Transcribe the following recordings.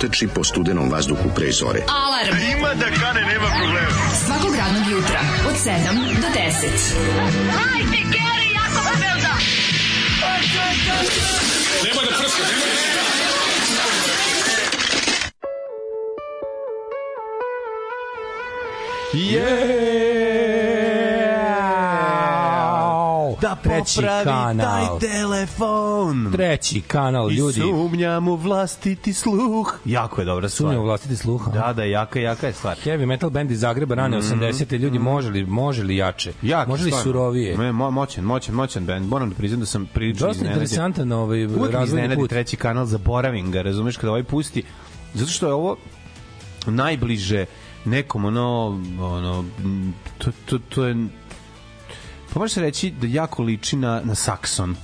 trči po studenom vazduhu pre zore. Alarm. Ima da kane, nema problema. Svakog radnog jutra, od 7 do 10. Hajde, Geri, jako se velda. Da Treći popravi kanal. taj telefon. Treći kanal, I ljudi. sumnjam u vlastiti sluh. Jako je dobra stvar. Sumnjam u vlastiti sluh. Da, da, jaka, jaka je stvar. Heavy metal band iz Zagreba rane 80. Ljudi, može li, može li jače? Mhm. Jak, može li stvarno. surovije? Me, mo, moćan, moćan, moćan band. Moram da priznam da sam prilično Dosta interesantan ovaj razvojni put. treći kanal, zaboravim ga, razumeš, kada ovaj pusti. Zato što je ovo najbliže nekom ono, ono, to, to, to je može se reći da jako liči na, na Saxon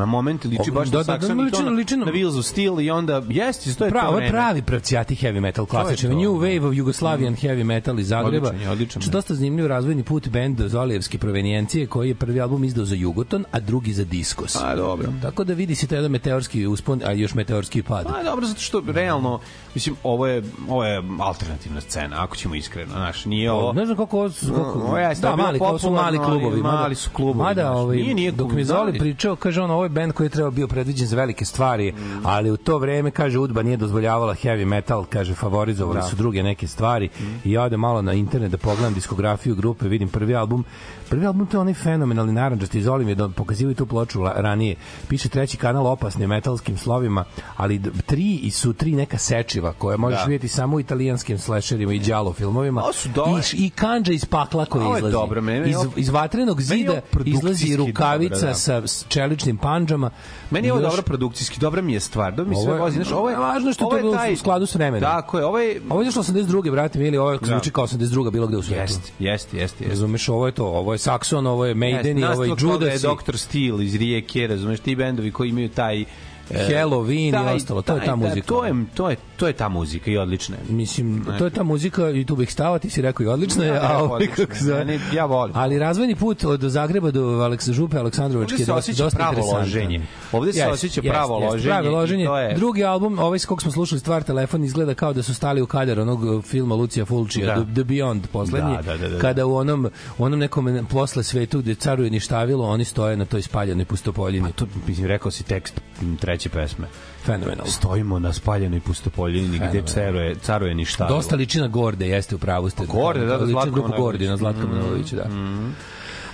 na moment liči baš da, da, da, Saxon i to liči na- liči na- na Wheels of Steel i onda jeste, to je Pravo, to vreme. pravi pravcijati heavy metal klasičan. New da. Wave of Yugoslavian heavy metal iz Zagreba. Odličan je, odličan je. dosta zanimljiv razvojni put bend Zolijevske provenijencije koji je prvi album izdao za Jugoton, a drugi za Diskos. A, dobro. Tako da vidi se to jedan meteorski uspon, a još meteorski pad. Pa dobro, zato što realno, mislim, ovo je, ovo je alternativna scena, ako ćemo iskreno, znaš, nije ovo... Ne znam kako ovo su, kako, Ovo jeste, da, mali, kao su mali popularno, ali klubovi. mada- mali su klubovi, Mada, ovaj, nije- nije dok mi Zoli pričao, kaže on, ovo je band koji je trebao bio predviđen za velike stvari, ali u to vreme, kaže, Udba nije dozvoljavala heavy metal, kaže, favorizovali su druge neke stvari. I ja odem malo na internet da pogledam diskografiju grupe, vidim prvi album, prvi album to je onaj fenomenalni naranđasti, je da pokazivaju tu ploču ranije, piše treći kanal opasnim metalskim slovima, ali tri i su tri neka sečiva koje možeš Da. vidjeti samo u italijanskim slasherima i đalo filmovima su i, i kanđa iz pakla koji Ovo je izlazi. dobro, meni je iz, iz vatrenog je zida izlazi rukavica dobro, da. sa s čeličnim panđama. Meni je ovo dobro produkcijski, dobra mi je stvar. Dobro mi Ovo sve je- vozi, znaš, ovo je važno je što je ovo to bilo taj- u skladu s vremenom. Tako je, ovo je Ovo je izašlo 82. brate mili, ovo je Da. zvuči kao 82. bilo gde u svetu. Jeste, jeste, jeste. jeste. Razumeš, ovo je to, ovo je Saxon, ovo je Maiden i ovo je je Judas. i Dr. Steel iz Rijeke, razumeš, ti bendovi koji imaju taj e, Halloween i taj- ostalo, to je taj- ta da, muzika. To je, to je, to je ta muzika i odlična je. Mislim, to je ta muzika i tu bih stava, ti si rekao i odlično je, Ja, a ovaj odlično kako se ja volim. Ali razvojni put od Zagreba do Aleksa Župe, Aleksandrovačke je dosta, dosta pravo loženje. Ovde se Jeste, osjeća pravo jeste, loženje Pravo loženje. to je- Drugi album, ovaj s kog smo slušali stvar telefon izgleda kao da su stali u kadar onog uh, filma Lucija Fulčija, Da. The, Beyond poslednji, Da, da, da, da. kada u onom, u onom nekom posle svetu gde caruje ništavilo, oni stoje na toj spaljenoj pustopoljini. To, mislim, rekao si tekst treće pesme. Fenomenalno. Stojimo na spaljenoj pustopoljini gde caruje, caruje ništa. Dosta liči na Gorde, jeste u pravu ste. Gorde, da, da, Liči na Zlatko grupu Manojlović. Gordi, na Zlatka Manojlovića, da.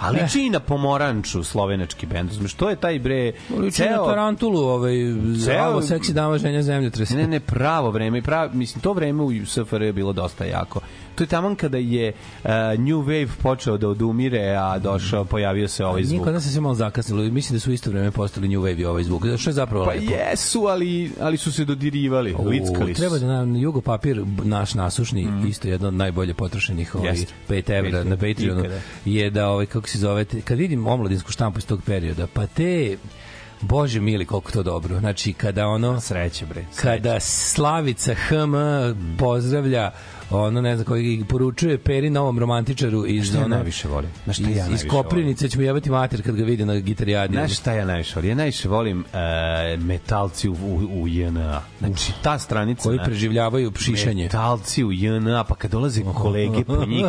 Ali liči i na pomoranču slovenački bend. Znaš, to je taj bre... Liči na Tarantulu, ovaj, Ceo- Alo, seksi dama, ženja, zemljotres. Ne, ne, pravo vreme. Pravo, mislim, to vreme u SFRJ je bilo dosta jako. To je taman kada je uh, New Wave počeo da odumire, a došao, pojavio se ovaj zvuk. Niko nas se sve malo zakasnilo. Mislim da su isto vreme postali New Wave i ovaj zvuk. Što je zapravo Pa lepo. jesu, ali, ali su se dodirivali, U, lickali su. treba da nam Jugo papir naš nasušni isto jedno od najbolje potrošenih ovaj Jeste. 5 evra na Patreonu ikada. je da ovaj kako se zove kad vidim omladinsku štampu iz tog perioda pa te Bože mili, koliko to dobro. Znači, kada ono... Sreće, bre. Sreće. kada Slavica HM pozdravlja ono ne znam koji poručuje Peri novom romantičaru iz šta ja ono najviše volim? Znaš šta iz, ja iz Koprivnice će mu jebati mater kad ga vidi na gitarijadi Znaš šta ja najviše volim? Ja najviše volim uh, metalci u, u, u JNA. Znači, ta stranica... koji na- preživljavaju šišanje Metalci u JNA, pa kad dolaze kolege po njih,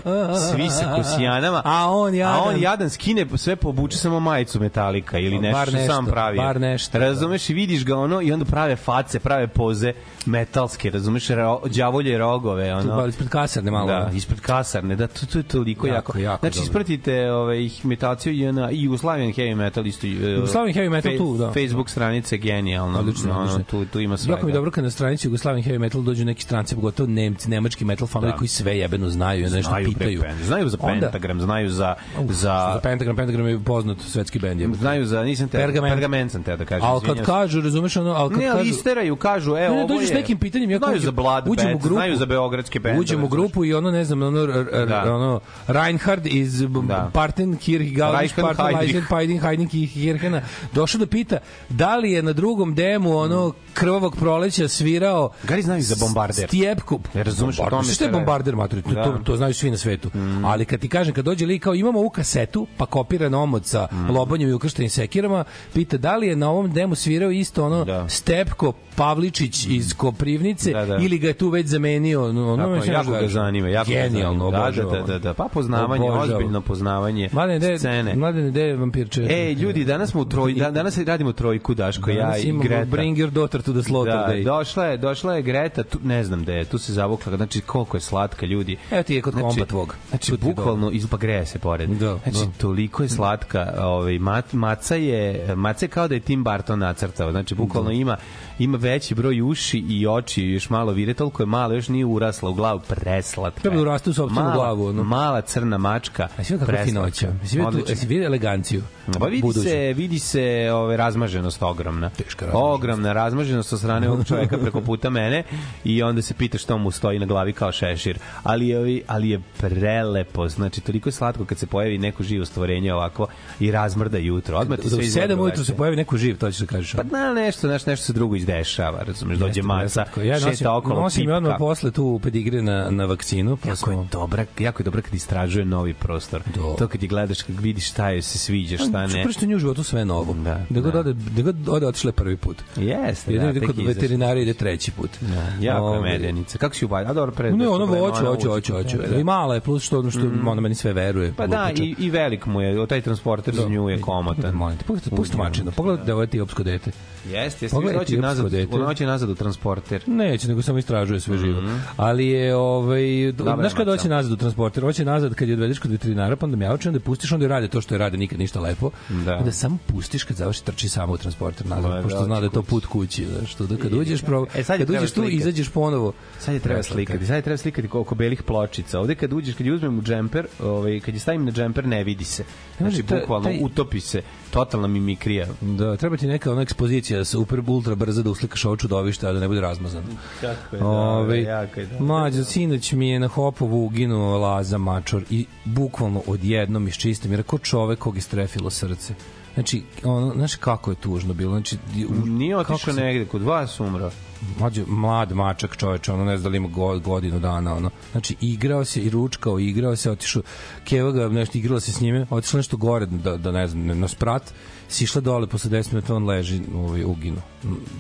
svi sa kosijanama, A on jadan. a on jadan skine sve pobuče samo majicu metalika ili nešto Bar što nešto, sam pravi. bar nešto, Razumeš i vidiš ga ono i onda prave face, prave poze metalske, razumeš, ro, đavolje rogove, ono. Ba- ispred kasarne malo Da, ispred kasarne, da, to, to je toliko Jako, jako. jako znači, ispratite ovaj, metalciju i, na, i Jugoslavian Heavy Metal isto. uh, Jugoslavian Heavy Metal tu, da. Facebook stranice genijalno. Odlično, odlično. Tu, tu ima svega. Jako mi dobro kad na stranici Jugoslavien Heavy Metal dođu neki stranci, pogotovo Nemci, nemački metal fanovi Da. koji sve jebeno znaju onda nešto znaju pitaju. bend. Znaju za Onda- Pentagram, znaju za... Uf, za za Pentagram, Pentagram je poznat svetski bend. Znaju za nisam te Pergament. pergament sam te da kažem. Ali kad kažu, razumeš ono, ali kad ne, ali isteraju, kažu, evo, Ne, ne, ovo dođeš je... nekim pitanjem, ja znaju uđem- za Blood u Band, grupu. znaju za beogradske. Uđem u grupu i ono, ne znam, ono, r, r, Da. ono Reinhard iz Da. Parten Kirchgaudisch. Parten Pajdin Hajdin Kirchena došao da pita da li je na drugom demu ono krvavog proleća svirao Gari znaju za bombarder. Stjepku. Ne razumeš, o Bombarder. tome Šta je bombarder, mater? To, Da. to, to znaju svi na svetu. Ali kad ti kažem, kad dođe lik kao imamo ovu kasetu, pa kopiran omot sa lobanjem i ukrštenim sekirama, pita da li je na ovom demu svirao isto ono Da. Stepko Pavličić iz Koprivnice Da, da. ili ga je tu već zamenio ono, ono Sve jako ga zanima, jako ga Genijalno, zanima. Da, da, da, da, da, pa poznavanje, Obožavam. ozbiljno poznavanje Mladene, gde, scene. mladene, gde je vampirče? Ej, ljudi, danas smo u troj, da, danas radimo trojku, Daško, ja Danas i imamo Greta. Bring your daughter to the slaughter Da, day. došla je, došla je Greta, tu, ne znam da je, tu se zavukla, znači koliko je slatka ljudi. Evo ti je kod komba tvog. Znači, bukvalno, iz, pa greje se pored. Da, znači, da. toliko je slatka, ovaj, mat, maca je, maca je kao da je Tim Burton nacrtao, znači, bukvalno ima, ima veći broj uši i oči, još malo vire, toliko je malo, još nije urasla u glavu, preslatka. Treba da uraste u sopstvenu Mala- glavu, ono. Mala crna mačka, A sve kako finoća. Jesi vidio jesi vidio eleganciju? Pa vidi Buduću. se, vidi se ove razmaženost ogromna. Teška razmaženost. Ogromna razmaženost sa strane ovog čoveka preko puta mene i onda se pita što mu stoji na glavi kao šešir. Ali je, ali je prelepo, znači toliko je slatko kad se pojavi neko živo stvorenje ovako i razmrda jutro. Odmah ti sve u izgleda 7 ujutru se pojavi neko živ, to ćeš da kažeš. Pa da, nešto, nešto, nešto se drugo izdešava, razumeš, dođe Jeste, maca, ja nosim, šeta okolo, nosim je odmah pipka. posle tu pedigre na, na vakcinu. Pa Jako je smo... dobra, jako je dobra kad istražuje novi prostor. Do. To kad je gledaš, kad vidiš šta je se sviđa, šta ne. Prvo što nju u životu sve novo. Da, da god da. ode, da god ode otišle prvi put. Jeste, da, tek kod veterinara ide treći put. Da, jako je Ovaj, medenica. Kako si ubavila? A dobro, pre... Ne, ona pre- hoće, ona hoće, uči. hoće, hoće. Da. I mala je, plus što ono što ona meni sve veruje. Pa da, i, i velik mu je, taj transporter za nju je komotan. Molim te, pusti, mačinu. Pogledaj da je ovo etiopsko dete. Jeste, jeste, Pogledaj nazad, dete. hoće nazad u transporter. Neće, nego samo istražuje sve živo. Ali je, ovaj, znaš kada maca. hoće nazad u transporter? Hoće nazad kad je odvedeš kod veterinara, pa onda mjauče, onda pustiš, onda je rade to što je rade, nikad ništa lepo. Da. Onda samo pustiš kad završi trči samo u transporter nazad, Lepo, pošto zna da je to put kući. Znaš, to da kad uđeš, pro, E, sad kad uđeš tu, izađeš ponovo. Sad je treba slikati, sad je treba slikati oko belih pločica. Ovde kad uđeš, kad je uzmem u džemper, ovaj, kad je stavim na džemper, ne vidi se. Znači, bukvalno, utopi se. Totalna mimikrija. Da, treba ti neka ona ekspozicija super ultra brza da uslikaš ovo čudovište, a da ne bude razmazano. Kako je Ove, dobro, jako je dobro. Mlađa, sinoć mi je na Hopovu uginuo Laza Mačor i bukvalno odjednom iščistim, jer ko čovek kog je strefilo srce. Znači, ono, znaš kako je tužno bilo. Znači, u- Nije otišao se- negde, kod vas umro. mlađe, mlad mačak čoveč, ono ne znam da li ima go- godinu dana, ono. Znači, igrao se i ručkao, igrao se, otišao, Keva ga nešto igrala se s njime, otišla nešto gore, da, da ne znam, na sprat, sišla dole, posle 10 minuta on leži ovaj, uginu.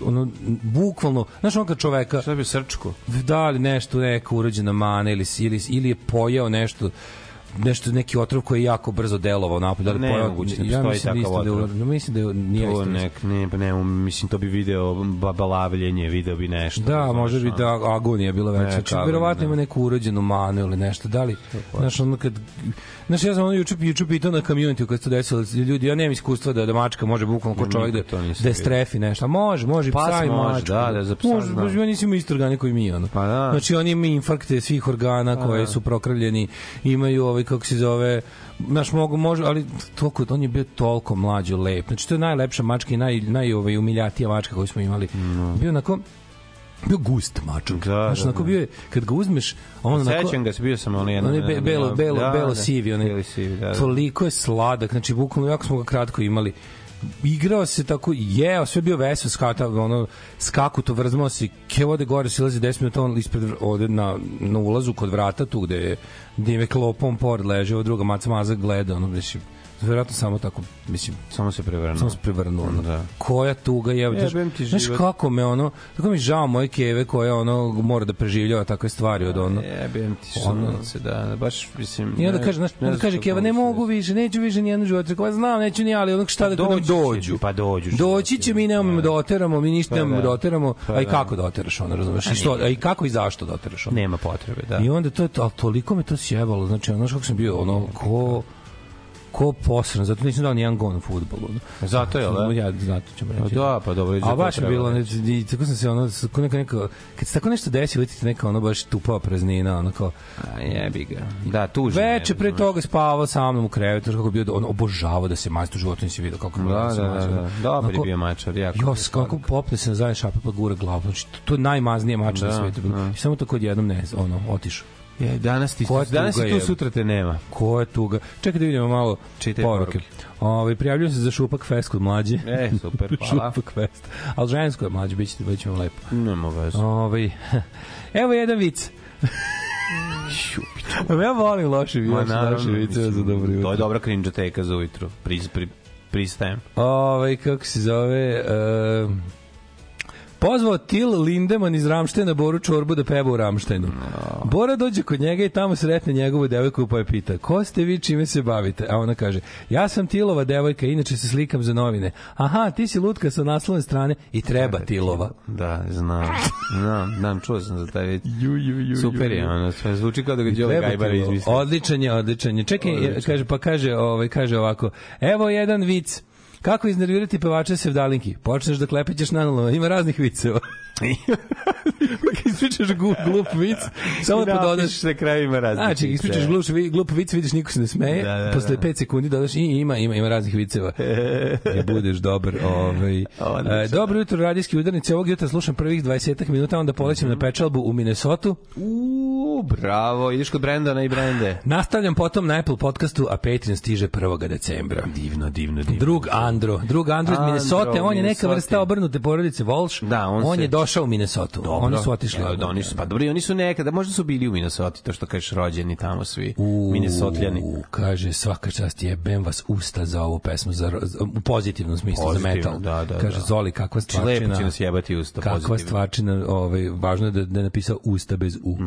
Ono, bukvalno, znaš ono kad čoveka, Šta bi srčku? da li nešto neka urađena mana ili, ili, ili je pojao nešto nešto neki otrov koji je jako brzo delovao napolje, da li Ne, moguće da ja mislim da takav da otrov. no, mislim da je, nije To nek, ne, pa ne, mislim, to bi video babalavljenje, video bi nešto. Da, znaš, može bi da agonija bila veća. Znači, verovatno da. ima neku urođenu manu ili nešto. Da li, znaš, ono kad... Znaš, ja sam ono juče, juče pitao na community kad se to desilo, ljudi, ja nemam iskustva da, da mačka može bukvalno ko Ne, čovjek da, da strefi nešto. A može, može i Pas psa i može, mačka. da, da, za psa Može, znam. može, ja nisam isto organi koji mi, ono. Pa da. Znači, oni imaju infarkte svih organa koje su prokrvljeni, imaju ovaj, kako se zove, znaš, mogu, može, ali toliko, on je bio toliko mlađo lep. Znači, to je najlepša mačka i naj, naj ovaj, umiljatija mačka koju smo imali. Bio onako, bio gust mačak. Da, Znaš, da, da. bio je, kad ga uzmeš, on onako... Sećam ga, se bio sam ono jedno. On je be, belo, belo, da, belo da, sivi, on je, sivi, da, da. toliko je sladak, znači bukvalno jako smo ga kratko imali. Igrao se tako, jeo, sve bio vesel, skata, ono, skaku to vrzmao se, ke ode gore, silazi 10 minuta, on ispred, ode na, na ulazu kod vrata, tu gde je, gde je klopom pored leže, ova druga maca maza gleda, ono, mislim, verovatno samo tako, mislim, Samo se prevrnuo. samo se prevrnuo ono. Da. Koja tuga je, ti znaš život. kako me ono, tako mi žao moje keve koja ono mora da preživljava takve stvari od ono. Jebem ti Ono- sunce, da, da, baš, mislim... I onda ne- kaže, znaš, ne onda znam kaže Keva, ne mogu više, neću više ni jednu život. Rekao, znam, neću ni, ali onog šta da kad nam dođu. pa dođu. Doći će, mi nemamo da oteramo, mi ništa Pa nemamo da. da oteramo, Pa a i da. kako da oteraš ono, razumeš? I, što, a i kako i zašto da oteraš ono? Nema potrebe, da. I onda to, to ali toliko me to sjebalo, znači ono što kako sam bio, ono, ko, ko posran, zato nisam dao ni jedan gon u futbolu. Zato je, da? Ja, zato ćemo Pa reći. da, pa dobro. A baš je bilo, ne, i tako sam se ono, kako neka, neka, kad se tako nešto desi, vidite neka ono baš tupava praznina, ono kao, A jebi ga. Da, tužno. je, Veče pre toga spavao sa mnom u krevetu, kako bio on obožavao da se mazi, u životu nisi video kako Da, da, da, da. Dobar je bio mačar, jako. Jos, kako popne se na zadnje šape pa gura glavu. Znači, to, je najmaznije mača na Da, svetu. bilo. da. Samo tako odjednom ne, ono, otišao. Je, danas ti, Koja danas tuga si tu, je? sutra te nema. Ko je tuga? Čekaj da vidimo malo Čitaj poruke. poruke. Ove, prijavljujem se za Šupak Fest kod mlađe. E, super, hvala. Šupak Fest. Ali žensko je mlađe, bit ćete, bit ćemo lepo. Nema veze. Ove, evo jedan vic. ja volim loše vice, loše vice za dobro To jutro. je dobra krinđoteka za ujutru. Pri, pri, pristajem. Ovaj kako se zove, uh, pozvao Til Lindemann iz Ramštena Boru Čorbu da peva u Ramštenu. Bora dođe kod njega i tamo sretne njegovu devojku pa je pita, ko ste vi, čime se bavite? A ona kaže, ja sam Tilova devojka, inače se slikam za novine. Aha, ti si lutka sa naslovne strane i treba Tilova. Da, znam. Znam, znam, čuo sam za taj vid. Ju, ju, ju, Super je, ono, sve zvuči kao da ga Đole Gajbara izmislio. Odličan je, odličan je. Čekaj, Odličan. kaže, pa kaže, ovaj, kaže ovako, evo jedan vic. Kako iznervirati pevača Sevdalinki? Počneš da klepećeš na nalo, ima raznih viceva. Kad ispričaš glup, glup vic, samo da pododaš na kraju ima raznih Znači, ispričaš glup, glup vic, vidiš niko se ne smeje, Da, da, posle da. 5 sekundi dodaš i ima, ima, ima raznih viceva. I budeš dobar. Ovaj. E, dobro jutro, radijski udarnici. Ovog jutra slušam prvih 20 minuta, onda polećem na pečalbu u Minnesota. Uuu, bravo, ideš kod Brendana i Brende. Nastavljam potom na Apple podcastu, a Patreon stiže 1. decembra. Divno, divno, divno. Drug Andro, drug Andro iz Minnesota, on je neka vrsta obrnute porodice Walsh. Da, on on se- je došao u Minnesota. Oni su otišli. Da, da, oni su, pa dobro, oni su nekada, možda su bili u Minnesota, to što kažeš rođeni tamo svi, Minnesotljani. U, kaže, svaka čast jebem vas usta za ovu pesmu, za, za, u pozitivnom smislu, Pozitivno, za metal. da, da, kaže, da. Zoli, kakva Znači, lepo stvarčina. će nas jebati usta, Kakva pozitivno. stvarčina, ovaj, važno je da, da je napisao usta bez u.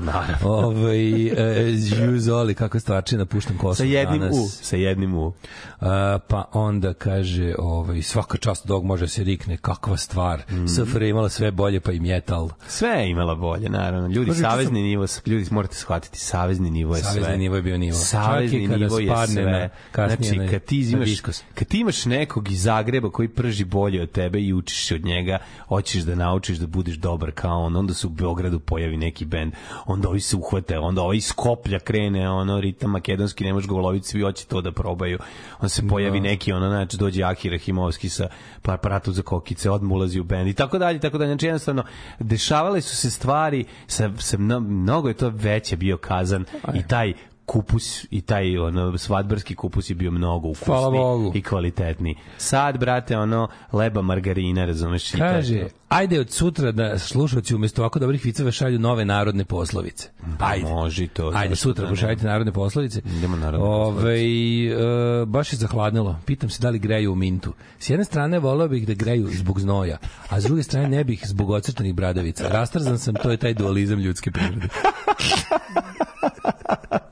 Ovaj, e, ju, Zoli, kakva stvarčina, puštam kosu Sa jednim danas. U, sa jednim U. A, pa onda kaže, ovaj, svaka čast dog može se rikne, kakva stvar. Mm. SFR je imala sve bolje, pa i metal. Sve je imala bolje, naravno. Ljudi, juče savezni nivo, ljudi morate shvatiti, savezni nivo je sve. Savezni nivo je bio nivo. Savezni Čak nivo je sve. na- znači, na- kad ti imaš, kad ti imaš nekog iz Zagreba koji prži bolje od tebe i učiš od njega, hoćeš da naučiš da budeš dobar kao on, onda se u Beogradu pojavi neki bend, onda ovi se uhvate, onda ovaj iz Skoplja krene, ono, ritam makedonski, ne možeš ga uloviti, svi hoće to da probaju. On se pojavi neki, ono, znači, dođe Akira Himovski sa pa aparatu za kokice, odmah ulazi u bend i tako dalje, tako dalje. Znači, jednostavno, dešavale su se stvari, sa, sa mno- mnogo je to veće bio kazan i taj kupus i taj ono svadbarski kupus je bio mnogo Bogu. i kvalitetniji. Sad brate ono leba margarina, razumeš? Kaže, ajde od sutra da slušalci umjesto ovako dobrih viceva šalju nove narodne poslovice. Ajde. Može to. Ajde, sutra da pošaljite narodne poslovice. Idemo narodne Ove, e, baš je zahladnilo. Pitam se da li greju u mintu. S jedne strane voleo bih da greju zbog znoja, a s druge strane ne bih zbog ocrtanih bradavica. Rastrzan sam, to je taj dualizam ljudske prirode.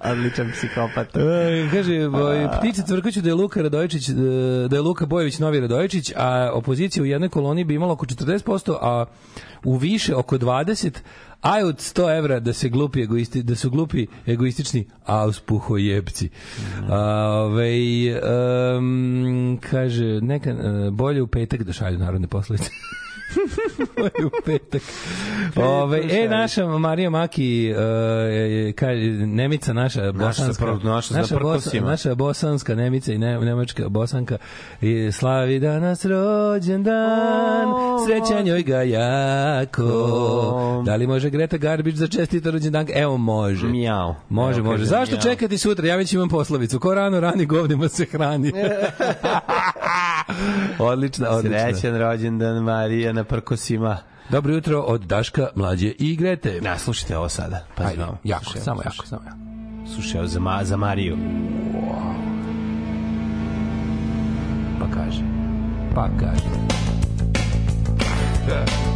Odličan psihopata. E, kaže, ovaj, ptice tvrkaću da je Luka Radojičić, e, da je Luka Bojević novi Radojičić, a opozicija u jednoj koloni bi imala oko 40%, a u više oko 20%, a od 100 evra da se glupi egoisti, da su glupi egoistični auspuhojebci. A, ovaj, em, kaže, neka, e, bolje u petak da šalju narodne poslovice. Bolje u petak. Ove, e, naša Marija Maki, e, kaže, Nemica, naša bosanska, naša za naša, prkosima. naša bosanska Nemica i ne, nemačka bosanka i slavi danas rođen dan, srećan joj ga jako. Da li može Greta Garbić za čestito rođen dan? Evo može. Mijau. Može, može. Zašto čekati sutra? Ja već imam poslovicu. Ko rano rani govnima se hrani. odlična, odlična. Srećan rođendan Marija na prkosima. Dobro jutro od Daška, mlađe i Grete. Na, slušajte ovo sada. Pazi Ajde, ovo. jako, Slušaj, samo slušaj. jako, samo jako. Slušaj, za, ma, za Mariju. Pa kaže. Pa kaže. Well,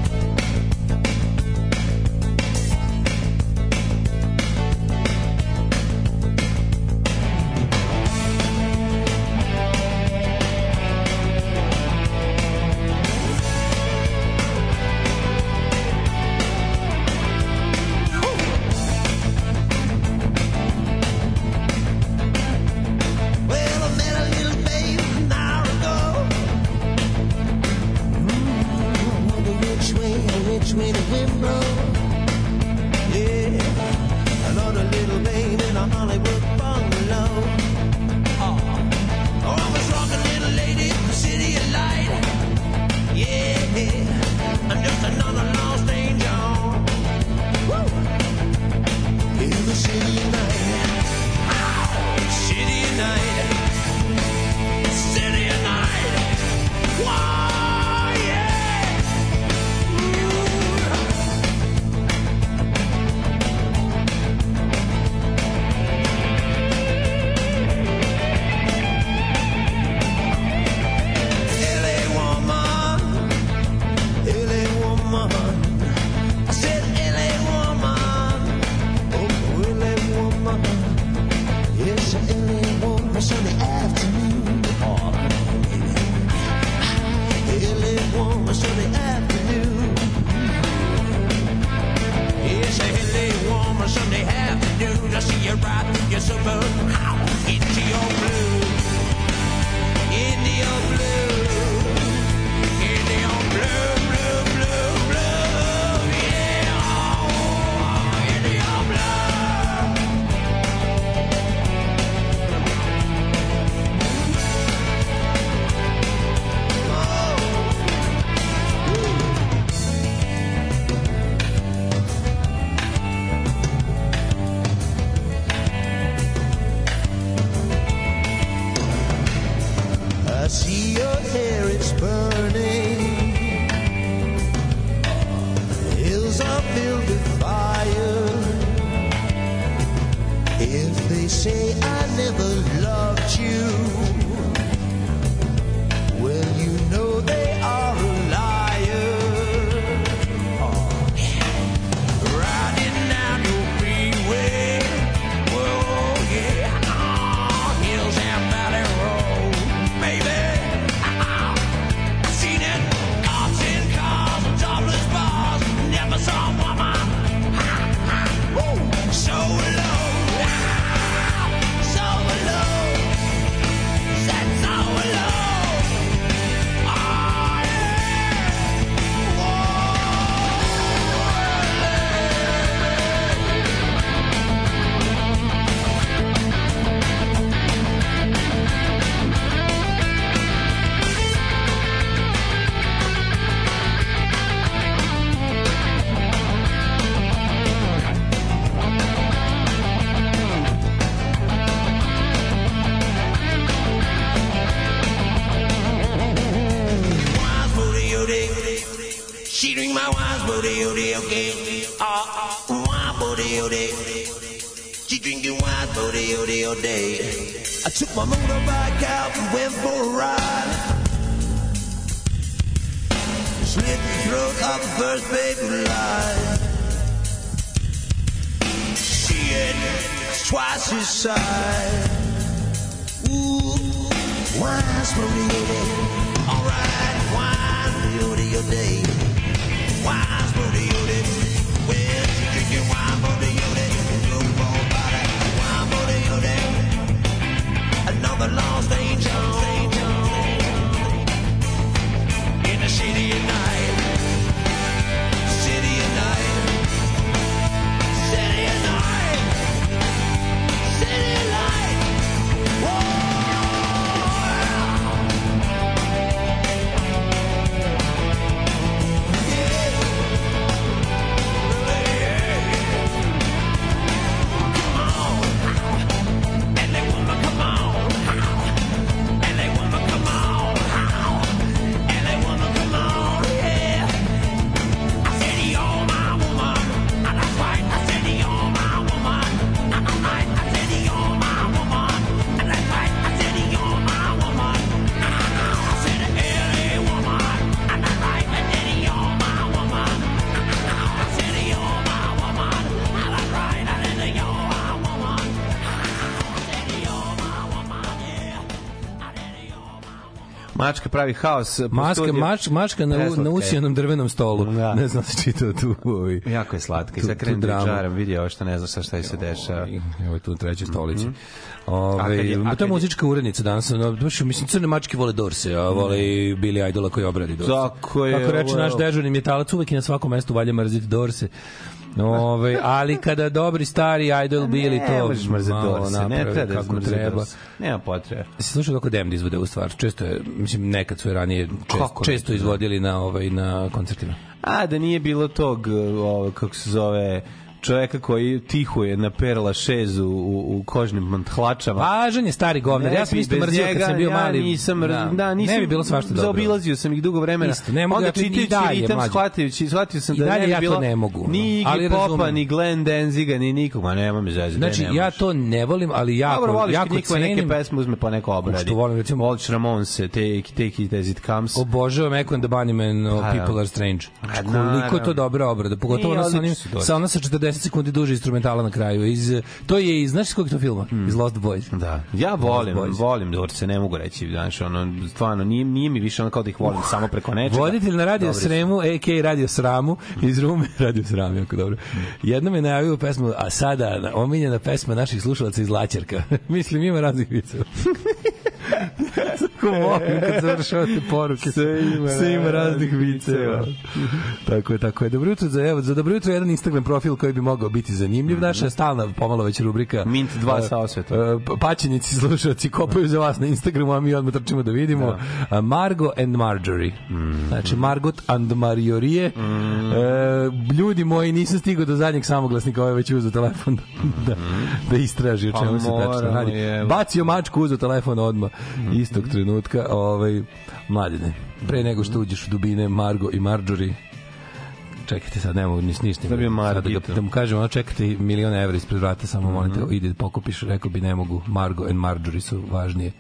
pravi haos. Maska, mač, mačka na, na je. usijanom drvenom stolu. Da. Ne znam da se čitao tu. Ovaj. Jako je slatka. I sad tu krenem da čaram, vidi ovo što ne znam sa šta se dešava. Evo je tu na trećoj stolici. Mhm. A kad Ove, je- to je muzička urednica danas. No, baš, mislim, crne mačke vole Dorse, a vole i Billy Idola koji obradi Dorse. Tako je, Kako reče naš dežurni metalac, uvek i na svakom mestu valja mrziti Dorse. Ove, ali kada dobri stari Idol bili to Ne možeš mrzeti malo Dorse, ne treba da kako treba. Nema potrebe. Se slušao kako Damned izvode u stvar. Često je, mislim, nekad su je ranije čest, Kako često izvodili na, ovaj, na koncertima. A, da nije bilo tog, o, kako se zove, čoveka koji tihuje na Perla 6 u, u, kožnim hlačama. Važan je stari govnar. Ne Ja sam isto mrzio kad sam bio ja mali. Nisam, da, da, nisam, ne bi bilo svašta dobro. Zaobilazio sam ih dugo vremena. Isto, ne mogu Onda ja čitajući dalje, ritam, mlađe. shvatajući, shvatio sam I da ne bi ja bilo ne mogu, Ni Iggy ali Popa, razumem. ni Glenn Danziga, ni nikog. Ma nema me zezati. Znači, ja to ne volim, ali jako, Dobro, voliš jako njihove neke cenim. pesme uzme po neko obradi. Što volim, recimo- Voliš Ramonse, Take, take It As It Comes. Obožavam Echo and the Bunnymen, Pa, da. People Are Strange. Znači, koliko je to dobra obrada, pogotovo ona onim, sa ona sa 40 sekundi duže instrumentala na kraju. Iz, to je iz, znaš kog to filma? Iz Lost Boys. Da, ja volim, Boys. volim Dorse, ne mogu reći, znaš, ono, stvarno, nije, nije mi više ono kao da ih volim samo preko nečega. Voditelj na radio Dobri. Sremu, a.k.a. radio Sramu, iz Rume, radio Sram, jako dobro. Jednom je najavio pesmu, a sada na- omiljena pesma naših slušalaca iz Laćerka. Mislim, ima raznih viceva. Tako volim kad završavate poruke. Sve ima Sve ima raznih viceva. tako je, tako je. Dobro jutro za, evo, za dobro jutro jedan Instagram profil koji bi mogao biti zanimljiv. Naša stalna, pomalo već rubrika. Mint dva e, sa osvetom. paćenici, slušalci, kopaju za vas na Instagramu, a mi odmah trčimo da vidimo. A, Margo and Marjorie. Znači, Margot and Marjorie. E, ljudi moji, nisam stigao do zadnjeg samoglasnika, ovaj već uzeo telefon da, da istraži o Pa čemu se tačno radi. je. Bacio mačku, uzeo telefon odmah istog trenutka. Ovaj, mladine, pre nego što uđeš u dubine Margo i Marjorie, čekajte sad, ne mogu ni ništa. Da bi Sad da, da mu kažem, ono čekajte milion evra ispred vrata, samo molite, ide pokupiš, rekao bi ne mogu, Margo and Marjorie su važnije.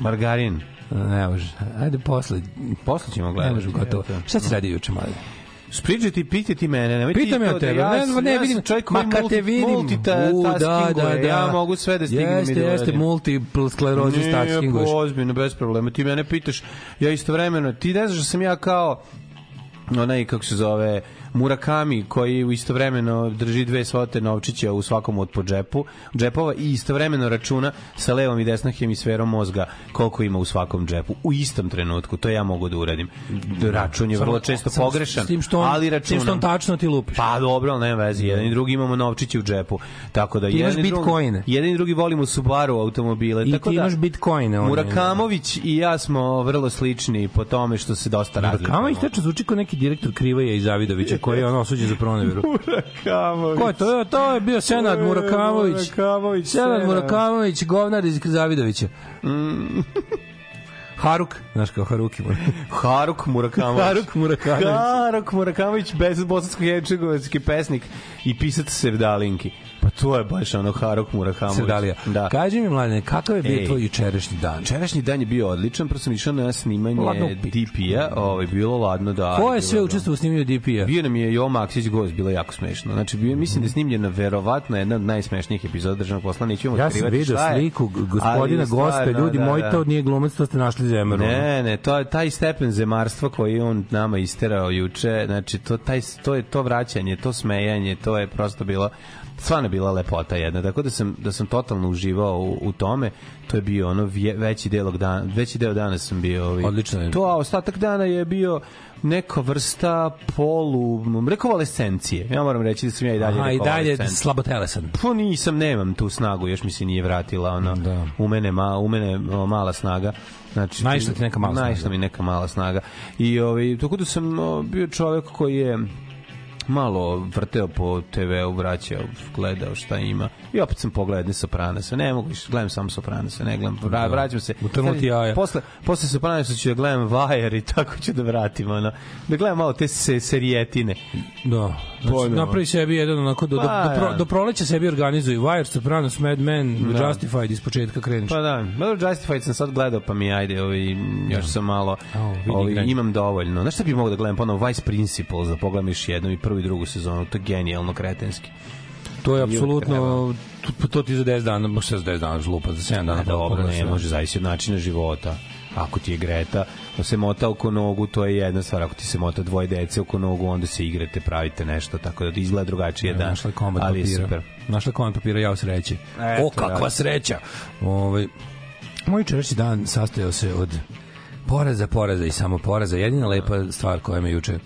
Margarin. Ne može. Ajde posle. Posle ćemo Ne gledati. može gotovo. Šta si radio juče, mali? Spriđaj ti, piti ti mene, nemoj Pitam ti ja to tebe, da ja, ne, ne ja vidim, čovjek koji ma kad multi- te vidim, u, da, da, da, ja mogu sve da stignem Jeste, i da jeste, multiple sklerozu Nije, taskinguješ. pa ozbiljno, bez problema. Ti mene pitaš, ja istovremeno, ti ne znaš da sam ja kao onaj, kako se zove, Murakami koji u istovremeno drži dve svote novčića u svakom od po džepu, džepova i istovremeno računa sa levom i desnom hemisferom mozga koliko ima u svakom džepu u istom trenutku. To ja mogu da uradim. Račun je vrlo često Samo pogrešan, S tim što on, ali s tim što on računam. tačno ti lupiš. Pa dobro, ali nema veze. Jedan i drugi imamo novčiće u džepu. Tako da Ti imaš jedan i drugi- bitcoine. Jedan i drugi volimo Subaru automobile. I tako ti da, imaš bitcoine. Murakamović i ja smo vrlo slični po tome što se dosta razlikujemo. Murakamović tačno zvuči kao neki direktor Krivaja i Zavidovića koji je ono osuđen za proneveru. Murakamović. Ko je to? To je bio Senad Murakamović. Murakamović, Senad. Murakamović, govnar iz Zavidovića. Mm. Haruk, znaš kao Haruki. Haruk Murakamović. Haruk Murakamović. Haruk Murakamović, bez bosansko-hercegovački pesnik i pisac Sevdalinki. Pa to je baš ono Haruk Murakamović. Serdalija. Da. Kaži mi, mladine, kakav je bio Ej. tvoj jučerašnji dan? Včerašnji dan je bio odličan, prvo sam išao na snimanje. DP-a, ovaj, bilo ladno da... Ko je sve učestvovao u snimanju DP-a? Bio nam je Jo Maksić gost, bilo jako smešno. Znači, bio, mislim da je snimljena verovatno jedna od najsmešnijih epizoda državnog posla, nećemo Ja sam otkrivati vidio šta je, sliku g- gospodina ali gosta, stvarno, ljudi da, moji, da. to nije glumac, to ste našli zemlju. Ne, ne, to je taj stepen zemarstva koji on nama isterao juče, znači to taj to je to vraćanje, to smejanje, to je prosto bilo stvarno bila lepota jedna. Tako da sam da sam totalno uživao u, u tome. To je bio ono vje, veći deo dana, veći deo dana sam bio ovaj. Odlično je. To a ostatak dana je bio neka vrsta polu rekovalescencije. Ja moram reći da sam ja i dalje Aha, i dalje rekovalescent. slabo telesan. Pa nisam, nemam tu snagu, još mi se nije vratila ona Da. u mene, ma, u mene o, mala snaga. Znači, Naišla ti neka mala snaga. Naišla mi neka mala snaga. I ovaj, tako da sam o, bio čovek koji je malo vrteo po TV-u, vraćao, gledao šta ima. I opet sam pogledao jedne Sopranese. Ne mogu više, gledam samo Sopranese, ne gledam, vra, vraćam se. Utrnuti jaja. Posle, posle Sopranesa ću da gledam Vajer i tako ću da vratim, ono. Da gledam malo te se, serijetine. Da. Znači, napravi sebi jedan onako do, do, Pa, do, pro, da. do proleća sebi organizuju Wire, Sopranos, Mad Men, Da. Justified iz početka kreniš. Pa da, dobro Justified sam sad gledao, pa mi ajde, ovaj, još sam malo, ovaj, granje. imam dovoljno. Znaš šta bi mogo da gledam ponovo? Vice Principals, da pogledam još jednom i prvu i drugu sezonu, to je genijalno kretenski. To je apsolutno to, to ti za 10 dana, može za 10 dana žlupa, za 7 dana. Da, dobro, ne, može zavisi od načina života. ako ti je Greta da se mota oko nogu, to je jedna stvar. Ako ti se mota dvoje dece oko nogu, onda se igrate, pravite nešto, tako da izgleda drugačije. Da, Našla je komad ali papira. super. Našla komad papira, ja sreće. Eto, o, kakva da. sreća! Ovaj, moj jučerašnji dan sastojao se od poraza, poraza i samo poraza. Jedina lepa stvar koja me juče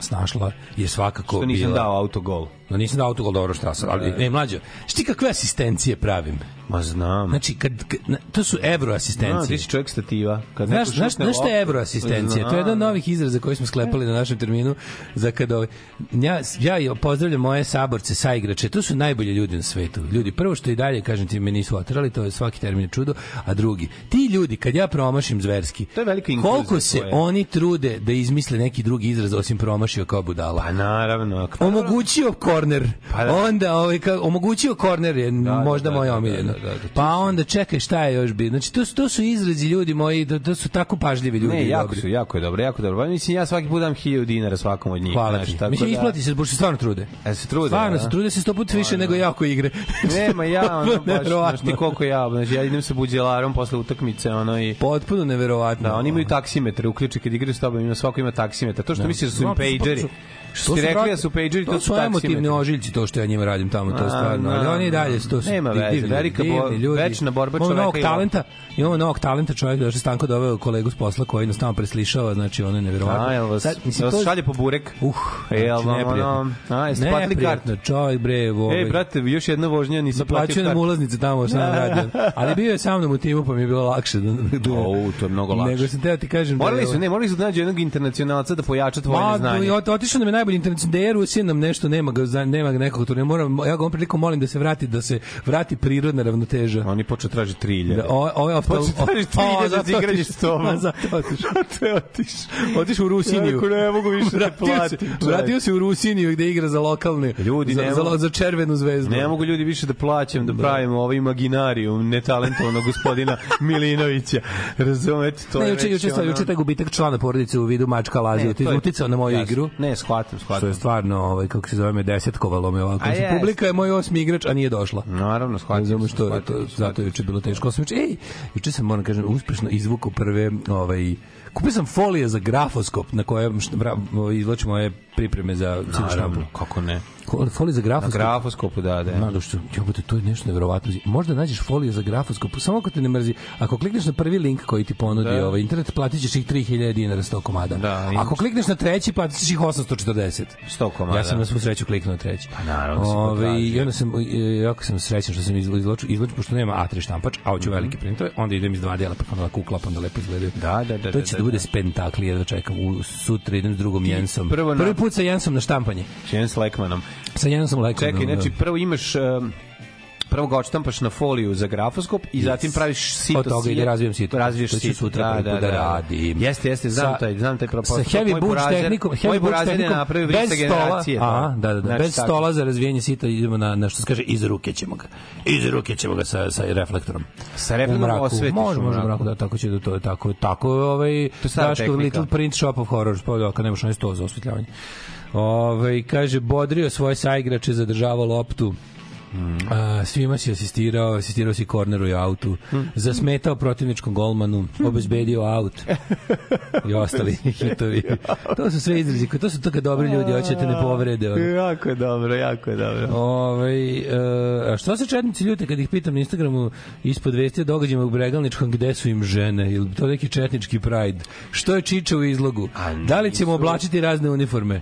snašla je svakako Što nisam bila... dao autogol. No nisam dao autogol dobro šta sam, ali ne mlađo. Šti kakve asistencije pravim? Ma znam. Znači kad, kad to su evro asistencije. ti si čovjek stativa. Kad Znaš, znaš, znaš šta je evro asistencija? To je jedan od novih izraza koji smo sklepali na našem terminu za kada ovaj, ja, ja pozdravljam moje saborce, saigrače, to su najbolji ljudi na svetu. Ljudi, prvo što i dalje, kažem ti, me nisu oterali, to je svaki termin čudo, a drugi, ti ljudi, kad ja promašim zverski, To je velika koliko se koja je. oni trude da izmisle neki drugi izraz osim promašio kao budala. Pa naravno. ako- Omogućio korner. Pa da. Onda ovaj ka, omogućio korner je možda da, moj da, omiljeno. da, da, da, pa onda čekaj šta je još bi. Znači to su to su izrazi ljudi moji, da, da su tako pažljivi ljudi. Ne, jako dobri. su, jako je dobro, jako dobro. Pa mislim, ja svaki put dam 1000 dinara svakom od njih. Hvala znaš, ti. tako Mislim, da- isplati se, pošto stvarno trude. E, se trude, Stvarno da? se trude se sto puta više nego ja ko igre. Nema ja, ono, baš, Neverovatno. ti koliko ja, znači ja idem sa buđelarom posle utakmice, ono i... Potpuno neverovatno. Da, oni imaju taksimetre, uključe kad igraju s tobom, ima svako ima taksimetar. To što Da. misliš da su im to pageri. To su- Što su rekli da su pageri, to, to su emotivni ožiljci to što ja njima radim tamo, to A, stvarno. Ali da, oni i dalje da. to su Nema veze, velika ljudi. večna borba Imamo čoveka novog i talenta, imamo novog talenta čovjek da što Stanko doveo kolegu s posla koji jednostavno preslišava, znači ono je neverovatno. A, jel vas, Sad, mislim, vas šalje po burek? Uh, E, jel znači, vam ono- a, jeste platili Neprijatno, čovjek bre, ovaj, Ej, brate, još jedna vožnja, nisi platio Naplaćuje nam kartu. ulaznice tamo nam radio. Ali bio je sa mnom u timu, pa mi je bilo lakše. Da, da, O, to je mnogo lakše. Nego sam teo ti kažem Morali da su, je... ne, morali su da nađu jednog internacionalca da pojača tvoje Ma, ot- otišao nam je najbolji internet, da je Rusija nam nešto, nema ga, za- nema nekog tu, ne moram, ja ga ovom prilikom molim da se vrati, da se vrati prirodna ravnoteža. Oni počeo traži 3000. Da, o, je oftal... Počeo traži 3000 za igranje s tobom. Zato otišao. to je otišao. Otišao u Rusiniju. Jako ne mogu više da platim. vratio se u Rusiniju gde igra za lokalne. Ljudi, za, za, za červenu zvezdu. Ne mogu ljudi više da plaćam, da, pravimo ovaj imaginariju netalentovanog gospodina Milinovića. Razumete, to Ne, je juče, juče, juče taj gubitak člana porodice u vidu mačka lazi, Ne, ti to uticao na moju igru. Ne, shvatam, Što je stvarno, ovaj, kako se zove, me desetkovalo me ovako. Jest. Publika je moj osmi igrač, a nije došla. Naravno, shvatam. Razumeš što je shvatam, to, zato je juče bilo teško. Juče, ej, juče sam, moram kažem, uspešno izvukao prve, ovaj, kupio sam folije za grafoskop na kojem ovaj, izvlačim moje pripreme za Naravno, štampu. kako ne. Folije za Na grafoskop. grafoskopu, da, da. Nado što, jebote, to je nešto neverovatno. Možda nađeš foliju za grafoskop, samo ako te ne mrzi. Ako klikneš na prvi link koji ti ponudi Da. ovaj internet, platit ćeš ih 3000 dinara 100 komada. Da, ako imaš- klikneš na treći, platit ćeš ih 840. 100 komada. Ja sam na svu sreću kliknuo na treći. Pa naravno si Ove. I onda sam, e, jako sam srećan što sam izločio, izločio, pošto nema A3 štampač, a hoću velike printove, onda idem iz dva dela, pa onda kukla, pa onda lepo izgledaju. Da, da, da, To da, će da, da bude da. spentakli, jedva čekam. U, sutra idem s drugom Jensom. prvo na- Prvi put sa Jensom na štampanje. Jens Lekmanom. Sa Jensom Lekom. Čekaj, da. znači prvo imaš um, prvo ga odštampaš na foliju za grafoskop i zatim praviš sito. Od toga ide razvijem sito. Razviješ sito. sutra prvi put da radim. Jeste, jeste, znam Sa- taj, znam taj propos. sa heavy butch tehnikom, heavy je tehnikom, napravio bez stola, aha, da, da, da, Znači, bez tako. stola za razvijenje sita idemo na, na što se kaže, iz ruke ćemo ga. Iz ruke ćemo ga sa, sa reflektorom. Sa reflektorom osvetiš Može, može mraku. da, tako će da to je tako, tako ovaj, Daško. Little Print Shop of Horrors, pa da, kad nemaš onaj sto za osvetljavanje. Ove, kaže, bodrio svoje saigrače, zadržavao loptu, A, svima si asistirao, asistirao si korneru i autu, zasmetao protivničkom golmanu, obezbedio aut i ostali hitovi. To su sve izrazi, to su to kad dobri ljudi hoće da te ne povrede. ono. Jako je dobro, jako je dobro. Ovaj e, a što se četnici ljute kad ih pitam na Instagramu ispod vesti o događajima u Bregalničkom gde su im žene ili to neki četnički pride što je Čiča u izlogu da li ćemo oblačiti razne uniforme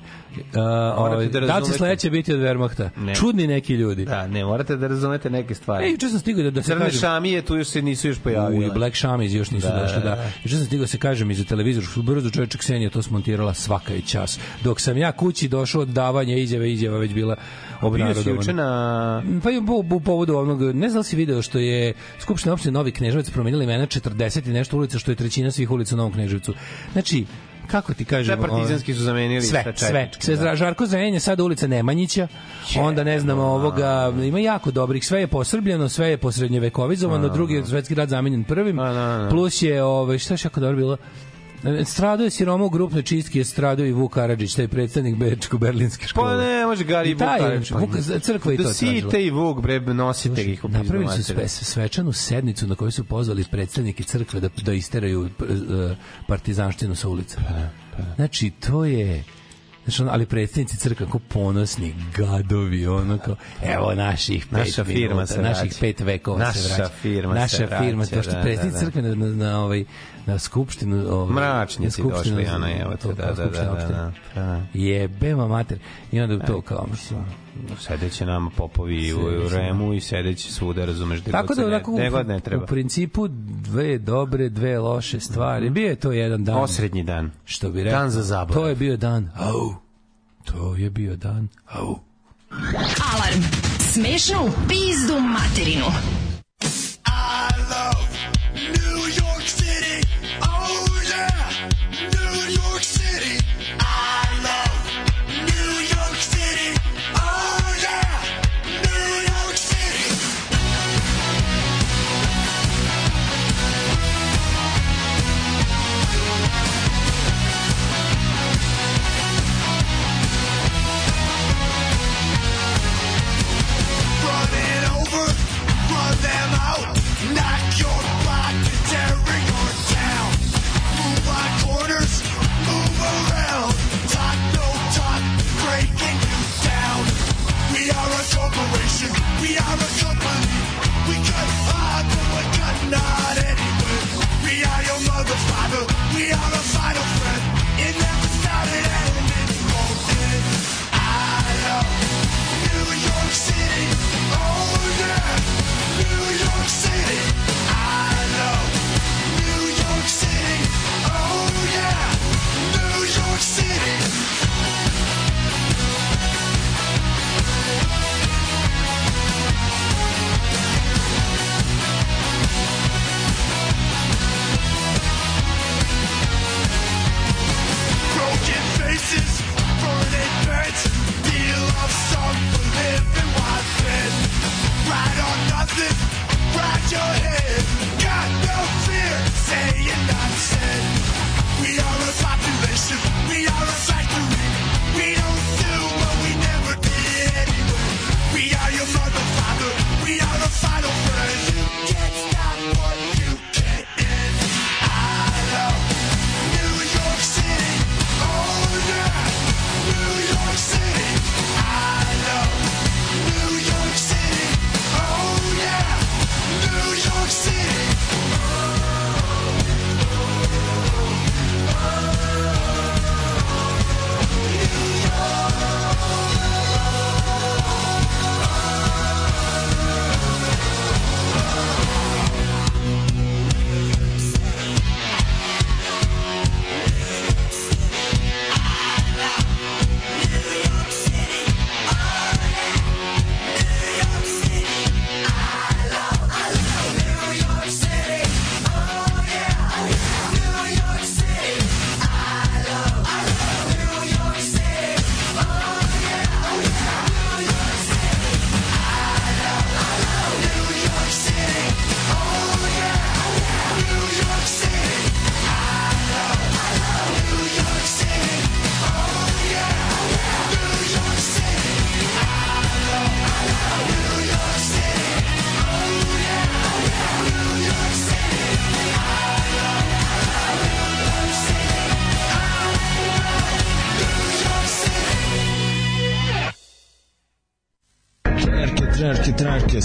ovaj, da da će sledeće biti od Wehrmachta Ne. čudni neki ljudi Da, ne, morate da razumete neke stvari. Ej, juče sam stigao da, da se Crne kažem šamije tu još se nisu još pojavile. U, i Black Shamies još nisu Da, došli, da. da. Juče sam stigao da se kažem i za televizor, što brzo čoveče Ksenija to smontirala svaka i čas. Dok sam ja kući došao od davanja izjave, izjava već bila Bio si juče obnarodovana. na... Pa i u, u povodu onog, ne znam da si video što je Skupština opštine Novi Kneževac promenila imena 40 i nešto ulica, što je trećina svih ulica u Novom Kneževcu. Znači, kako ti kažem... Sve partizanski su zamenili sve, sa sve, četničkim, sve. da. Žarko Zajenje, sada ulica Nemanjića, onda ne znamo ovoga, ima jako dobrih, sve je posrbljeno, sve je posrednjevekovizovano, drugi je svetski rat zamenjen prvim, A, da, da. plus je, ovaj, šta je jako dobro bilo, Stradao je siroma u grupnoj čistki, je stradao i Vuk Karadžić, taj predstavnik Bečko-Berlinske škole. Pa ne, može Gari i Vuk Karadžić, pa- Vuk, crkva i to Da tražila. site i Vuk, bre, nosite ih Napravili su sve, svečanu sednicu na kojoj su pozvali predstavnike crkve da, da isteraju uh, partizanštinu sa ulica. Znači, to je... Ono, ali predstavnici crkve kao ponosni gadovi, ono kao, evo naših pet Naša firma minuta, se naših vraća. pet vekova Naša se vraća. firma Naša se firma, vraća, to što da, predstavnici da, da. crkve na, na, na, ovaj, na skupštinu... Ovaj, na skupštinu- došli, ono, evo te, to, da, da, skupština da, da, opštine. da, da. Jebema mater. I onda to kao, mislim, Sedeće nama popovi u, u Remu i sedeće svuda, razumeš, gde Tako da ne, onako god ne treba. u principu dve dobre, dve loše stvari. Bio je to jedan dan. Osrednji dan. Što bi rekao. Dan za zaborav. To je bio dan. Au. To je bio dan. Au. Alarm. Smešno u pizdu materinu. I love New York City. Oh yeah, New We are a population, we are a factory.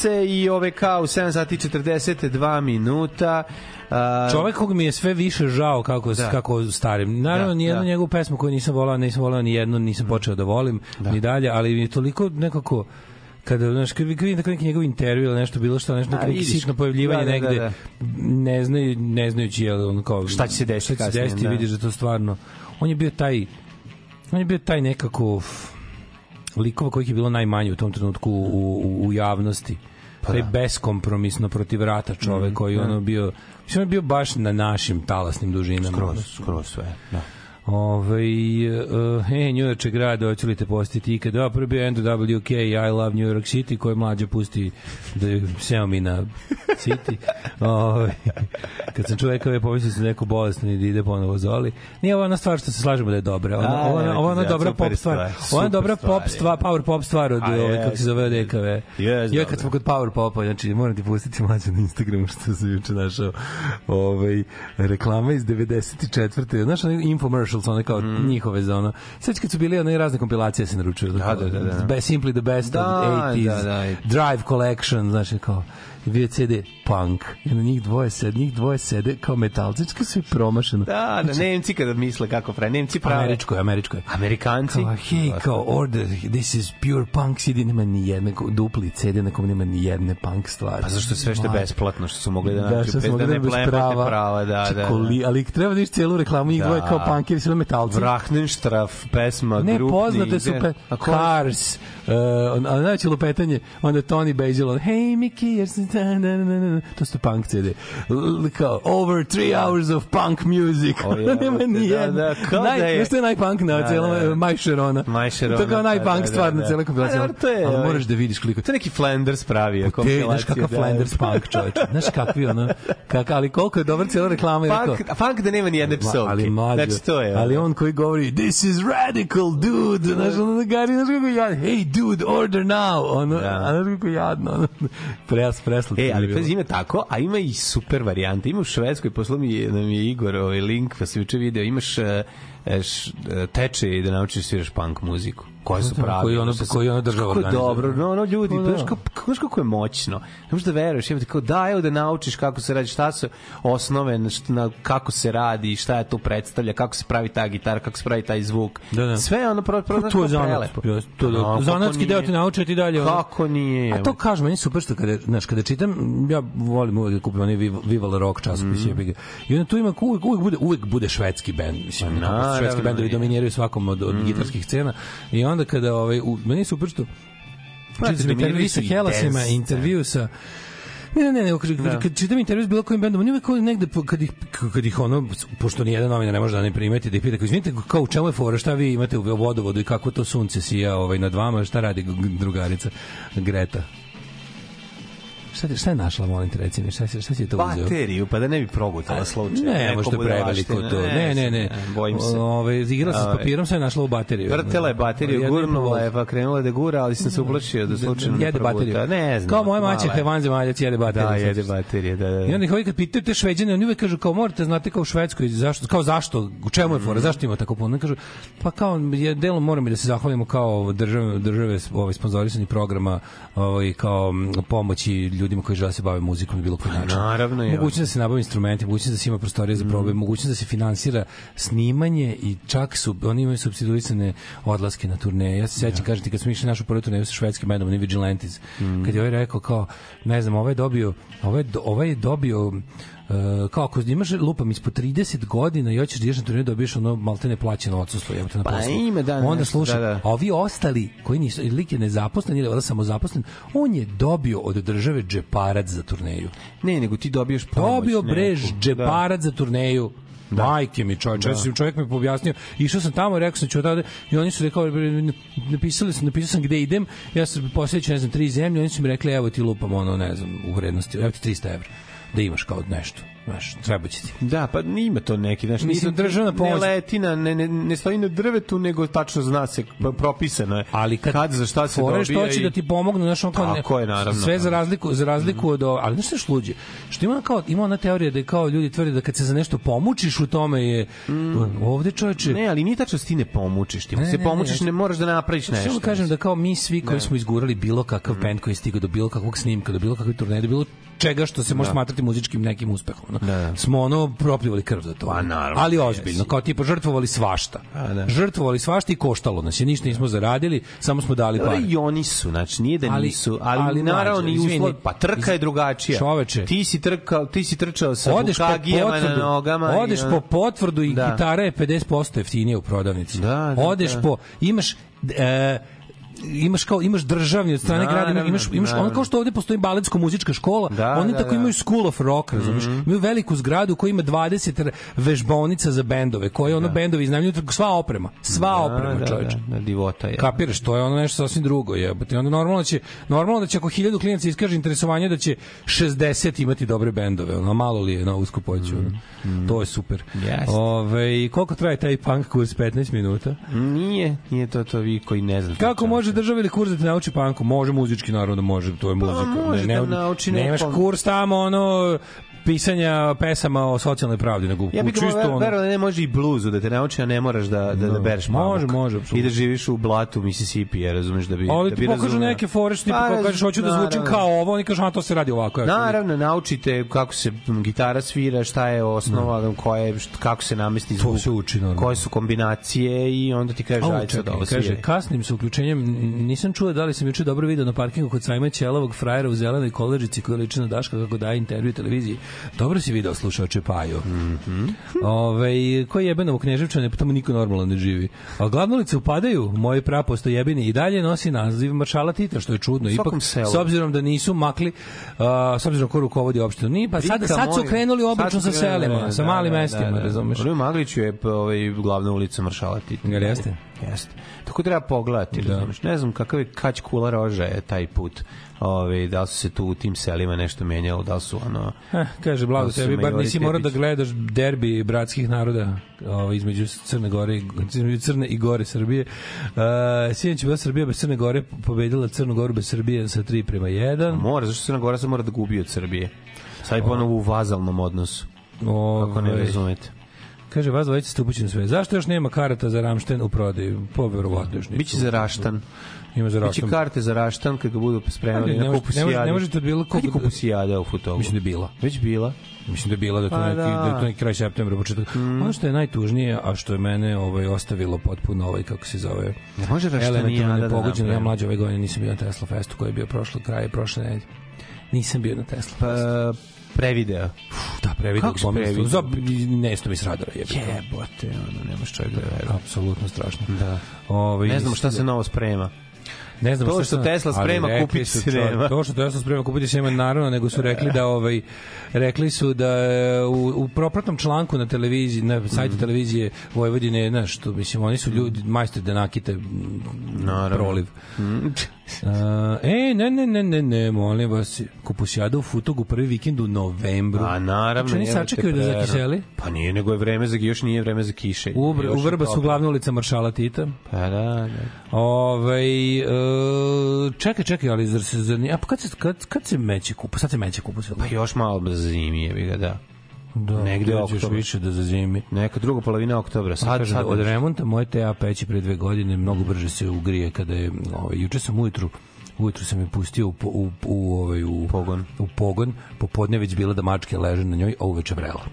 Srce i OVK u 7 sati 42 minuta. A, Čovek kog mi je sve više žao kako Da. kako starim. Naravno Da, ni jednu da. njegovu pesmu koju nisam volao, nisam volao ni jednu, nisam počeo da volim ni dalje, ali mi je toliko nekako kada znaš kad vidim da neki njegov intervju ili nešto bilo šta nešto A, neki sitno pojavljivanje Da, da, da, negde da. ne znaju ne znajući je on kao Šta će se desiti šta će se desiti da. vidiš da to stvarno on je bio taj on je bio taj nekako likova kojih je bilo najmanje u tom trenutku u, u, u javnosti Pa taj da. beskompromisno protiv rata čovek koji je ono bio mislim on je bio baš na našim talasnim dužinama skroz, skroz sve. Da. Ove, uh, e, New York grad, hoću li te postiti ikad? Da, prvi bio NWK, I love New York City, koje mlađe pusti da seo mi na City. Ove, kad sam čovjek ove pomislio sam da je neko bolestan i da ide ponovo zoli. Nije ovo ona stvar što se slažemo da je dobra. Ona, A, ovo je ona zezati, dobra pop stvar. Ona dobra pop stvar, power pop stvar od ove, jest. kako se zove. Jest, Ja dobro. kad smo kod power popa, znači moram ti pustiti mlađe na Instagramu što sam juče našao ovaj, reklama iz 94. Znaš, onaj infomercials, one kao njihove za ono. Sad kad su bili one razne kompilacije se naručuju. Mm. Da, da, da, da. Simply the best Da, of 80s. da, da. Drive Collection, znaš, kao bio CD punk. I na njih dvoje sede, njih dvoje sede kao metalci, znači kao sve promašeno. Da, da, Nemci kada misle kako pravi, Nemci prave. Američko je, američko je. Amerikanci. Kao, hey, kao, order, this is pure punk CD, nema ni jedne, dupli CD na kom nema ni jedne punk stvari. Pa zašto sve što je besplatno, što su mogli da Da, nađu, što smo da mogli ne bez plemate prava. prava, da, da, da. Čekoli, ali treba da vidiš celu reklamu, njih Da. dvoje kao punkeri, sve metalci. Vrachnenstraf, pesma, Ne, grupni. poznate su pe? Cars, uh, najveće lupetanje, onda Tony Basil, on, hey Mickey, jer sam da, da, da, da, da. To su punk CD. L- Kao, over three hours of punk music. O, jebote, Nema ni da, da, kao Naj, da je- što je najpunk na Da, celom, da, da. Sharona. Maj Sharona, To je kao da, najpunk da, da, stvar na da. celoj kompilaciji. A, dobro, to je, Ali moraš da vidiš koliko To je neki Flanders te, kompilaciju. znaš kakav da. Flanders punk čoveč. Znaš kakvi ono, kak, ali koliko je dobar cijela reklama. je rekao, Punk, punk da nema ni jedne psovke. ali mlađo, Znači, to je. ali on koji govori this is radical dude znaš ono da gari znaš kako jad hey dude order now ono Da. znaš kako jadno ono pres preslatko E, je ali pazi, ima tako, a ima i super varijante. Ima u Švedskoj, poslao mi je, nam je Igor ovaj link, pa sam juče video, imaš e, e, š, e, tečaj da naučiš sviraš punk muziku. Koje su Da, pravi. koji ono- koji ono država Kako je organizuje. dobro, no, ono ljudi, pa, da. znaš kako, kako je moćno. Ne možeš da veruješ, imate kao da, evo da naučiš kako se radi, šta su osnove, na, na, kako se radi, šta je to predstavlja, kako se pravi ta gitara, kako se pravi taj zvuk. Da, da. Sve je ono pro, pro, Pa znaš, to je zanat. To, No, da, kako zanatski deo te nauče ti dalje. ono. Kako nije? A to kažem, meni je super što kada, znaš, kada čitam, ja volim uvek da kupim onaj Viva, Viva La Rock časopis, mm. I onda tu ima, uvek, uvek, bude, uvek bude švedski bend, mislim, Pa naravno, švedski bendovi je. dominiraju svakom od, od gitarskih scena. I onda kada, ovaj, u, meni što Brate, čitam intervju sa su Helasima, intervju sa Ne, ne, ne, ne, kad, Da. kad čitam intervju s bilo kojim bendom, oni uvek negde, kad ih, kad ih ono, pošto ni jedan novinar ne može da ne primeti, da ih pita, kao, izvinite, kao u čemu je fora, šta vi imate u vodovodu i kako to sunce sija ovaj, nad vama, šta radi drugarica Greta? Šta, šta je našla, molim te, reci mi, šta, šta si to uzeo? Bateriju, pa da ne bi progutala slučaj. Ne, možda preveliko to. Ne, ne, ne. Bojim se. Ove, igrala sam s Ovaj. papirom, sve je našla u bateriju. Vrtela je bateriju, gurnula je, pa krenula da gura, ali sam se uplašio da slučajno ne jede bateriju. proguta. Ne znam. Kao moja maćeha je vanzemaljac, jede bateriju. Da, jede baterije, da, da. I onda ih ovi kad pitaju te šveđane, oni uvek kažu kao morate znate kao u Švedskoj zašto kao zašto u čemu je fora zašto ima tako puno kažu pa kao je delom moramo da se zahvalimo kao države države ovaj sponzorisani programa ovaj kao pomoći ljudima koji žele da se bave muzikom na bilo koji način. naravno, ja. Mogućnost da se nabavi instrumenti, mogućnost da se ima prostorije za probe, mogućnost da se finansira snimanje i čak su oni imaju subsidijuisane odlaske na turneje. Ja se sećam, kažem ti kad smo išli na našu prvu turneju sa švedskim bendom, oni Vigilantes, kad je ovaj rekao kao ne znam, ovaj je dobio ovaj je ovaj je dobio Uh, kao ako imaš lupam ispod 30 godina i hoćeš da ideš na turneju dobiješ ono maltene plaćeno odsustvo jebote na Pa poslu. ima, da, Onda slušaj, da, da. a ovi ostali koji nisu ili je nezaposlen ili je samozaposlen, on je dobio od države džeparac za turneju. Ne, nego ti dobiješ pomoć. Dobio brež neku. džeparac za turneju. Da. Majke mi čovječ, da. čovjek mi je objasnio, išao sam tamo, rekao sam ću odavde i oni su rekao, napisali su, napisao sam gde idem, ja sam posjećao, ne znam, tri zemlje, oni su mi rekli, evo ti lupam ono, ne znam, u vrednosti, evo ti 300 evra, da imaš kao nešto, znaš, treba će ti. Da, pa ima to neki, znaš, Mislim, državna pomoć- Ne leti na, ne, ne, ne stoji na drvetu, nego tačno zna se, propisano je. ali kad, kad za šta se dobija što će i- da ti pomognu znaš on kao Tako je, naravno. sve za razliku za razliku od ovo- ali znaš što je luđe što ima kao ima ona teorija da je kao ljudi tvrde da kad se za nešto pomučiš u tome je ovde čoveče Ne, ali nije tačno da ti ne pomučiš. Ti Ne, se ne, pomučiš, ne, ne, moraš da napraviš nešto. Samo kažem da kao mi svi koji smo izgurali bilo kakav bend koji je stigao do bilo kakvog snimka, do bilo kakve turneje, do bilo čega što se može smatrati muzičkim nekim uspehom. No. Da, da. Smo ono propljuvali krv za to. Pa, naravno, Ali ozbiljno, kao tipa žrtvovali svašta. A, da. Žrtvovali svašta i koštalo nas je, ništa nismo zaradili, samo smo dali pare. i oni su, znači nije da nisu, ali, ali naravno ni uslov, pa trka je drugačija. čoveče. Ti si trkao, ti si trčao sa odeš po bukagijama na potvrdu, nogama. i odeš ono- po potvrdu i Da. gitara je 50% jeftinija u prodavnici. Da, da, odeš da. po imaš e, imaš kao imaš državni od strane grada Naravno, imaš imaš ono naravno. kao što ovde postoji baletsko muzička škola Da, oni da, tako da. imaju School of Rock razumeš imaju veliku zgradu koja ima 20 r- vežbaonica za bendove koje ono bendovi iznajmljuju sva oprema sva oprema da, čoveče Da, da, divota je. Kapiraš, to je ono nešto sasvim drugo, jebote. Onda normalno da će normalno da će ako 1000 klinaca iskaže interesovanje da će 60 imati dobre bendove, ono malo li je na usko poću. ono. To je super. Jeste. Ove, koliko traje taj punk kurs 15 minuta? Nije, nije to to vi koji ne znate. Kako može država ili kurs da te nauči panku? Može muzički, naravno da može, to je muzika. može da nauči Nemaš nekom- kurs tamo, ono, pisanja pesama o socijalnoj pravdi, nego Ja bih čisto ono... verovao da ne može i bluzu da te nauči, a ne moraš da da, da bereš pamuk. Može, može, apsolutno. I da živiš u blatu Mississippi, ja razumeš da bi Ali da ti bi pokažu razumeo. neke fore što ti Pa, kažeš hoću da zvučim kao ovo, oni kažu a to se radi ovako. Ja Naravno, naučite kako se gitara svira, šta je osnova, koja je, št- kako se namesti zvuk, se uči, naravno. koje su kombinacije i onda ti kažeš, ajde sad ovo kaže, kasnim sa uključenjem, nisam čuo da li sam juče dobro video na parkingu kod sajma Ćelavog frajera u zelenoj koleđici koja liči na Daška kako daje intervju televiziji. Dobro si video slušaoče Paju. Mm Mhm. Ove, koji jebe novo knježevčane, pa tamo niko normalno ne živi. A glavnolice upadaju, moji praposto jebini i dalje nosi naziv maršala Tita, što je čudno. U Ipak, selu. s obzirom da nisu makli, a, s obzirom ko rukovodi opštinu, nije, pa sad, sad su krenuli obračun su sa selima, da, sa da, malim da, mestima, da, da. razumeš? Rui Magliću je ovaj, glavna ulica Maršala Tita. Jel jeste? Jeste. Tako treba pogledati, Da. razumeš. Ne znam kakav je kać kula roža je taj put. Ove, da su se tu u tim selima nešto menjalo, da su ono... Eh, kaže, blago Da tebi, bar nisi morao da gledaš derbi bratskih naroda ovaj, između Crne Gore, i- između Crne i Gore Srbije. Uh, Sinoć je bila Srbija bez Crne Gore, pobedila Crnu Goru bez Srbije sa 3 prema 1. Mora, zašto Crna Gora se mora da gubi od Srbije? Sad je ponovo u vazalnom odnosu. Kako ne Ovaj, razumete? Kaže, vas dvojica ste upućeni sve. Zašto još nema karata za Ramšten u prodaju? Po verovatno još nisu. Biće za Raštan. Ima za Biće Rašten. karte za Raštan kad ga budu spremali na kupusijadi. ne može- ne možete od bilo Kad je kog- kupusijada u futogu? Mislim da je bila. Već bila. Mislim da je bila da je to Pa neki da. da. je to neki kraj septembra početak. Mm. Ono što je najtužnije, a što je mene ovaj ostavilo potpuno ovaj kako se zove. Ne može Raštanijada da nepogođeno. Ja napravi. mlađe ove godine nisam bio na Tesla Festu koji je bio prošle kraj prošle nedelje. Nisam bio na Tesla Pa, Festu. prevideo. Da, previdio kako si gomila prevideo? Za nesto mi s radara jebe. Jebote, ono, nemaš čovjek da veruje. Apsolutno strašno. Da. Ovaj Ne znamo šta se novo sprema. Ne znam To što sam- Tesla sprema, kupiti su, se čovjek, nema. To što Tesla sprema kupiti se nema naravno, nego su rekli da ovaj rekli su da u, u propratnom članku na televiziji, na sajtu Mhm. televizije Vojvodine, znaš, što mislim oni su ljudi majstori da nakite Naravno. proliv. Uh, e, ne, ne, ne, ne, ne, molim vas, kupusijada u Futogu prvi vikend u novembru. A naravno. Znači, oni sačekaju da zakiseli? Pa nije, nego je vreme za još nije vreme za kiše. U, u Vrba su glavna ulica Maršala Tita. Pa da, da. Ovaj e, čekaj, čekaj, ali zar se zar, a pa kad se kad kad se meće kupu? Sad se meće kupu se. Pa još malo zimi je, ga, da. Da, negde oktobar. više da zazimi. Neka druga polovina oktobra. Sad, Sad, kažem, sad, da od remonta moje TA peći pre dve godine mnogo brže se ugrije kada je ovaj juče sam ujutru ujutru sam je pustio u, u, u, ovaj, u Pogon. u pogon popodne već bila da mačke leže na njoj a uveče vrela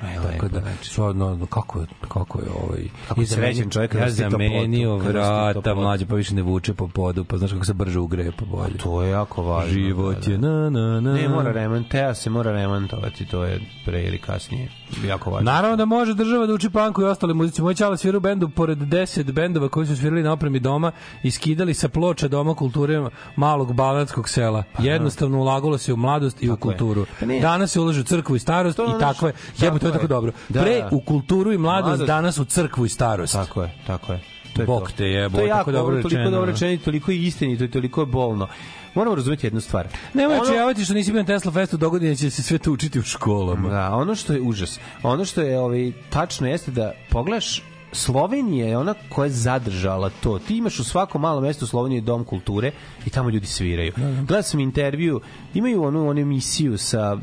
Aj, Tako lepo, da, znači. stvarno, kako je, kako je ovaj... Kako je I zamenio- srećan čovjek Ja toplotu, zamenio vrata, mlađe, pa više ne vuče po podu, pa znaš kako se brže ugreje po bolje. To je jako važno. Život da, je da. na, na, na. Ne, mora remont, teo se mora remontovati, to je pre ili kasnije jako važno. Naravno da može država da uči panku i ostale muzici. Moj čala svira u bendu pored 10 bendova koji su svirali na opremi doma i skidali sa ploča Doma kulture malog balkanskog sela. Jednostavno ulagalo se u mladost i u je. kulturu. Pa. Danas se ulaže u crkvu i starost To je i takve. što- Jebo, to je tako je. dobro. Da, Pre da. u kulturu i mladost, Mladost. danas u crkvu i starost. Tako je, tako je. To je Bog to. te jebo, To je tako dobro dobro, toliko rečeno. dobro rečeno toliko je istinito i toliko je bolno. Moramo razumeti jednu stvar. Nemoj Ono- očajavati što nisi bio na Tesla Festu, dogodine će se sve to učiti u školama. Da, ono što je užas, ono što je ovaj, tačno jeste da pogledaš Slovenija je ona koja je zadržala to. Ti imaš u svakom malom mestu u Sloveniji dom kulture i tamo ljudi sviraju. Gledao sam intervju, imaju onu, onu emisiju sa,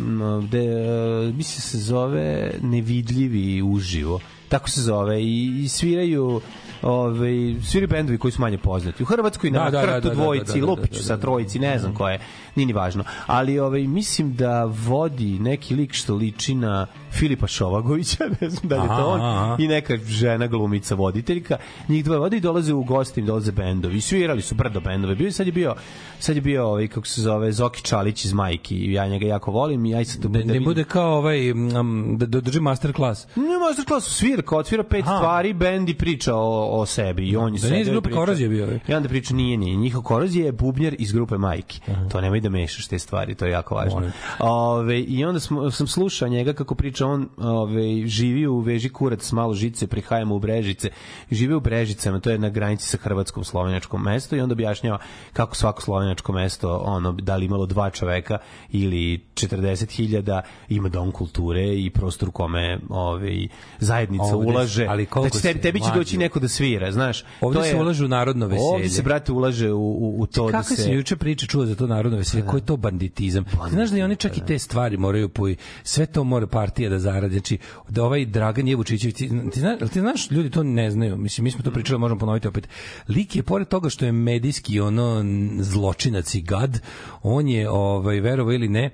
de, e, mislim se zove Nevidljivi uživo. Tako se zove i, i sviraju ovaj sviraju bendovi koji su manje poznati. U Hrvatskoj na Da, da, da, Hrtu da, da, dvojici, da, da, da, Lupiću da, sa da. trojici, ne znam ko je, nije ni važno. Ali ovaj, mislim da vodi neki lik što liči na Filipa Šovagovića, ne znam da li je to on, Aha, i neka žena glumica voditeljka. Njih dvoje vode i dolaze u gosti, im dolaze bendovi. Svirali su brdo bendove. Bio, sad je bio, sad je bio ovaj, kako se zove, Zoki Čalić iz Majki. Ja njega jako volim i aj sad to Da, ne bude kao ovaj, mm, da, da drži master klas. Ne, masterclass svira, kao otvira pet Aha. stvari, bend i priča o, o sebi. I on je Da nije iz sedeo i grupe. Korozije bio. I onda priča, nije, nije. Njihov korozije je bubnjar iz grupe Majki. To nemoj da mešaš te stvari, to je jako važno. Molim. Ove, I onda smo, sam slušao njega kako priča, on ove, živi u veži kurac s malo žice, prihajamo u Brežice. Živi u Brežicama, to je na granici sa hrvatskom slovenjačkom mesto i onda objašnjava kako svako slovenjačko mesto, ono, da li imalo dva čoveka ili 40.000 ima dom kulture i prostor u kome ove, zajednica Ovde- ulaže. ali da će tebi, tebi će doći neko da svira, znaš. Ovde To se je- ulaže u narodno veselje. Ovde se, brate, ulaže u, u, u to da Kakve se... se juče priče čuo za to narodno veselje? Koji je to banditizam? Ti Znaš da i oni čak i te stvari moraju po sve to mora partija da zaradi. Znači da ovaj Dragan Jevučićević ti, ti, znaš, ti znaš ljudi to ne znaju. Mislim mi smo to pričali, možemo ponoviti opet. Lik je pored toga što je medijski ono zločinac i gad, on je ovaj verovo ili ne, e,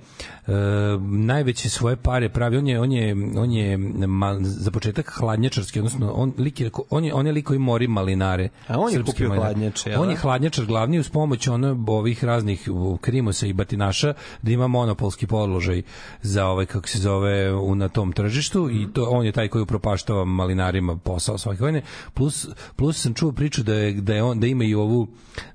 najveće svoje pare pravi. On je on je on je ma, za početak hladnjačarski, odnosno on lik je, on je on je lik koji mori malinare. A on je kupio malinare. hladnjače, jel On je da? hladnjačar glavni uz pomoć ono ovih raznih krimosa i batinaša da ima monopolski položaj za ovaj kako se zove u, na tom tržištu i to on je taj koji upropaštava malinarima posao svake godine. Plus plus sam čuo priču da je da je on da ima i ovu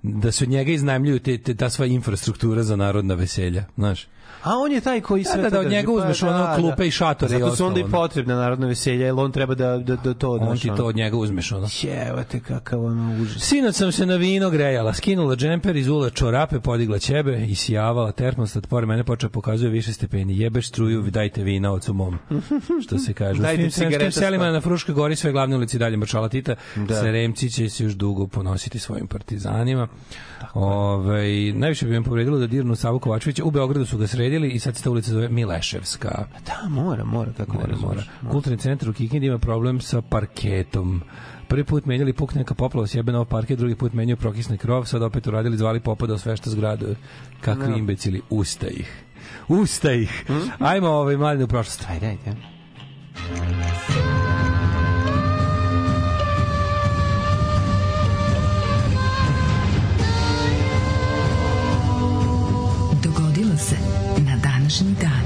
da se od njega iznajmljuju te, te ta sva infrastruktura za narodna veselja, znaš. A on je taj koji Da, sve da, da, od njega uzmeš ono klupe i šatore i Zato su onda i ostalo. potrebna narodna veselja, jer on treba da, da, da to... On znaš, ti to od njega uzmeš ono. Jevate kakav ono užas. Sinoć sam se na vino grejala, skinula džemper, izula čorape, podigla ćebe i sijavala termostat, pored mene počeo pokazuje više stepeni. Jebeš struju, dajte vina ocu mom. Što se kaže. Dajte cigareta selima na Fruškoj gori sve glavne ulici dalje Maršala Tita. Da. Da. Seremci će se još dugo ponositi svojim partizanima. Ove, najviše bi me povredilo da dirnu Savu Kovačevića. U Beogradu su ga sredili i sad se ta ulica zove Mileševska. Da, mora, mora, kako ne Mora, razumeš. mora. Kulturni centar u Kikindi ima problem sa parketom. Prvi put menjali puk neka poplava sjebe nov parket, drugi put menjaju prokisni krov, sad opet uradili, zvali popa da osvešta zgradu. Kakvi imbecili, usta ih. Usta ih. Ajmo ovaj mladine u prošlost. Ajde, ajde. Današnji dan.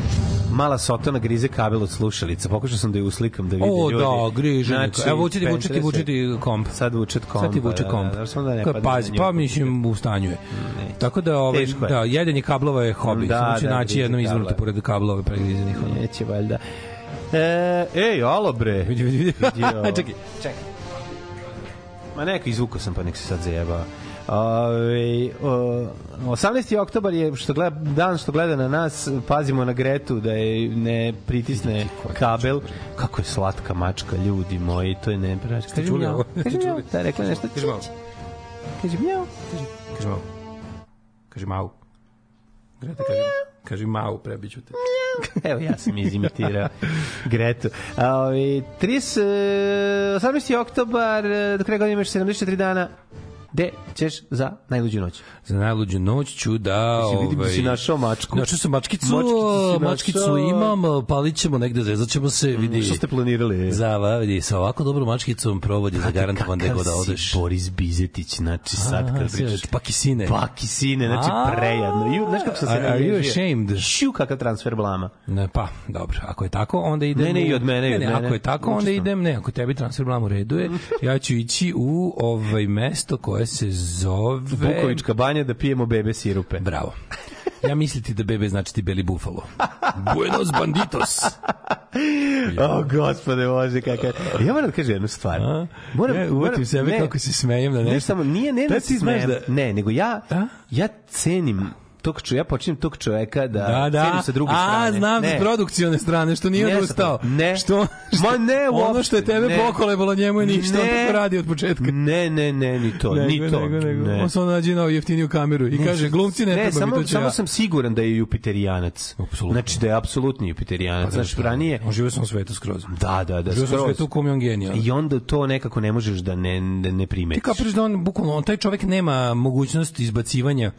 Mala sotona grize kabel od slušalica. Pokušao sam da je uslikam da vidi O, ljudi. da, griže. Znači, Evo, vučiti, vučiti, se- vučiti komp. Sad vučet komp. Sad ti vuče komp. Da, da, da, da ne Kao, padne Pazi, na pa mislim u stanju je. Tako da, ovaj, Teško je. da, jedenje kablova je hobi. Da, Samo će da, naći grize jednom izvrtu kablove. pored kablova pregrizenih. Neće valjda. E, ej, alo bre. Vidi, vidi, vidi. Ovo. Čekaj. Ma neko izvuko sam pa nek se sad zajebava. Ove, o, 18. oktobar je što gleda, dan što gleda na nas, pazimo na Gretu da je ne pritisne kabel. Kako je slatka mačka, ljudi moji, to je ne... Kaži mjau, kaži mjau, da, rekla nešto. Kaži malo. Kaži mjau. Kaži malo. Kaži mau. Greta, kaži, kaži mau, prebiću te. Evo ja sam izimitirao Gretu. A, ovi, 30, e, 18. oktobar, e, do kraja godine imaš 74 dana. Gde ćeš za najluđu noć? Za najluđu noć ću da... Si vidim da ovaj, si našao mačku. Našao sam mačkicu, Mačkicu mačkicu našao. imam, palit ćemo negde, zezat ćemo se, vidi. Što ste planirali? Za, vidi, sa ovako dobrom mačkicom provodi za garantovan gde god da odeš. si Boris Bizetić, znači sad A, kad sve, pričaš. Pakisine. Pakisine, znači A. prejadno. Ju, znaš kako sam se Are- are you ashamed? Šiu kakav transfer blama. Ne, pa, dobro. Ako je tako, onda idem... Ne, ne, i od mene, i ne, od ne, mene. Ako je tako, onda idem... Ne, ako tebi transfer blam u redu je, ja ću ići u ovaj mesto koje se zove... Vukovička banja da pijemo bebe sirupe. Bravo. Ja misliti da bebe znači ti beli bufalo. Buenos banditos. O, gospode, može kakav. Ja moram da kažem jednu stvar. A? Moram, Ja uvatim sebe kako se smejem na Ne, nešto. samo, nije, ne, Da ti ti znaš smejem, da- ne, nego ja, A? ja cenim tog čo, ja počinjem tog čoveka da, Da, da. cenim sa druge A, strane. znam ne. s produkcione strane, što nije Ne, odustao. ne. Što, što, Ma ne, Ono uopšte, što je tebe ne. pokolebalo, njemu je ništa, on Ne. tako radi od početka. Ne, ne, ne, ni to, Nego, ni to. nego, nego. ne. On samo nađe novu jeftiniju kameru i kaže, glumci ne, ne, treba samo, mi to ću samo ja. sam siguran da je Jupiterianac. Apsolutno. Znači da je apsolutni Jupiterianac. Pa, Znači, zato, ranije... On žive u svom svetu skroz. Da, da, da. Žive u svom skroz. svetu u kom je on genijal. I onda to nekako ne možeš da ne, ne, ne Ti primetiš. kapiraš da on, bukvalno, on, taj čovjek nema mogućnost izbacivanja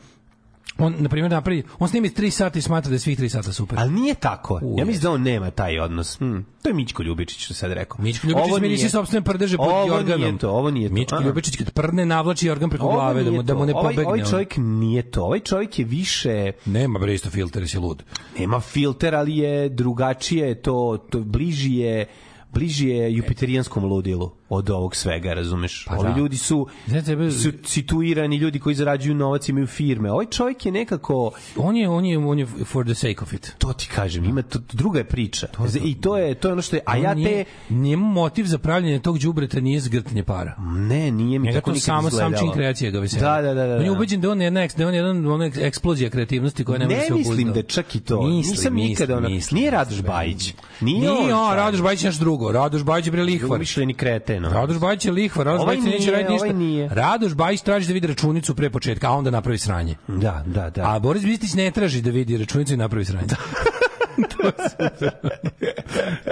on, na primjer, napravi, on snimi 3 sata i smatra da je svih 3 sata super. Ali nije tako. U, ja mislim da on nema taj odnos. Hm. To je Mićko Ljubičić što sad rekao. Mičko Ljubičić smiri si sopstvene prdeže pod Ovo organom. nije to, ovo nije to. Mičko A. Ljubičić kad prdne navlači organ preko Ovo glave da mu, da mu ne ovaj, pobegne. Ovaj ono. čovjek nije to. Ovaj čovjek je više Nema bre isto filter, si lud. nema filter, ali je drugačije je to, to bliži je bliži je jupiterijanskom ludilu od ovog svega, razumeš? Pa Ovi da. ljudi su, Znaš, tebe- su situirani, ljudi koji zarađuju novac, imaju firme. Ovaj čovjek je nekako, On je, on je, on je for the sake of it. to ti kažem, ima to, druga je priča. I to je, to je ono što je, a ja nije- te, Njemu motiv za pravljanje tog đubreta nije zgrtanje para. ne, nije mi Njega tako to nikad samo sam izgledalo. čin kreacije ga veseli. Da, da, da, da. On je da. ubeđen da on je jedna, da on je jedan, ona eksplozija kreativnosti koja ne, može Ne se mislim obuzdati. da je čak i to. Misli, Nisam misli, nikada ono, misli, nije Radoš. Bajić. Nije, Nije, on. Radoš Bajić je nešto drugo. Radoš Bajić je bre lihvar. Umišljeni kreten. Ono. Radoš Bajić je lihvar, Radoš Ovaj Bajić neće raditi ništa. ovaj nije. Radoš Bajić traži da vidi računicu pre početka, a onda napravi sranje. Da, da, da. A Boris Bistić ne traži da vidi računicu i napravi sranje.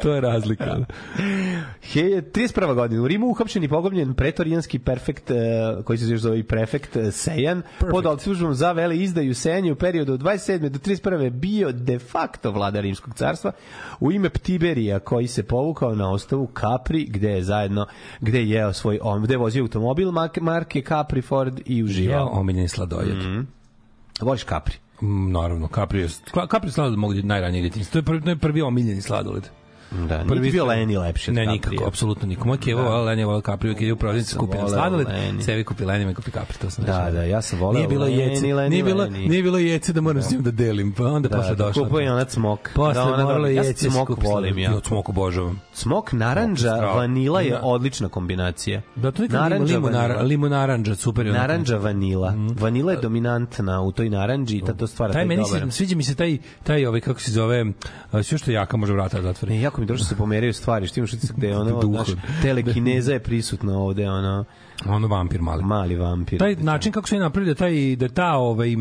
to je razlika. He, 31. godina. U Rimu uhapšen i pogobljen pretorijanski perfekt, eh, koji se još zove i prefekt eh, Sejan, pod optužbom za vele izdaju Sejanje u periodu od 27. do 31. bio de facto vlada Rimskog carstva u ime Ptiberija, koji se povukao na ostavu Capri, gde je zajedno, gde je jeo svoj, gde je vozio automobil marke, Capri Ford i Jeo uživao. omiljeni sladoled. Voliš Capri? Mm, naravno, Capri je, Capri sladoled mogu da najranije djetinjstvo. To je prvi, to je prvi omiljeni sladoled. Da, Prvi niti bio Leni lepši od Ne, nikako, apsolutno nikako. Moj kevo volao Lenija, volao Capri, uvijek je u prodavnici sam kupi na voleo sladoled, Leni. sebi kupi Lenija, me kupi Capri, to sam Da, da, ja sam voleo Nije bilo Leni, jece, Leni, nije bilo, Leni. nije bilo jece da moram s njim da delim, pa onda posle došlo. Kupuje i ona smok. Posle da, ona moralo dobije. ja jece smok volim ja. Ja smok obožavam. Smok, je strava. vanila je Da. odlična kombinacija. Da, to je neka Naranđa, limu, vanila. limu, limu naranđa, super je. Naranđa vanila. Vanila je dominantna u toj naranđi i ta to stvara Taj meni dobar. se sviđa mi se taj taj ovaj kako se zove sve što jaka može vrata da zatvori. Ne, jako mi dobro što se pomeraju stvari, što imaš utisak da je ono, znaš, telekineza je prisutna ovde, ono, Ono vampir mali. mali vampir. Taj način kako su je napravili da taj da ta ovaj e,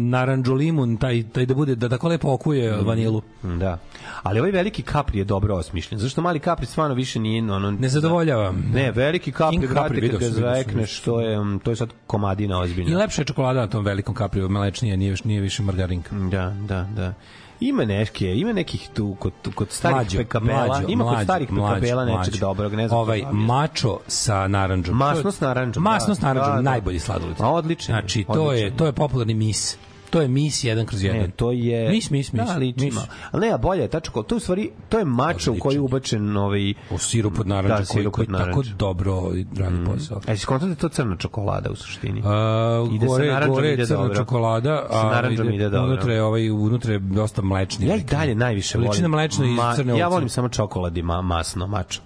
naranđo limun taj taj da bude da tako lepo okuje vanilu. Da. Ali ovaj veliki kapri je dobro osmišljen. Zašto mali kapri stvarno više nije ono Ne zadovoljava. Ne, veliki kapri, King brate, Capri, kad ga zvekneš, to je, to je sad komadina I ozbiljna. lepša je čokolada na tom velikom kapriju, mlečnija, nije više nije više margarinka. Da, da, da. Ima neke, ima nekih tu kod, kod starih Mlađo, pekabela, mlađo, ima kod mlađo, starih mlađo, pekabela nečeg mlađo. dobrog, ne znam. Ovaj mačo sa narandžom. Masno s narandžom, Masno s da, narandžom, da, da. najbolji sladoled. Je, Znači, to je odličan. to je popularni mis. To je mis jedan kroz jedan. Ne, to je... Mis, mis, mis. Da, liči mis. Ali ne, a bolje je ta čokolada. To je u stvari, to je mača u koji ubačen ovaj... U sirup od narandža Da, koji, koji tako dobro radi posao. A jesi konta da je to crna čokolada u suštini? A, Ide sa gore, narandžom, gore ide crna dobro. čokolada, Sa narandžom ide dobro. Unutra je, ovaj, unutra je dosta mlečni. Ja i dalje najviše volim. Ličina mlečna i crne Ja ovce. volim samo čokolad i ma, masno, mačo.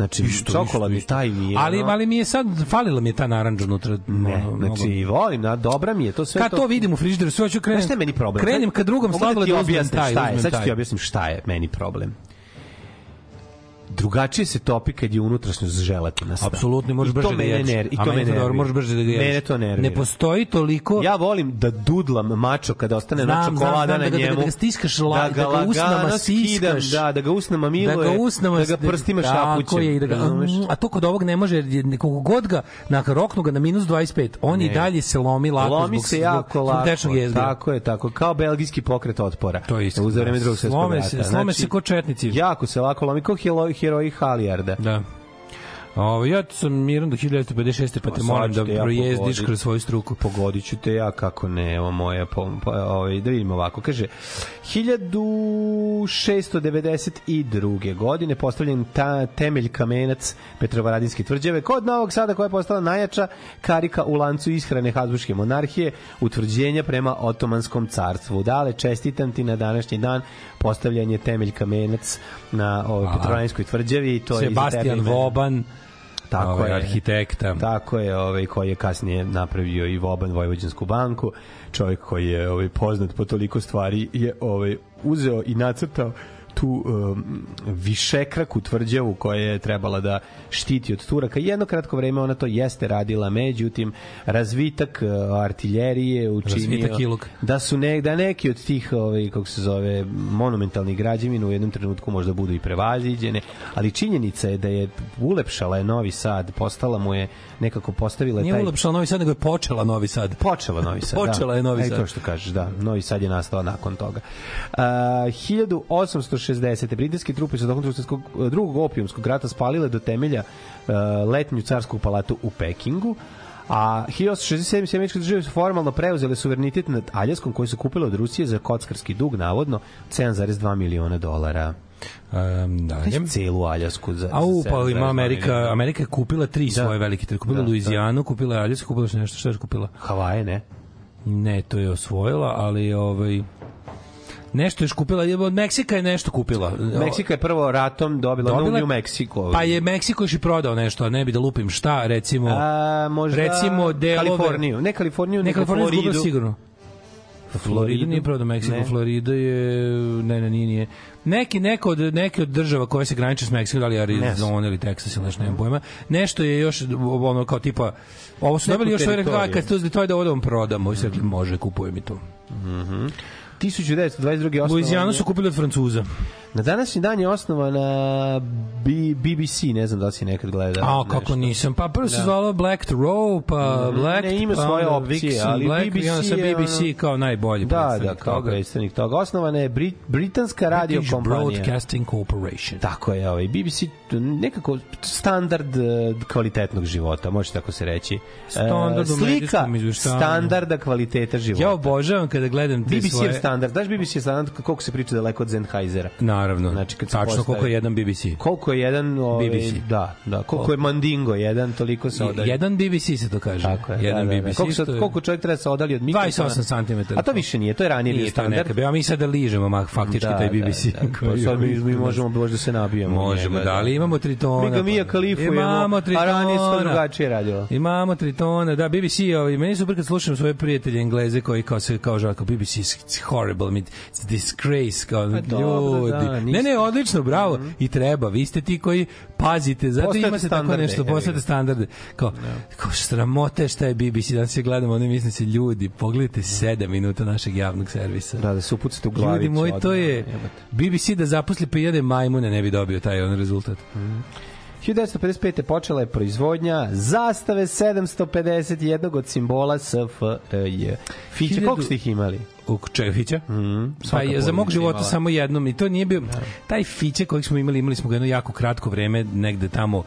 Znači, čokoladni taj mi je... Ali, ono- ali mi je sad, falila mi je ta narandža unutra. Ne, mnogo. znači, volim, da, dobra mi je, to sve Kad to vidim u frižideru, sve hoću krenem. Znaš šta je meni problem? Krenem ka drugom da ti sladoledu, uzmem taj, šta je, uzmem sad ću ti objasnim šta je meni problem. Drugačije se topi kad je unutrašnjost želatina. Apsolutno, možeš I brže da jedeš. ner, I to mene nervira. možeš brže da ga jedeš. Mene to nervira. Ne postoji toliko... Ja volim da dudlam mačo kada ostane na Znam, znam, čokolada znam, na da ga- da ga- njemu. da ga stiskaš la- da ga lagano usnama skidam, stiskaš. Da, da ga usnama miluje. da ga usnama da ga prstima šapućem. Tako je, i da ga, razumeš? a to kod ovog ne može, jer je koliko god ga, na roknu ga na minus 25, on i Ne. dalje se lomi lako Lomi zbog, se jako zbog, lako. zbog jezgra. Tako je, tako. Kao belgijski pokret otpora. To je isto. U za vreme drugog svjetskog Slome rata. se- slome se ko četnici. Jako se lako lomi, kao heroji, Halijarda. Da. Ovo, ja sam miran do 1956. pa te molim ću da ja projezdiš kroz svoju struku. Pogodit ću te ja kako ne, evo moja, po, po, ovaj, da vidimo ovako, kaže 1692. godine postavljen ta temelj kamenac Petrovaradinske tvrđave kod Novog Sada koja je postala najjača karika u lancu ishrane Habsburgske monarhije utvrđenja prema Otomanskom carstvu. Dale, čestitam ti na današnji dan postavljanje temelj kamenac na ovaj. Petrovaradinskoj tvrđavi to je Sebastian mene. Voban, Tako ovaj, je. arhitekta. Tako je, ovaj koji je kasnije napravio i Voban Vojvođansku banku, čovjek koji je ovaj poznat po toliko stvari je ovaj uzeo i nacrtao tu um, višekraku tvrđavu koja je trebala da štiti od Turaka. Jedno kratko vreme ona to jeste radila, međutim razvitak uh, artiljerije učinio da su ne, da neki od tih ovaj kako se zove monumentalnih građevina u jednom trenutku možda budu i prevaziđene, ali činjenica je da je ulepšala je Novi Sad, postala mu je nekako postavila je Nije taj ulepšala Novi Sad, nego je počela Novi Sad. Počela Novi Sad, Počela da. je Novi E, Sad. to što kažeš, da. Novi Sad je nastao nakon toga. Uh, 1860. britanski trupe su tokom drugog, opijumskog rata spalile do temelja uh, letnju carsku palatu u Pekingu. A 1867. američke države su formalno preuzele suverenitet nad Aljaskom koji su kupile od Rusije za kockarski dug, navodno, od 7,2 miliona dolara. Um, dalje. Celu Aljasku za, A pa 7,2 ima Amerika. Amerika je kupila tri Da. svoje velike teritorije. Kupila Da, Luizijanu, kupila je Aljasku, kupila nešto, što je kupila? Havaje, ne? Ne, to je osvojila, ali ovaj nešto je kupila, je- od Meksika je nešto kupila. Meksika je prvo ratom dobila, Dobila- New Mexico. Pa je Meksiko još i prodao nešto, a ne bi da lupim šta, recimo... A, možda recimo delove... Kaliforniju. Ne Kaliforniju, Ne, je Floridu. sigurno. Florida nije prodao Meksiko, Ne. Florida je ne ne nije nije. Neki neko od neke od država koje se graniče s Meksikom, da li Arizona ili Texas ili nešto, nemam pojma. Nešto je još ono kao tipa ovo su Neku dobili još ove rekao kad to je da ovo da vam prodamo, i rekli, može kupujem i to. 1922. Luizijanu su kupili od Francuza. Na današnji dan je osnovana B BBC, ne znam da li si nekad gledao. A, kako nisam. Pa prvo se zvalo Black to Row, pa Black, Ne, ima pa svoje opcije, Vixen, ali Black, BBC i onda sa je BBC ono- kao najbolji Da, da, predstavnik kao toga. predstavnik toga. Osnovana je Brit, britanska radio British kompanija. Broadcasting Corporation. Tako je, ovaj BBC nekako standard eh, kvalitetnog života, može tako se reći. Standard Eh, u slika standarda kvaliteta života. Ja obožavam kada gledam te BBC svoje... je standard. Znaš BBC je standard koliko se priča daleko od Sennheisera. Naravno. Znači, kad Tačno postavi- koliko je jedan BBC. Koliko je jedan ovaj, BBC. Da, da. Koliko je Mandingo jedan, toliko se odalje. Jedan BBC se to kaže. Tako je, jedan da, da, da. BBC. Koliko, se, koliko čovjek treba da se odali od mikrofona? 28 cm. A to više nije, to je ranije bio Nije to standard. neka. A mi sada ližemo mak, faktički taj BBC. Da, da, da. Pa sad mi, mi možemo možda se nabijemo. Možemo, njega, da, ali imamo tritona. Mi ga Mija pa. kalifujemo, Imamo a ranije se to tritona. drugačije radilo. Imamo Tritona, da, BBC, ovaj, meni super kad slušam svoje prijatelje Engleze koji kao se kao žal, kao BBC is horrible, it's disgrace, kao Pa ljudi. Da, ne, ne, odlično, bravo, i treba, vi ste ti koji pazite, zato Postajete imate tako nešto, postajete standarde. Kao, kao sramote šta je BBC, danas se gledamo, oni mislim se ljudi, pogledajte 7 minuta našeg javnog servisa. Da, da se upucate u glavicu. Ljudi moji, to je. BBC da zaposli pa jede majmune ne bi dobio taj on rezultat. 1955. počela je proizvodnja zastave 751 od simbola SFRJ. Fiće, koliko ste ih imali? U Čefića? Mm, Pa je, za mog života imala. samo jednom i to nije bio taj fiće kojeg smo imali imali smo ga jedno jako kratko vreme negde tamo uh,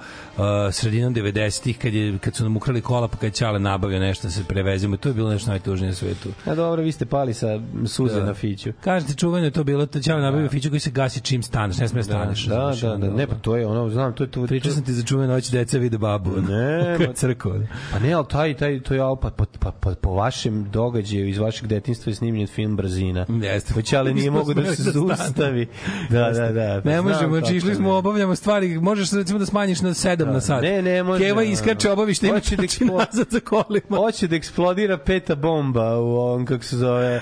sredinom 90-ih kad je kad su nam ukrali kola pa kad je Ćale nabavio nešto da se prevezemo to je bilo nešto najtužnije na svetu A dobro, vi ste pali sa suze Da. na fiću. Kažete čuveno je to bilo to Ćale nabavio fiću koji se gasi čim staneš ne sme da staneš Da, da, da, ono, ne, pa to je ono, znam, to je to. Pričao to- sam ti za čuveno noć deca vide babu. Ne, ma- crko. Pa ne, ali taj, taj, to je al, pa, pa, pa, pa, po vašem događaju iz vašeg detinjstva je snimljen film Brzina. Jeste. Hoće, ali nije mogu da se da zaustavi. Da, da, da. pa Ne možemo, znači išli smo, obavljamo stvari, možeš recimo da smanjiš na 7 na sat. Ne, ne, može, Keva iskače, obavi šta ima Hoće da trči eksplo- nazad za kolima. Hoće da eksplodira peta bomba u ovom, kako se zove...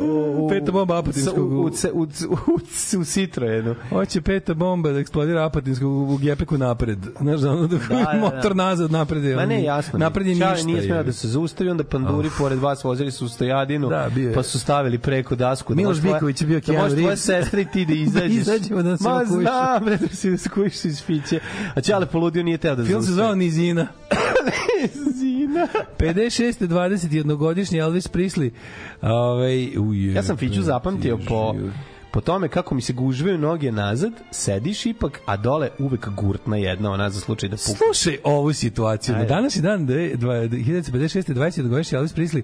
u, u, Peta bomba Apatinskog U, u, u- u, u, u, u Citroenu. Hoće peta bomba da eksplodira apatinskog u, u gepeku napred. Znaš, da ono Da, da, da. motor nazad napred je. Ma on- ne, jasno. je. Napred je Čale ništa. nije smeo je. da se zaustavi, onda panduri pored vas vozili su stojadinu, Da, bio je. pa su stavili preko dasku. Miloš može tvoja- Biković je bio Da Keanu može tvoja Reeves. sestra i ti da izađeš. izađemo da se Ma okujiš. znam, bre, da da se kujiš iz fiće. A Čale poludio nije teo da Film se zvao zaustavi. Nizina. Zina. 56. 21-godišnji Elvis Presley. Ovaj, uje, Ja sam Fiću zapamtio po po tome kako mi se gužvaju noge nazad, sediš ipak, a dole uvek gurtna jedna, ona za slučaj da pukne. Slušaj ovu situaciju. Na Ajde. današnji dan, de- dva- 1956. 20. godišnji Elvis Presley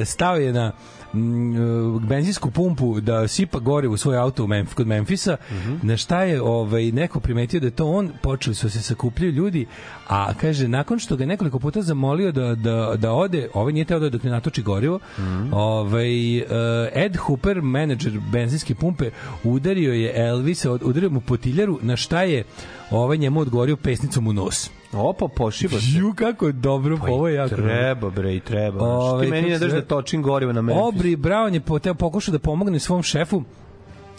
e, stao je na mm, e, benzinsku pumpu da sipa gore u svoj auto u Memf, kod Memfisa, na šta je ovaj, neko primetio da je to on, počeli su se sakupljaju ljudi, a kaže, nakon što ga nekoliko puta zamolio da, da, da ode, ovaj nije teo da dok ne natoči gorivo, ovaj, e, Ed Hooper, menadžer benzinske pumpe, udario je Elvisa, udario mu potiljaru, na šta je ovaj njemu odgovorio pesnicom u nos. Opa, pošiba se. Ju, kako je dobro, pa ovo je jako dobro. Treba, bre, i treba. Znaš, Ovaj, ti meni ne daš da točim gorivo na Memphis. Obri Brown je poteo, pokušao da pomogne svom šefu,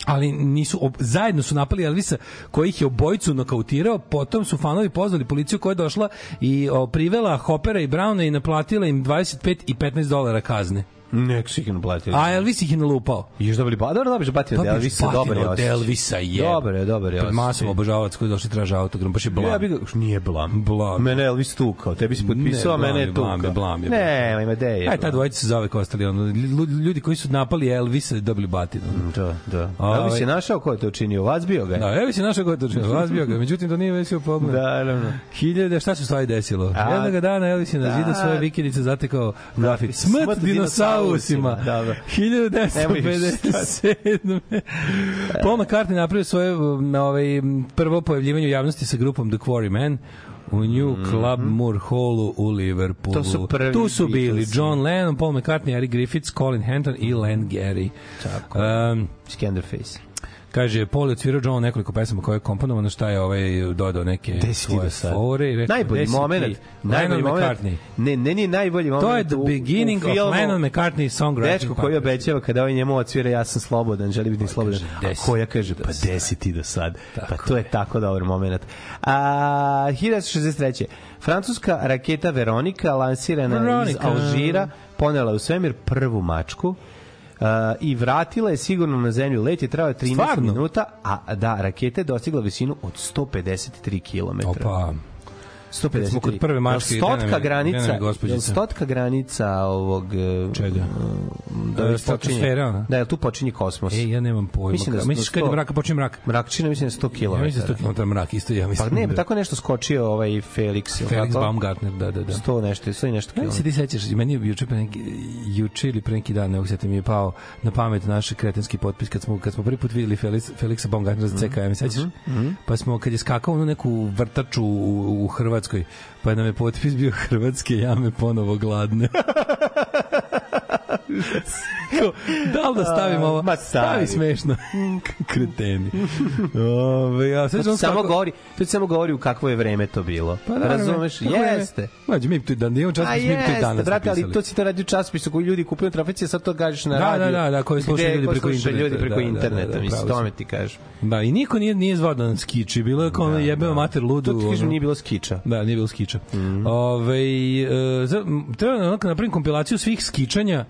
ali nisu ob, zajedno su napali Elvisa koji ih je obojicu nokautirao potom su fanovi pozvali policiju koja je došla i o, privela Hopera i Browna i naplatila im 25 i 15 dolara kazne Nek su ih naplatili. a Elvis ih je nalupao I još dobili ba, dobro dobiješ batinu od Elvisa, batinu dobar je od osjećaj. Elvisa je Dobar je, dobar je osjećaj. masom obožavac koji je došli traže autogram baš je blam Ja bih ga, nije blam. Blam. Mene je Elvis tukao, tebi si potpisao, a mene je, je blam tukao. je, blam je, Ne, ima gde je. Aj, ta dvojica se zove ostali, ono, lju- ljudi koji su napali Elvisa dobili batinu. Da, da. Ovaj- Elvis je našao ko je to učinio, vas bio ga. je? Da, Elvis je našao gotovo, vas bio ga, međutim to nije vesio problem. Da, naravno. Hiljade, šta se stvari desilo? A- Jednog dana Elvis je na zidu Da. svoje vikendice zatekao grafit. Smrt, Smrt dinosaurusima. dinosaurusima, dobro. 1957. Paul McCartney napravio svoje na ovaj, prvo pojavljivanje u javnosti sa grupom The Quarry Man u New Club Moore Hallu u Liverpoolu. Mhm. To su prvi tu su bili Beatlesi. John Lennon, Paul McCartney, Eric Griffiths, Colin Henton i Len Gary. Tako. Um, Scanderface. Kaže, Paul je odsvirao John nekoliko pesama koje je komponovano, šta je ovaj dodao neke svoje fore. i rekao, Najbolji moment. Najbolji moment. McCartney. Ne, ne, nije najbolji moment. To je the u- u beginning of. Lennon McCartney songwriting. Dečko koji obećava kada ovaj njemu odsvira ja sam slobodan, želi biti slobodan. kaže, A "Gde si koja kaže pa do gde si ti do sad? Pa to je tako dobar moment. A 1963. Francuska raketa Veronika lansirana iz Veronica. Alžira ponela u svemir prvu mačku. Uh, I vratila je sigurno na zemlju. Let je trajao 13 Stvarno? minuta, a da, raketa je dostigla visinu od 153 km. Opa. 153. smo kod prve mačke, Stotka je- nam granica, je gospođica? jel stotka granica ovog... e, Čega? Da, E, počinje, da, jel tu počinje kosmos? E, ja nemam pojma. Mislim da Misliš sto- je mraka, počinje mrak? Mrakčina mislim da je 100 km. Ja mislim da je 100 km mrak, isto ja Pa mislim. ne, da- pa tako nešto skočio ovaj Felix. Felix? Baumgartner, da, da, da. 100 nešto, 100 i nešto Kako se kilometara. ti sećaš, meni je juče pre neki, juče ili pre neki dan, ne se mi je pao na pamet naš kretenski potpis kad smo kad smo prvi put videli Felix Felixa Baumgartnera za CKM, sećaš? Pa smo kad je skakao u neku vrtaču u, u Hrvatskoj, pa nam je potpis bio hrvatske jame ponovo gladne. Da li da stavim ovo? Ma, stavi stavi. smešno. Kreteni. Ove, ja, sad To samo govori, to samo govori u kakvo je vreme to bilo. Pa da, Razumeš? kako je? Jeste. Mađe, mi to dan, imamo čas, A mi jeste, danas brate, ali to si to radi u časopisu koji ljudi kupuju trafici, a sad to kažeš na Da, radiju. da, da, da, koji slušaju ljudi preko interneta, ljudi preko da, da, interneta, da, da, mislim, tome ti kažem. Da, i niko nije, nije zvao da nam skiči. Bilo je kao ono jebeo mater ludu. To ti kažem, nije bilo skiča. Da, nije bilo skiča. Mhm. Ove, e, za, m, treba da onako napravim kompilaciju svih skičanja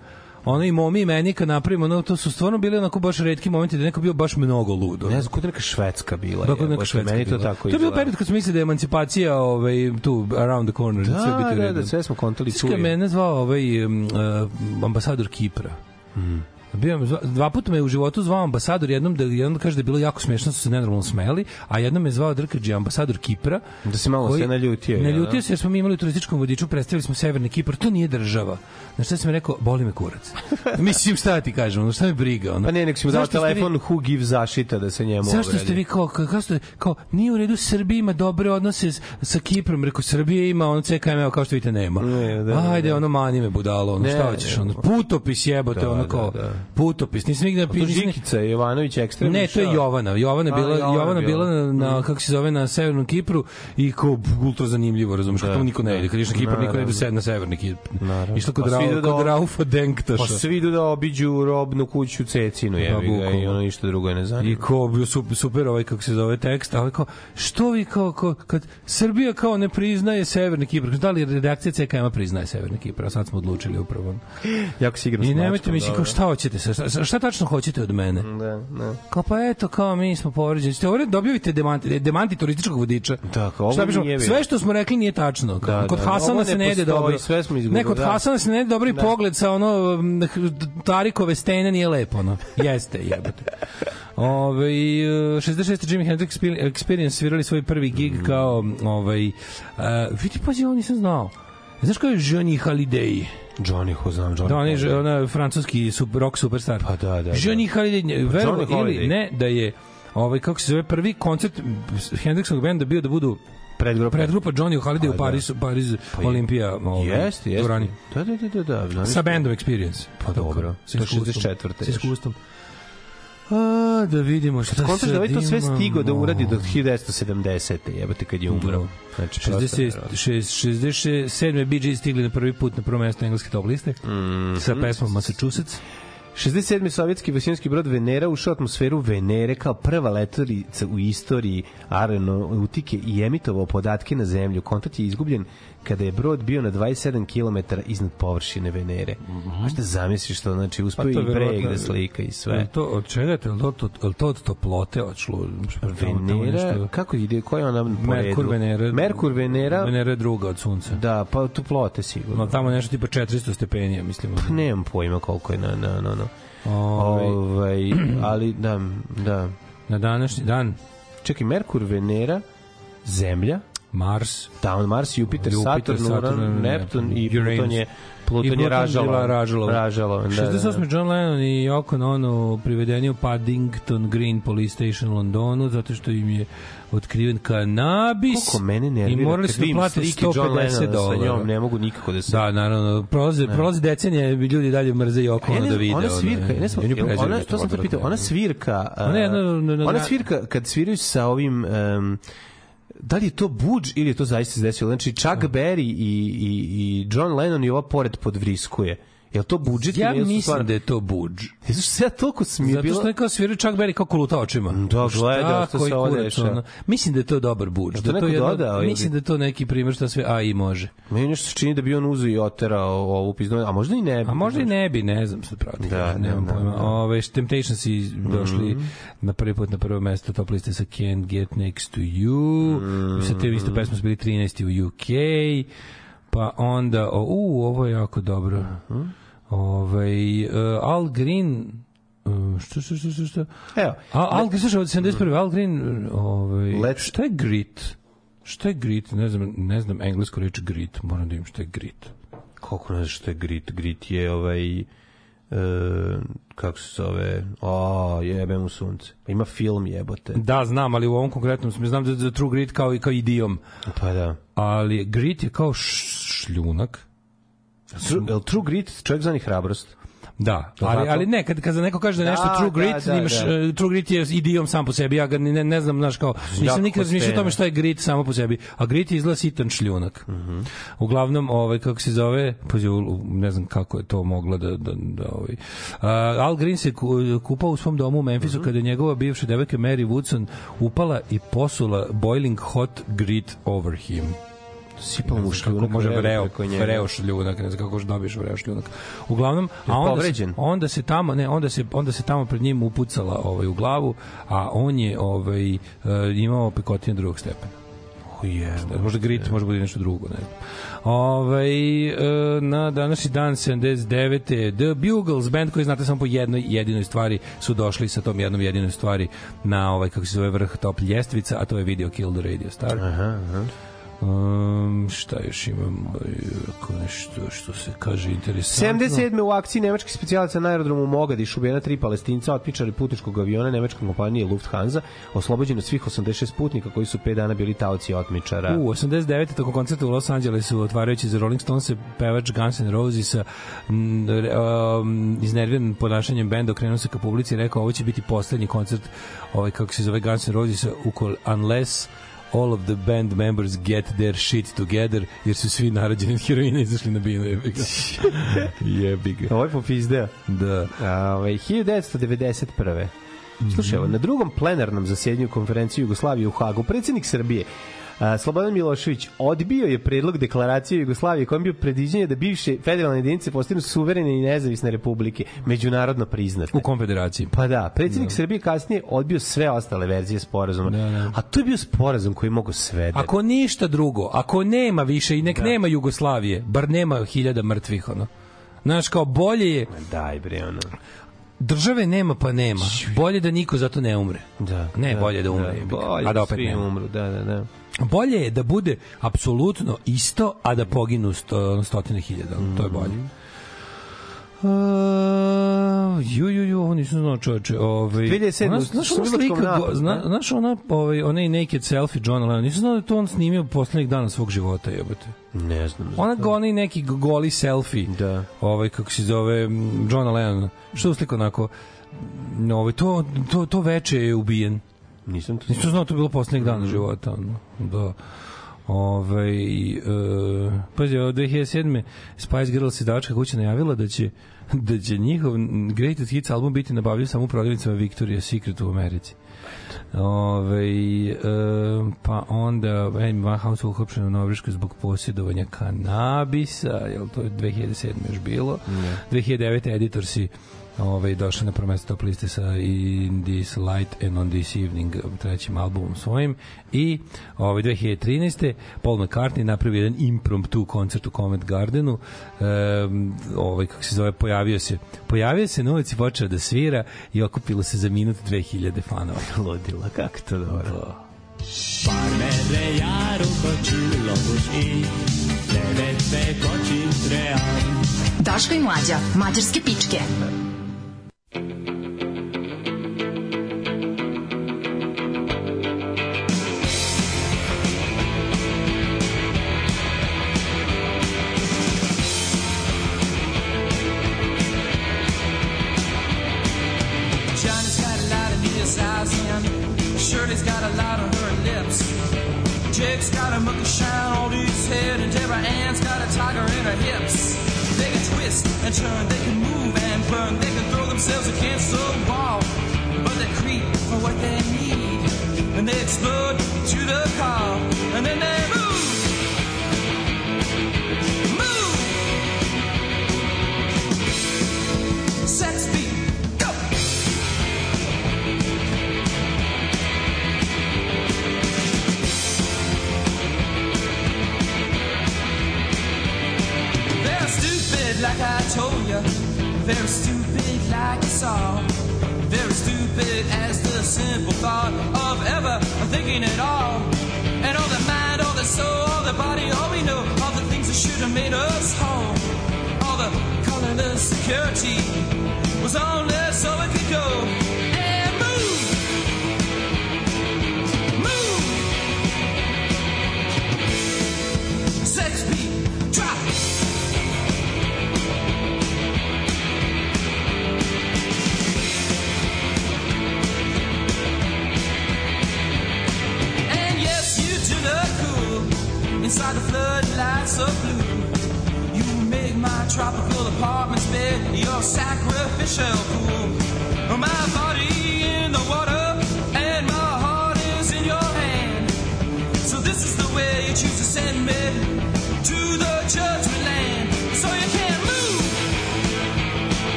ono i momi i meni kad napravimo, no, to su stvarno bili onako baš redki momenti da je neko bio baš mnogo ludo. Ne znam, kod neka švedska bila. Da, kod neka švedska Meni to bila. tako To je bio period kad smo mislili da je emancipacija ovaj, tu, around the corner. Da, sve biti u da, da, sve smo kontali tu. je mene zvao ovaj, um, uh, ambasador Kipra. Hmm. Bio dva puta me u životu zvao ambasador jednom da jednom da kaže da je bilo jako smešno su se nenormalno smejali a jednom me zvao Drkađi ambasador Kipra Da se malo se naljutio, jel da? naljutio se jer smo mi imali u turističkom vodiču predstavili smo severni Kipar to nije država na šta sam mi rekao boli me kurac mislim šta da ti kažem ono šta me briga ono Pa ne, nek si mu dao ste vi- telefon who give zašita da se njemu Zašto ste vi kao, kao, kao, kao nije u redu Srbija ima dobre odnose s, sa Kiprom, rekao Srbija ima ono CKM, evo kao što vidite nema. Ne, da, Ajde, da. ono mani me budalo, ono Ne, šta hoćeš, ono putopis jebote, Da, ono da, kao da. Putopis. Nisam nigde To napisao. Žikica Jovanović ekstremno. Ne, to je Jovana. Jovana je A, bila, Jovana Jovana, bila. bila na, na kako se zove na severnom Kipru i kao ultra zanimljivo, razumeš, kako niko ne ide. Kad na Kipar, niko ne ide sed na severni Kipar. Išla kod, Pa Rau, da- kod Raufa Denktaša. Pa svi idu da obiđu robnu kuću Cecinu, jebi ga, i ono ništa drugo je ne I zanima. kao bio super, super ovaj kako se zove tekst, ali kao što vi kao, kao kad Srbija kao ne priznaje Severni Kipar, da li redakcija CKM priznaje Severni Kipar, a sad smo odlučili upravo. Jako si igram I nemojte mi se kao šta hoćete, sa- šta tačno hoćete od mene? Da, da. Kao pa eto, kao mi smo povređeni. Ste ovdje dobijete demanti, demanti turističkog vodiča. Kao ovo Šta pišemo? nije bilo. Sve što smo rekli nije tačno. Kao, Da, kod da, Hasana se ne ide dobro. sve smo izgubili, Ne, kod da. Hasana se ne ide dobri Da. pogled sa ono m, Tarikove stene nije lepo, ono. Jeste, jebote. Ove, 66. Jimi Hendrix Exper- Experience svirali svoj prvi gig Mm. kao ovaj, uh, vidi, pazi, ovo nisam znao. Znaš ko je Johnny Hallyday? Johnny, ho znam, Johnny. Da, on je ona francuski super, rock superstar. Pa da, da, da. Johnny Hallyday, Pa verovo ili ne, da je ovaj kako se zove prvi koncert Hendrixovog benda bio da budu Predgrupa. predgrupa Johnny Hallyday Pa u da. Parizu, Pariz Pa Olimpija, ovaj, Jeste, jeste. Da, da, da, da, da. da. Sa bandom Experience. Pa dobro. Sa iskustvom. 64. Sa iskustvom. A, da vidimo šta Kontaš da ovaj to sve sad stigo da uradi do 1970. Jebate kad je umro. Znači, prosto 60, nevjerovatno. 67. Bee Gees stigli na prvi put na prvo mesto engleske top liste Mhm. sa pesmom Massachusetts. 67. sovjetski vasijanski brod Venera ušao u atmosferu Venere kao prva letorica u istoriji aeronautike i emitovao podatke na zemlju. Kontakt je izgubljen kada je brod bio na 27 km iznad površine Venere. Možda zamisliš to, znači uspeo Mhm. Pa i breg da slika i sve. To od čega je to? To, to od toplote odšlo? Venera, nešto- kako ide, koja je ona po Merkur, redu? Venera. Merkur, Venera, Venera je druga od sunca. da, pa toplote sigurno. No, tamo nešto tipa 400 stepenija, mislim. Pa nemam pojma koliko je na, na, na. Ovaj, Ovaj, ali da, da. na današnji dan Čekaj, Merkur, Venera, Zemlja, Mars, da, on Mars, Jupiter, Jupiter, Saturn, Saturn, Uran, Neptun i Uranus. Pluton je Pluton I je Pluton ražalo. ražalo. Ražalo, da, da, da. 68. John Lennon i Yoko Ono privedeni u Paddington Green Police Station u Londonu zato što im je otkriven kanabis Koliko mene nervira i morali su da plate slike John 150 Lennona dolara. Sa njom ne mogu nikako da se... Da, naravno, prolaze, prolaze decenije, ljudi dalje mrze Yoko A ja Ono ne da vide. ona svirka, ne i jel preziraju ona, to sam te pitao, ona svirka, Ona je a, jedna- na- na- ona na- svirka kad sviraju sa ovim, um, da li je to budž ili je to zaista se desilo? Znači, Chuck Berry i, i, i John Lennon i ova pored podvriskuje. Jel to budžet Ja jesu mislim stvarno- da je to budž. Zato što se ja toliko smije Zato što je kao sviraju čak beri kao koluta očima. Da, gledao što se kurac, dešava. ono. Mislim da je to dobar budž. A to Da to jedno, dodao mislim da je to neki primjer šta sve AI može. Meni nešto se čini da bi on uzeo i oterao ovu pizdu, a možda i ne bi. A možda i ne bi, ne znam sad pravo. Da, kažem, da, nemam da, pojma. da. Ove, Temptations i došli na prvi put na prvo mesto top liste sa Can't Get Next to You. Sa te isto pesme su bili 13. u UK. Pa onda, o, u, ovo je jako dobro. Ovaj, uh, Al Green Uh, što, što, što, što, što? Evo, Al, Al, Green, slušaj, od 71. Al Green, ovaj, Let's- šta je grit? Šta je grit? Ne znam, ne znam englesku reč grit. Moram da im šta je grit. Kako ne znaš što je grit? Grit je ovaj... E, kako se zove? O, jebe mu sunce. Ima film jebote. Da, znam, ali u ovom konkretnom smislu znam da za true grit kao i kao idiom. Pa da. Ali grit je kao šljunak. True, true grit čovjek zvani hrabrost? Da, ali, ali ne, kad, kad za neko kaže da nešto Da, true da, grit, da, imaš, da. e, true grit je idiom sam po sebi, ja ga ne, ne znam, znaš kao, nisam nikad razmišljao o tome šta je grit samo po sebi, a grit je izgleda sitan šljunak. Mhm. Uglavnom, ovaj, kako se zove, ne znam kako je to moglo da, da, da ovaj. A, Al Green se ku- kupao u svom domu u Memphisu Mhm. kada je njegova bivša devojka Mary Woodson upala i posula boiling hot grit over him. Sipao mu šljunak može vreo vreo, šljunak, ne znam kako dobiješ vreo šljunak. Uglavnom, a onda se, povređen? onda se tamo, ne, onda se onda se tamo pred njim upucala ovaj u glavu, a on je ovaj e, imao pekotine drugog stepena. Je. Možda grit, možda bude nešto drugo, ne znam. Ovaj e, na današnji dan 79. The Bugles band koji znate samo po jednoj jedinoj stvari su došli sa tom jednom jedinoj stvari na ovaj kako se zove vrh top ljestvica, a to je Video Kill the Radio Star. Aha, aha. Um, šta još imam Aj, ako nešto što se kaže interesantno 77. u akciji nemačkih specijalaca na aerodromu u Mogadišu ubijena tri palestinca, otpičari putničkog aviona nemačke kompanije Lufthansa, oslobođeno svih 86 putnika koji su 5 dana bili taoci otmičara. U 89. toko koncerta u Los Angelesu otvarajući za Rolling Stones pevač Guns N' Rosesa um, iznerviran ponašanjem benda okrenuo se ka publici i rekao ovo će biti poslednji koncert ovaj kako se zove Guns N' Rosesa ukol unless all of the band members get their shit together jer su svi narađeni od heroina izašli na binu jebi ga jebi ga Ovo je popizdeo. da A, Ovaj 1991. Slušaj, evo, na drugom plenarnom zasjedanju konferencije Jugoslavije u Hagu, predsjednik Srbije Slobodan Milošević odbio je predlog deklaracije Jugoslavije kojim bio predviđenje da bivše federalne jedinice postanu suverene i nezavisne republike, međunarodno priznate. u konfederaciji Pa da, predsjednik Srbije kasnije odbio sve ostale verzije sporazuma. Da, da. A to je bio sporazum koji mogu sve da... Ako ništa drugo, ako nema više i nek nema Jugoslavije, bar nema hiljada mrtvih, ono. Znaš, kao bolje je, Daj bre, ono. Države nema pa nema, bolje da niko zato ne umre. Da, Ne, da, bolje da umre, jebi ga. bolje a da opet svi nema. umru, da, da, da. Bolje je da bude apsolutno isto, a da poginu sto, stotine hiljada. To je bolje. Uh, ju, ju, ju, ovo nisam znao čoveče. Ovaj, 2007 ona- Znaš ona slika, napadu, go- zna, da? znaš ona, ovaj, onaj naked selfie John Lennon, nisam znao da to on snimio poslednjih dana svog života, jebote. Ne znam. Ona go, onaj neki goli selfie, Da. ovaj, kako se zove, m, Johna Lennon, što je sliko onako, m, ovaj, to, to, to veče je ubijen. Nisam to Nisam znao, to bilo poslednjeg dana života. Ono. Da. Ove, uh, pazi, od 2007. Spice Girls i Dačka kuća najavila da će da će njihov Greatest Hits album biti nabavljen samo u prodavnicama Victoria's Secret u Americi. Ove, e, pa onda Amy Winehouse uhopšena u Norveškoj zbog posjedovanja kanabisa, jel to je 2007. još bilo. 2009. editorsi ovaj, došli na prvo mesto top liste sa In This Light and On This Evening trećim albumom svojim i ovaj, 2013. Paul McCartney napravio jedan impromptu koncert u Covent Gardenu um, ovaj, kako se zove, pojavio se pojavio se na ulici, počeo da svira i okupilo se za minut 2000 fanova ludila, kako to dobro. Parmele járok a csillagos ég, nevetve kacsint reál. Daško i mlađa, mađarske pičke.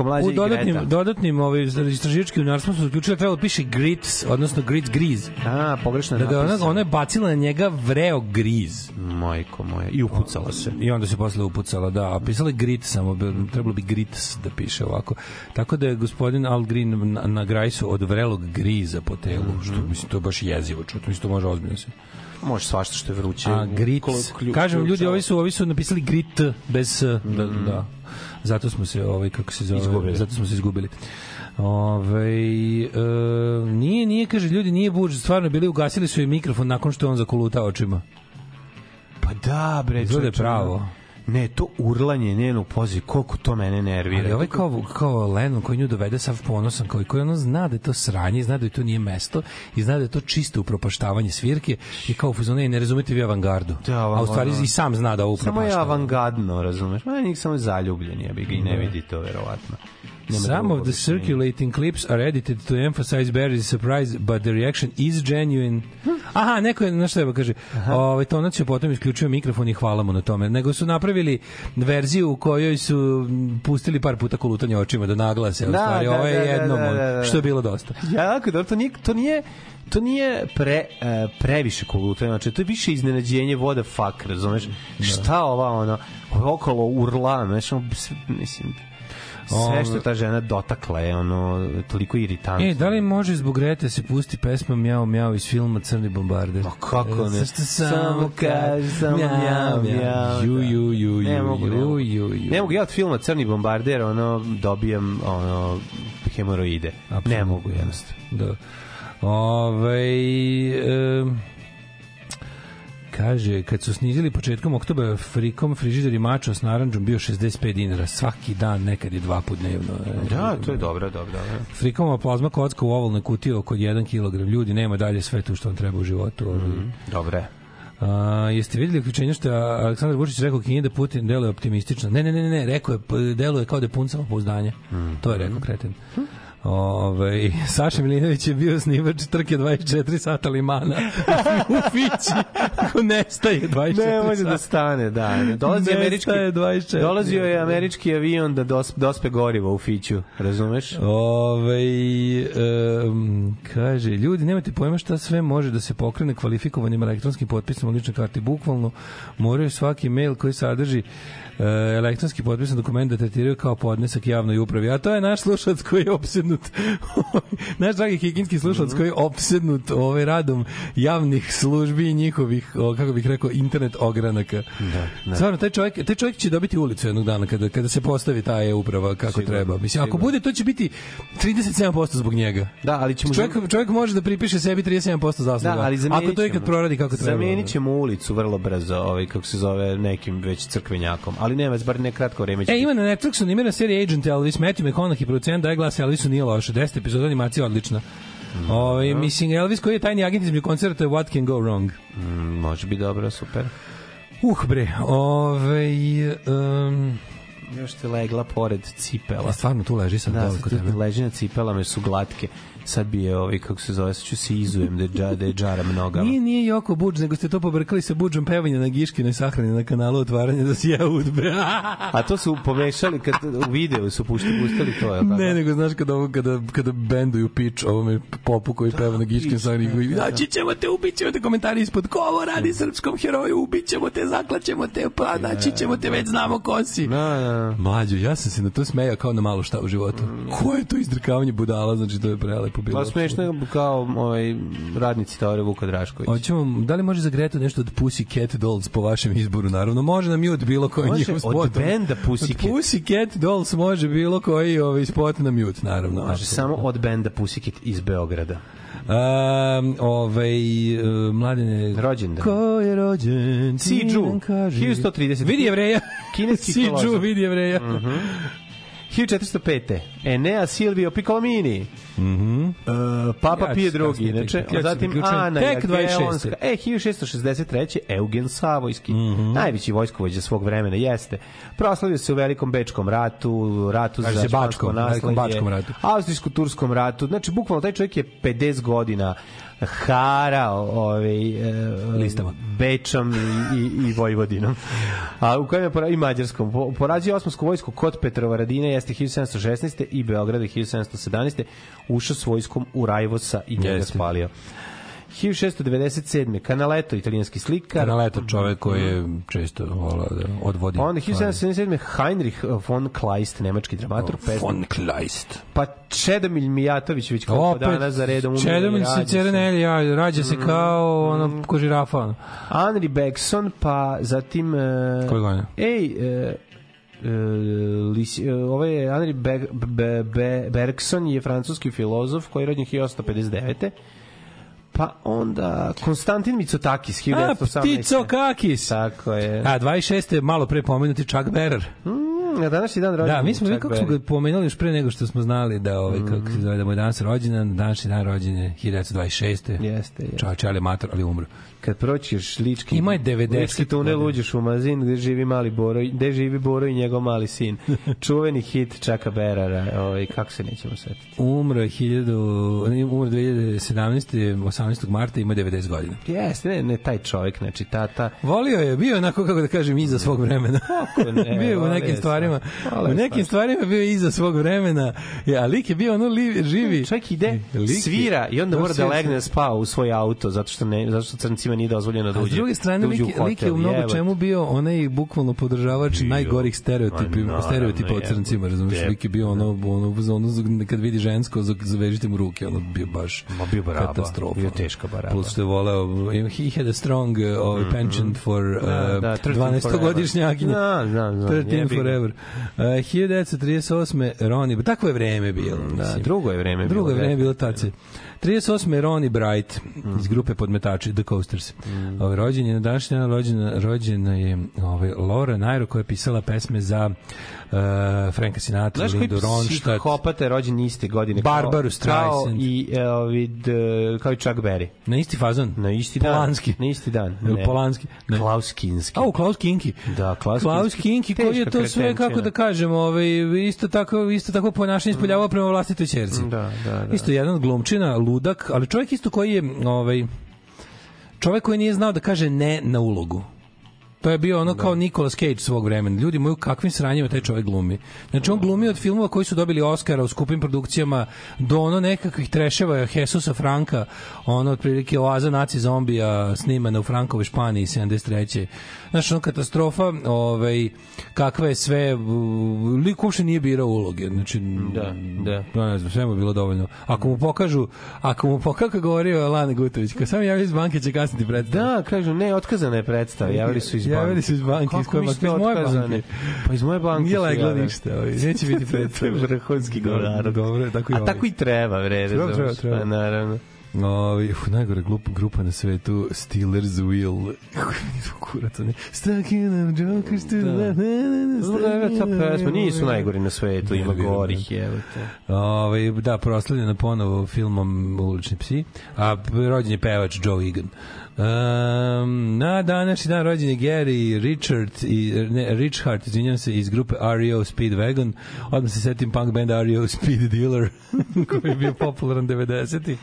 Daško, Mlađa u i dodatnim, Greta. dodatnim ovaj, istraživački unarstvom su zaključili da trebalo da piše grits, odnosno grits griz. A, pogrešno je Da ga ona, napisano. ona je bacila na njega vreo griz. Majko moja. I upucala se. I onda se posle upucala, da. A pisala je grit samo, trebalo bi grits da piše ovako. Tako da je gospodin Al Green na, na grajsu od vrelog griza po telu, Mhm. što mislim to je baš jezivo čuti, mislim to može ozbiljno se. Može svašta što je vruće. A grit, kažem ljudi, ovi su ovi su napisali grit bez s, da, da. Zato smo se ovaj kako se zove, Izgubili. zato smo se izgubili. Ove, e, nije, nije, kaže, ljudi, nije buđ, stvarno bili, ugasili su i mikrofon nakon što je on zakoluta očima. Pa da, bre. Izgleda pravo. Ne, to urlanje njenu poziv, koliko to mene nervira. Ali ovaj kao, kao Lennon koji nju dovede sav ponosan, koji, koji ono zna da je to sranje, zna da je to nije mesto i zna da je to čisto upropaštavanje svirke i kao "Ej, ne razumete vi avangardu. Da, A u stvari i sam zna da ovo Samo je upropaštava. avangardno, razumeš? Ma njih samo zaljubljen, ja bi ga i ne vidi to, verovatno. Some of the circulating clips are edited to emphasize Barry's surprise, but the reaction is genuine. Aha, neko je, znaš šta kaže, ovaj, Tonac je potom isključio mikrofon i hvala mu na tome. Nego su napravili verziju u kojoj su pustili par puta kolutanje očima da naglase. Da, Da, stvari, da, ovo je da, da, jednom, da, da, da. što je bilo dosta. Jako dobro, to nije, to nije to nije pre, uh, previše kolutanja, znači to je više iznenađenje voda fuck, razumeš? Šta ova ono, okolo urla, znači, mislim, sve što ta žena dotakla je ono toliko iritantno. E, da li može zbog Grete se pusti pesma Mjau Mjau iz filma Crni bombarder? Ma kako ne? Zašto Samo kaže, samo mjau, mjau, Ju, da. ju, ju, Ne ju, mogu, ne ju, mogu. ju, ju. Ne mogu ja od filma Crni bombarder, ono, dobijam ono, hemoroide. Ne mogu, jednostavno. Da. Ove, e, kaže, kad su snizili početkom oktobra frikom frižider i mačo s naranđom bio 65 dinara svaki dan, nekad je dva put dnevno. E, Da, to je dobro, dobro, dobro. Frikoma plazma kocka u ovalnoj kutiji oko 1 kg. Ljudi, nema dalje sve tu što vam treba u životu. Mm. Dobro je. A, jeste videli uključenje što je Aleksandar Vučić rekao Kini da Putin deluje optimistično? Ne, ne, ne, ne, rekao je, deluje kao da je pun samopouzdanja. To je rekao kreten. Ove, Saša Milinović je bio snimač trke 24 sata limana u Fići. Ko nestaje 24 Ne može sata. da stane, da. Dolazi američki, 24. dolazio je američki avion da dos, dospe gorivo u Fiću, razumeš? Ove, um, kaže, ljudi, nemate pojma šta sve može da se pokrene kvalifikovanim elektronskim potpisom u ličnoj karti. Bukvalno moraju svaki mail koji sadrži e, elektronski potpisan dokument da tretiraju kao podnesak javnoj upravi. A to je naš slušalac koji je opsednut, naš dragi kikinski slušalac koji je opsednut ovaj radom javnih službi i njihovih, o, kako bih rekao, internet ogranaka. Da, da. Stvarno, taj čovjek, taj čovjek će dobiti ulicu jednog dana kada, kada se postavi ta e-uprava kako Sigurno, treba. Mislim, ako sigurno. bude, to će biti 37% zbog njega. Da, ali ćemo... Čovjek, čovjek može da pripiše sebi 37% zasluga. Da, ali ako to ikad proradi kako treba. Zamenit ćemo ulicu vrlo brzo, ovaj, kako se zove, nekim već crkvenjakom. Ali nema, bar ne kratko vreme će E, ima na Netflixu animirana serija Agent Elvis, Matthew McConaughey, producent, daje glas Elvisu, nije loše, 10 epizoda animacija odlična. Ovaj mislim, Elvis koji je tajni agent između koncerta What Can Go Wrong. Mm, može biti dobro, super. Uh, bre, ovaj... Um, Još te legla pored cipela. ja stvarno tu leži sad Da, dole sad kod tu tebe. leži na cipelama su glatke. Sad bi je, ovaj, kako se zove, sad ću se izujem da je, dža, da je džaram nogama. Nije, nije Joko Budž, nego ste to pobrkali sa Budžom pevanja na Giškinoj sahrani na kanalu otvaranja da si ja udbe. A to su pomešali, kad u videu su puštali, pustali to, je Ne, nego znaš kada, ovo, kada, kada benduju pič ovome popu koji peva na Giškin pič, sahrani, koji, da, da. naći ćemo te, ubit ćemo te, komentari ispod, ko ovo radi srpskom heroju, ubit ćemo te, zaklaćemo te, pa naći ćemo te, već znamo ko si. Da, da. Mlađo, ja sam se na to smejao kao na malo šta u životu. Ko je to izdrkavanje budala, znači to je prelepo bilo. Pa smešno je kao ovaj, radnici teorije Vuka Drašković. Hoćemo, da li može za Gretu nešto od Pussycat Dolls po vašem izboru? Naravno, može nam mute bilo koji Može, njihov od spot. benda Pussycat. Od Pussycat Dolls može bilo koji ovaj spot na mute, naravno. Može samo od benda Pussycat iz Beograda. Um, ovaj, uh, mladine... Rođendan. Ko je rođen? Si ti Džu. nam kaži. 1130. Vidi jevreja. Kineski si filozof. Džu, vidi jevreja. 1405. Enea Silvio Piccolomini. Mhm. Uh, Papa Ja Pije drugi, inače. ja Zatim Ana tek 26.. Jagelonska. E, 1663. Eugen Savojski. Mhm. Najveći vojskovođa svog vremena jeste. Proslavio se u Velikom Bečkom ratu, ratu Kaže za Bačkom ratu. Austrijsko-turskom ratu. Znači, bukvalno, taj čovjek je 50 godina harao ovaj, e, Listama. Bečom i, i, i Vojvodinom. A u kojem je pora, i Mađarskom. Po- Porazio osmansku vojsku kod Petrova Radine jeste 1716. i Beograda 1717. Ušao s vojskom u Rajvosa i njega Jeste. spalio. 1697. Canaletto, italijanski slikar. Kanaleta čovek koji je često volao da odvodi. Onda 1777. Heinrich von Kleist, nemački dramatur, pesnik. Von Kleist. Pa Čedomilj Mijatović već koliko Opet, dana za redom umire i Čedomilj se. Cerenelli, ja, rađa se kao ono, ko žirafa. ono. Henry Bergson, pa zatim... Uh, Koje godine? Ej, uh, Uh, Lis, uh, ovo je Henry Be, Be, Be, Bergson je francuski filozof koji je rođen 1859. Pa onda Konstantin Mitsotakis A, 1918. Ptico Kakis. Tako je. A, 26. malo pre pomenuti Chuck Berrer. Mm, na današnji dan rođen. Da, mi smo Chuck videli kako smo ga pomenuli još pre nego što smo znali da ovaj kako se zove da mu je danas rođendan, današnji dan rođenje 1926. Jeste, jeste. Čao, čale mator, ali umro. Kad proćiš lički Ima je 90 lički tunel uđeš u mazin gde živi mali Boro gde živi Boro i njegov mali sin čuveni hit Čaka Berara ovaj kako se nećemo setiti Umro je 1000, umro 2017. 18. marta, ima 90 godina. jeste ne, ne taj čovjek znači tata Volio je, bio onako, kako da kažem, iza svog vremena. Kako ne, bio u nekim stvarima. U nekim stvar. stvarima bio iza svog vremena. Ja, lik je bio ono li, živi. čovjek ide svira i onda Da, mora da legne spava u svoj auto zato što ne zato što crncima nije dozvoljeno da A uđe s druge strane, da uđe lik, je- lik je u mnogo čemu bio onaj bukvalno podržavač najgorih stereotipa, Ma, naravno, stereotipa o crncima, razumiješ? Lik je bio ono, ono, ono, kad vidi žensko, za- zavežite mu ruke, ono bio baš Ma, bio baraba, katastrofa. bio teška baraba. Plus što je voleo, he had a strong uh, penchant for uh, Da, da, 13 12-godišnjakinje. Da, da, da, 13 jebi ga. forever. Uh, 1938. Roni, takvo je vreme bilo. da mislim. drugo je vreme Drugo je bilo, vreme bilo definitivno. tace. 38. Ronnie Bright iz grupe podmetači The Coasters. Mm. Ovaj rođen je na današnji dan rođena, rođena je ovaj Laura Nairo koja je pisala pesme za uh, Franka Sinatra, Znaš Lindu Ronstadt. psihopata je rođen iste godine kao- Barbaru kao Streisand. i e, ovi d- kao i Chuck Berry Na isti fazon. na isti dan Polanski. na isti dan Ne. Polanski? Ne. Klaus Kinski A, Klaus Kinki. Da, Klaus Klaus Kinski. Kinki koji je to sve kako da kažem, ovaj, isto tako, isto tako ponašanje ispoljavao prema vlastitoj ćerci. Da, da, da. Isto jedan glumčina, ludak, ali čovjek isto koji je, ovaj, čovjek koji nije znao da kaže ne na ulogu. To je bio ono kao Nicolas Cage svog vremena. Ljudi moji, u kakvim sranjima taj čovjek glumi. Znači, on glumi od filmova koji su dobili Oscara u skupim produkcijama do ono nekakvih treševa Jesusa Franka, ono otprilike oaza naci zombija snimana u Frankovoj Španiji 73. Znaš, ono katastrofa, ovaj, kakva je sve, lik uopšte nije birao uloge. Znači, Da, da. Ja ne znam, sve mu je bilo dovoljno. Ako mu pokažu, ako mu pokažu, govorio Lana Gutović, kad sam javio iz banke će kasniti predstavu. Da, kažu, ne, otkazana je predstava, javili su iz banke. Javili su iz banke, iz banke? Iz moje banke. Pa iz moje banke Nije javili. ništa, ovaj, neće biti predstave. Vrhunski govnar. Dobro, tako i A ovaj. tako i treba, bre, Treba, treba, treba. Pa, naravno. Ovi, uf, najgore grupa, grupa na svetu Steelers mi nisu kurac oni Stuck in a Jokers to the left Dobro, evo ta pesma, nisu najgori na svetu, ima gorih, te. Ovaj da, proslavljena ponovo filmom Ulični psi, a rođen je pevač Joe Egan. Um, na današnji dan rođen je Gary Richard i ne, Richard, izvinjam se, iz grupe REO Speedwagon. Odmah se setim punk benda REO Speed Dealer, koji je bio popularan 90-ih.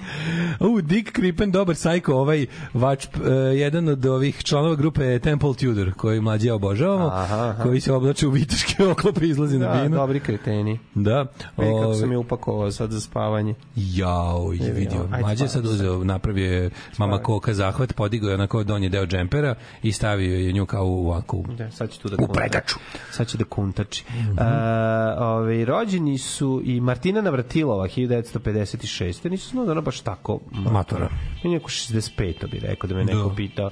U, Dick Krippen, dobar sajko, ovaj vač, uh, jedan od ovih članova grupe je Temple Tudor, koji mlađe obožavamo, Aha, aha. koji se oblače u vitaške oklope i izlazi na Da, binu. dobri kreteni. Da. Vidi kako ovaj, sam je upakovao sad za spavanje. Jao, je vidio. Mlađe je sad uzeo, napravio je mama koka zahvat, podigao je onako donji deo džempera i stavio je nju kao u ovako. Da, sad će tu da U pregaču. Sad će da kuntači. Mm ovaj, rođeni su i Martina Navratilova 1956. Nisu znao da ona baš tako Matora. I neko 65. bi rekao da me neko Da. pitao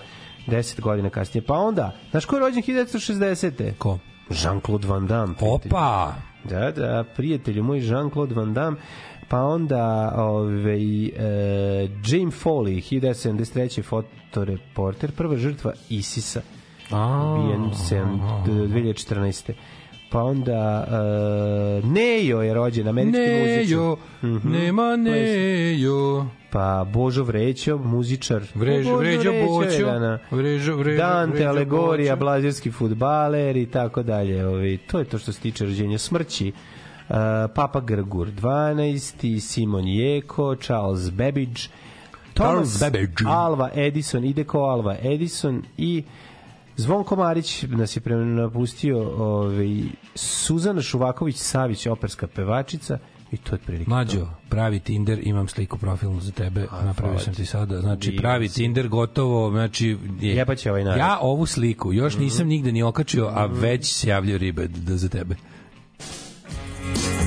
10 godina kasnije. Pa onda, znaš ko je rođen 1960. Ko? Jean-Claude Van Damme. Opa! Da, da, prijatelju moj Jean-Claude Van Damme, pa onda ovaj, e, Jane Foley, 1973. fotoreporter, prva žrtva ISIS-a, ubijen 7, 2014. Pa onda uh, Nejo je rođen, američki Nejo, muzičar. nema Nejo. Pa Božo Vrećo, muzičar. Vređo, Božo vređo, boćo. da, na- Vređo, vređo, Dante, vređo, alegorija, boćo. blazirski futbaler i tako dalje. Ovi, to je to što se tiče rođenja smrći. Uh, Papa Grgur 12. Simon Jeko, Charles Babbage, Thomas Charles Babbage. Alva Edison, ide ko Alva Edison i Zvonko Marić nas je prema napustio ovaj, Suzana Šuvaković-Savić, operska pevačica i to je prilike. Mlađo, pravi Tinder, imam sliku profilnu za tebe, napravio hvala sam ti. sada. Znači, Divan pravi si. Tinder gotovo, znači... Je, Jebaće ovaj narod. Ja ovu sliku još nisam nigde ni okačio, a već se javljaju ribe da za tebe. Bye.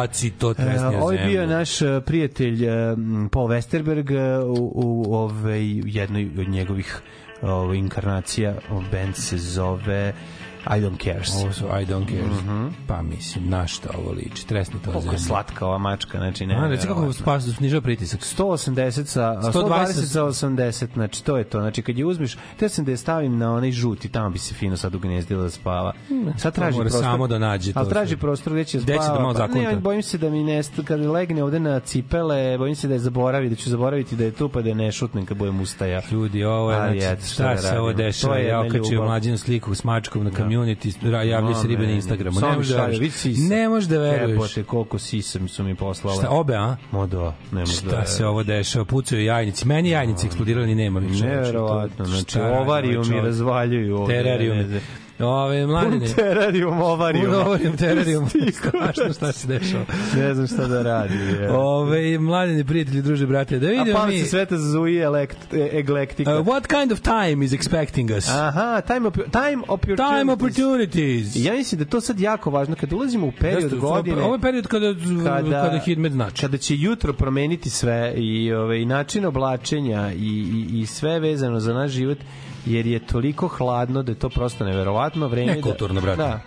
Baci to E, tresnija Ovo je bio naš e, prijatelj e, Paul Westerberg u, u ovaj, jednoj od njegovih ovaj, inkarnacija. Band se zove I Don't Cares. Ovo su I don't care. Pa mislim, na šta ovo liči? Tresni to Koliko je slatka ova mačka, znači ne. A, reci kako spas, snižao pritisak. 180 sa 120 120 sa 80, znači to je to. Znači kad je uzmeš, te sam da je stavim na onaj žuti, tamo bi se fino sad ugnezdila da spava. Sad traži prostor. samo da nađe to Ali traži sve. prostor gde će će spava. da malo Pa? Ne, bojim se da mi ne kad legne ovde na cipele, bojim se da je zaboravi, da ću zaboraviti da je tu pa da je ne šutnem kad budem ustaja. Ljudi, ovo je, znači, šta šta da se ovo dešava? Ja okačio ljubav. mlađinu sliku s mačkom na community, ra- javljaju se ribe na. Instagramu. Ne možeš da veruješ. Ne možeš da veruješ. Jebote, koliko sisa mi su mi poslale. Šta, obe, a? Mo da, ne mogu da Šta se ovo dešava? Pucaju jajnici. Meni jajnici eksplodirali nema više. Neverovatno, znači radi ovaj ovarijum mi razvaljuju ovde. Terarium. ne znam. Ove, mladine. Terarium, ovarijum. Ovarium, terarium. Strašno šta se dešava. ne znam šta da radi. je. Ove, mladine, prijatelji, druže, brate, da A vidimo pa mi... se sveta zazuje elekt, e, eglektika. Uh, what kind of time is expecting us? Aha, time, op time opportunities. Time opportunities. I Ja mislim da to sad jako važno. Kada ulazimo u period Jeste, godine... Ovo je period kada, kada, kada Hidmet znači. Kada će jutro promeniti sve i, ovaj, način oblačenja i, i, i sve vezano za naš život, jer je toliko hladno da je to prosto neverovatno vreme. Nekulturno, da, brate. Da.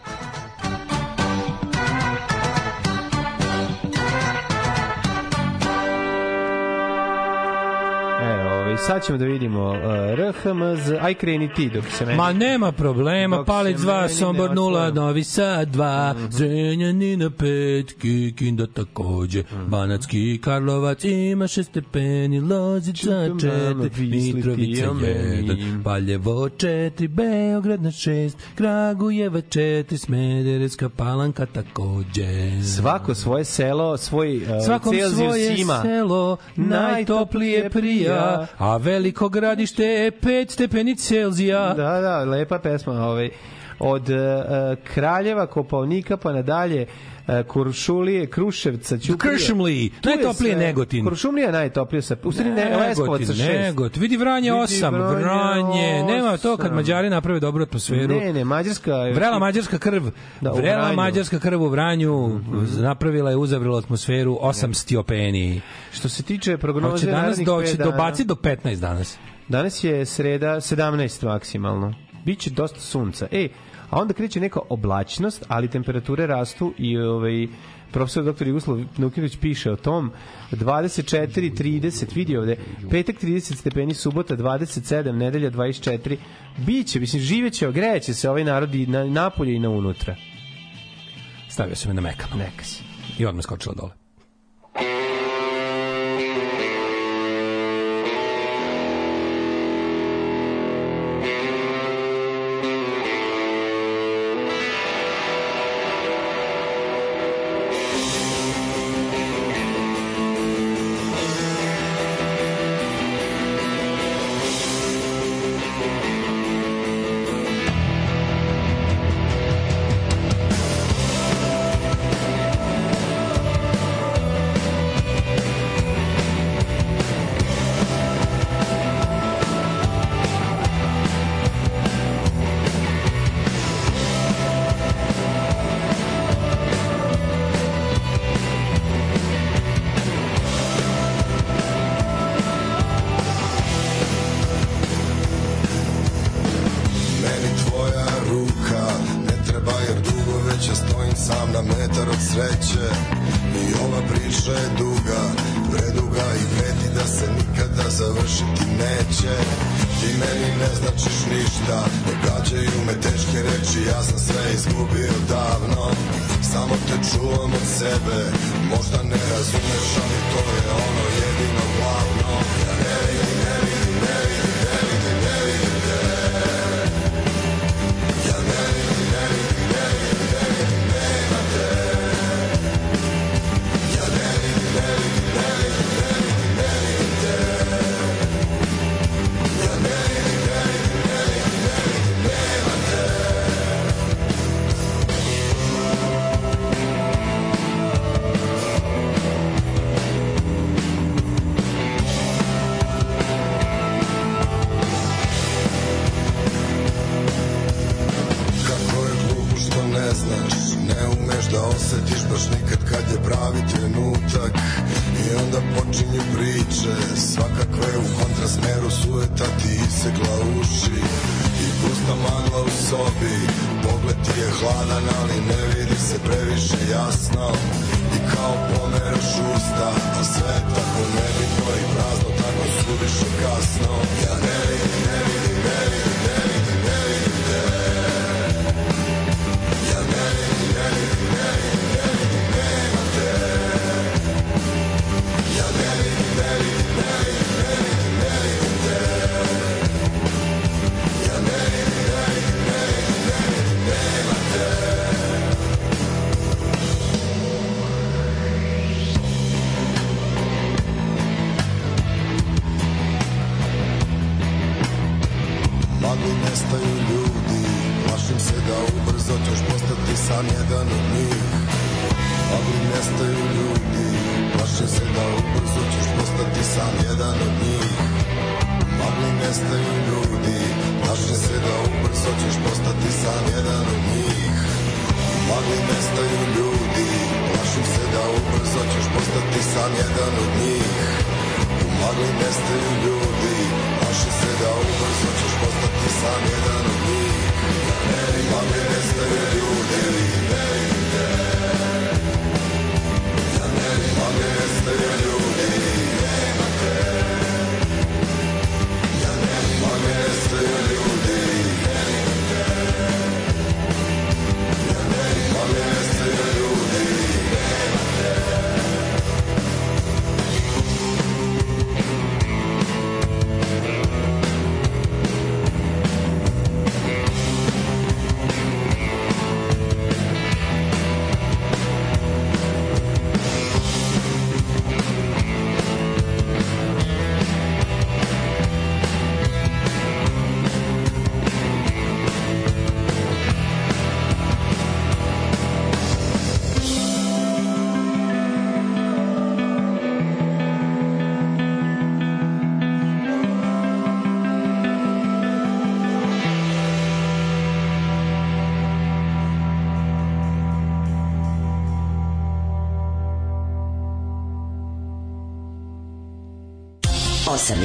Sad ćemo da vidimo uh, RHMZ, aj kreni ti dok se meni... Ma nema problema, Dok Palić se 2, meni Sombor ne 0, otvori. Novi Sad 2, Zrenjanina 5, Kikinda takođe, Banatski Karlovac ima 6 stepeni, Lozica Čutam nama 4, visli Mitrovica ti o meni. 1, Paljevo 4, Beograd na 6, Kragujeva 4, Smederevska palanka takođe. Svako svoje selo, svoj uh, Svakom Celzijus svoje ima. selo najtoplije prija, a veliko gradište je 5 stepeni Celzija. Da, da, lepa pesma. Ovaj. Od uh, Kraljeva, Kopavnika pa nadalje, uh, Kuršulije, Kruševca, Ćuprije. Kršumli, Tu je najtoplije sve. Negotin. Kuršumlija je najtoplije sa... U stvari ne, Leskovac sa šest. Negot, vidi Vranje Vidi 8, Vranje nema to kad. Mađari naprave dobru atmosferu. Ne, ne, Mađarska... je- Vrela mađarska krv, Da, vrela Vranju. mađarska krv u Vranju, napravila je uzavrela atmosferu 8 stiopeni. Što se tiče prognoze Hoće danas doći, dobaci do 15 danas. Danas je sreda 17 maksimalno. Biće dosta sunca. E, a onda kreće neka oblačnost, ali temperature rastu i ovaj profesor dr. Jugoslav Nukinović piše o tom 24, 30, vidi ovde, petak 30 stepeni, subota 27, nedelja 24, biće, mislim, živeće, greće se ovaj narod i na, napolje i na unutra. Stavio sam je na mekano. Neka si. I odmah skočila dole. Sam na metar od sreće I ova priča je duga, preduga i vredi da se nikada završiti neće. Ti meni ne značiš ništa, ne gađaju me teške reči, ja sam sve izgubio davno. Samo te čuvam od sebe, možda ne razumeš, ali to je ono jedino glavno. Ja ne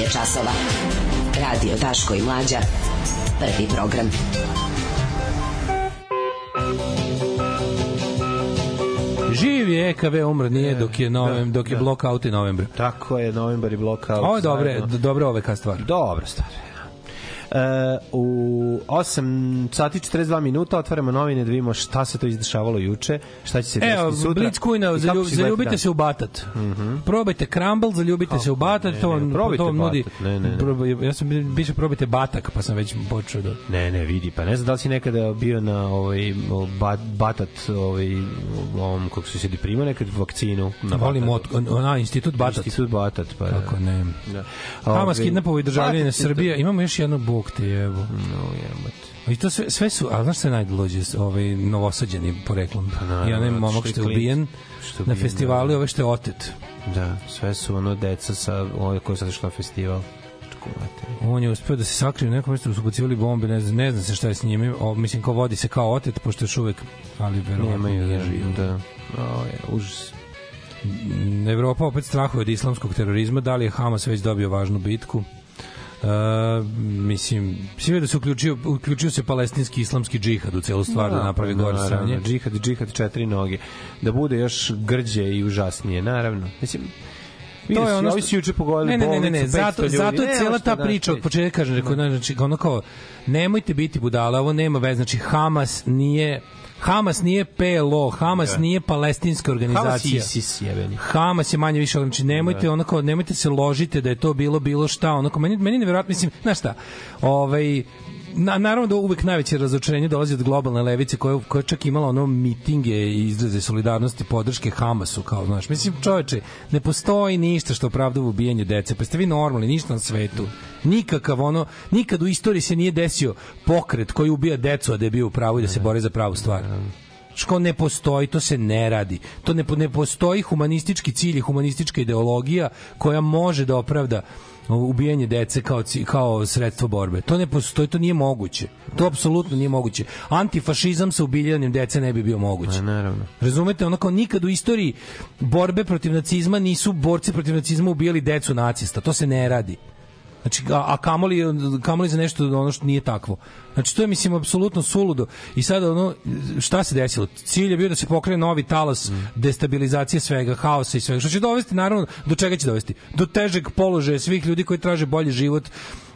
je časova. Radio Daško i Mlađa. Prvi program. Živ je EKV, umro nije dok je, novem, dok je da. blok out i novembra. Tako je, novembar i blokaut. Ovo je dobre, zajedno. d- dobra OVK stvar. Dobra stvar. E, u 8 sati 42 minuta otvaramo novine da vidimo šta se to izdešavalo juče, šta će se desiti Evo, sutra. Blitz Kujna, zaljub, zaljubite dan. se u batat. Probajte Crumble, zaljubite se u batat, ne, to ne, vam, probajte to vam nudi. ne, ne, ne. Probaj- Ja sam biše probajte batak, pa sam već počeo da... Ne, ne, vidi, pa ne znam da li si nekada bio na ovaj bat, batat, ovaj ovom kako se sedi prima nekad vakcinu na Volim od, ona, institut batat. Institut batat, pa da. Kako ne. Da. Hamas Ovaj, kidnapovo i državljene Srbije. Imamo još jednu bog te evo. No, jebote. I to sve, sve su, a znaš je najluđe, ovaj, novosađeni poreklom. Pa naravno, I onaj momak što je ubijen Što na ubijen, festivalu da. i ove što je otet. Da, sve su ono deca sa ove koje sad išla na festival. On je uspeo da se sakrije u nekom mestu, su bacivali bombe, ne znam, ne znam se šta je s njime. O, mislim, ko vodi se kao otet, pošto još uvek, ali verovatno nije da, živ. da. O, je, užas. Evropa opet strahuje od islamskog terorizma, da li je Hamas već dobio važnu bitku? Uh, mislim, svi vide da se uključio, uključio se palestinski islamski džihad u celu stvar da, napravi gore naravno, sranje. Džihad, džihad, četiri noge. Da bude još grđe i užasnije, naravno. Mislim, to je ono Ovi su juče pogodili ne, ne, ne, ne, ne, bolnicu, 500 zato, ljudi. zato je ono ta što, priča od da, početka, kažem, rekao, znači, ono kao, nemojte biti budala, ovo nema veze, znači Hamas nije Hamas nije PLO, Hamas Da. nije palestinska Hamas i organizacija. ISIS jebeni. Hamas je manje više, znači nemojte Da. onako nemojte se ložite da je to bilo bilo šta, onako meni meni je neverovatno mislim, znaš šta? Ovaj na, naravno da uvek najveće razočarenje dolazi od globalne levice koja, koja čak imala ono mitinge i izraze solidarnosti podrške Hamasu kao znaš mislim čoveče ne postoji ništa što opravdava ubijanje dece. Pa ste vi normalni ništa na svetu. Nikakav ono nikad u istoriji se nije desio pokret koji ubija decu a da je bio u pravu i da se bore za pravu stvar. Što ne postoji, to se ne radi. To ne, ne postoji humanistički cilj i humanistička ideologija koja može da opravda ubijanje dece kao kao sredstvo borbe. To ne postoji, to nije moguće. To apsolutno nije moguće. Antifašizam sa ubijanjem dece ne bi bio moguć. naravno. Razumete, ono kao nikad u istoriji borbe protiv nacizma nisu borci protiv nacizma ubijali decu nacista. To se ne radi. Znači, a, a kamoli, kamoli za nešto ono što nije takvo. Znači, to je, mislim, apsolutno suludo. I sada, ono, šta se desilo? Cilj je bio da se pokrene novi talas destabilizacije svega, haosa i svega. Što će dovesti, naravno, do čega će dovesti? Do težeg položaja svih ljudi koji traže bolji život,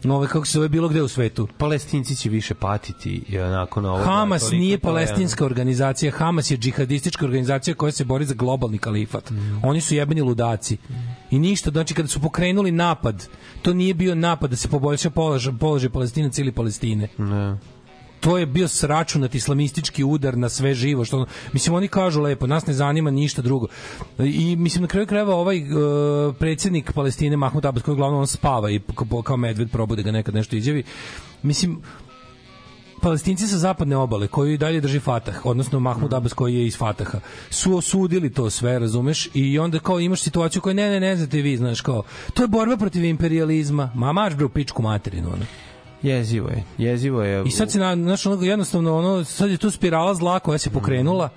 nove, kako se zove, bilo gde u svetu. Palestinci će više patiti i onako na ovo. Hamas toliko nije palestinska organizacija, Hamas je džihadistička organizacija koja se bori za globalni kalifat. Oni su jebeni ludaci. I ništa, znači kada su pokrenuli napad, to nije bio napad da se poboljša položaj, položaj palestinaca ili Palestine. Ne. To je bio sračunat islamistički udar na sve živo. Što, mislim, oni kažu lepo, nas ne zanima ništa drugo. I mislim, na kraju krajeva ovaj uh, predsjednik Palestine, Mahmud Abbas, koji uglavnom on spava i kao, medved probude ga nekad nešto izjavi, mislim, Palestinci sa zapadne obale koji dalje drži Fatah, odnosno Mahmud Abbas koji je iz Fataha, su osudili to sve, razumeš? I onda kao imaš situaciju koju ne, ne, ne znate vi, znaš, kao, to je borba protiv imperializma. Ma maš bre u pičku materinu, ono. Jezivo je, jezivo je. I sad se na znači ono jednostavno ono sad je tu spirala zla koja se pokrenula.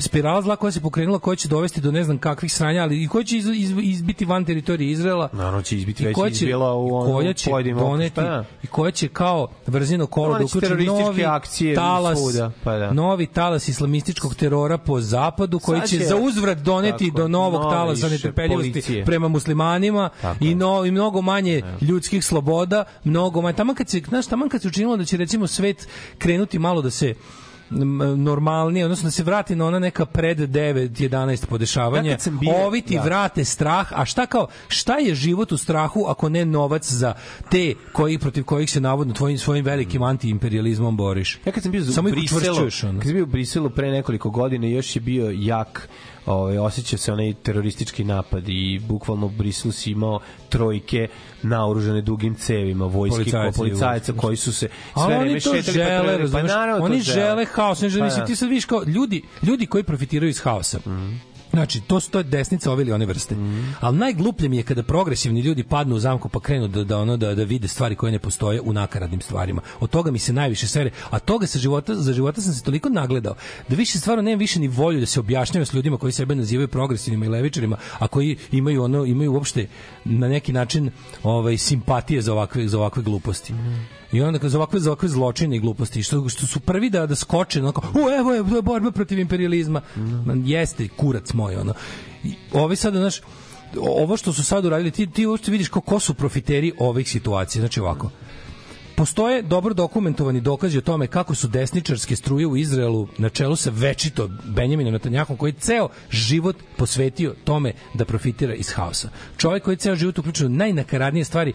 Spirala zla koja se pokrenula koja će dovesti do ne znam kakvih sranja, ali i koja će iz, iz, izbiti van teritorije Izraela. Naravno će izbiti već izbila u ono koja će doneti i koja će kao vrzino kolo da uključi novi akcije talas, svuda, pa da. novi talas islamističkog terora po zapadu koji Sad će, će- za uzvrat doneti tako, do novog talasa netrpeljivosti policije. prema muslimanima Tako i, no, i mnogo manje ljudskih sloboda, mnogo manje. Taman kad se, znaš, taman kad se učinilo da će recimo svet krenuti malo da se normalnije, odnosno da se vrati na ona neka pred 9 11 podešavanja. Ja bio- Ovi ti da. vrate strah, a šta kao šta je život u strahu ako ne novac za te koji protiv kojih se navodno tvojim svojim velikim antiimperializmom boriš. Ja kad sam bio Samo u Briselu, kad sam bio u Briselu pre nekoliko godina, još je bio jak ovaj osjeća se onaj teroristički napad i bukvalno si imao trojke naoružane dugim cevima Policajci, policajaca vojski. koji su se sve oni vreme šetali žele, patrolirali. razumeš? pa naravno oni to žele haos, oni žele, Pa mislim, da. ti sad vidiš kao ljudi, ljudi koji profitiraju iz haosa. Znači, to su to desnica ove ili one vrste. Ali najgluplje mi je kada progresivni ljudi padnu u zamku pa krenu da, da, ono, da, da vide stvari koje ne postoje u nakaradnim stvarima. Od toga mi se najviše sere. A toga sa života, za života sam se toliko nagledao da više stvarno nemam više ni volju da se objašnjavam s ljudima koji sebe nazivaju progresivnima i levičarima, a koji imaju ono imaju uopšte na neki način ovaj simpatije za ovakve za ovakve gluposti. I onda za ovakve za ovakve zločine i gluposti što što su prvi da da skoče onako, u evo je to je borba protiv imperializma. Man, jeste kurac moj ono. I ovi sad znaš ovo što su sad uradili ti ti uopšte vidiš ko, ko su profiteri ovih situacija znači ovako Postoje dobro dokumentovani dokazi o tome kako su desničarske struje u Izraelu na čelu sa večito Benjaminom Netanyahom koji je ceo život posvetio tome da profitira iz haosa. Čovjek koji je ceo život uključio najnakaradnije stvari,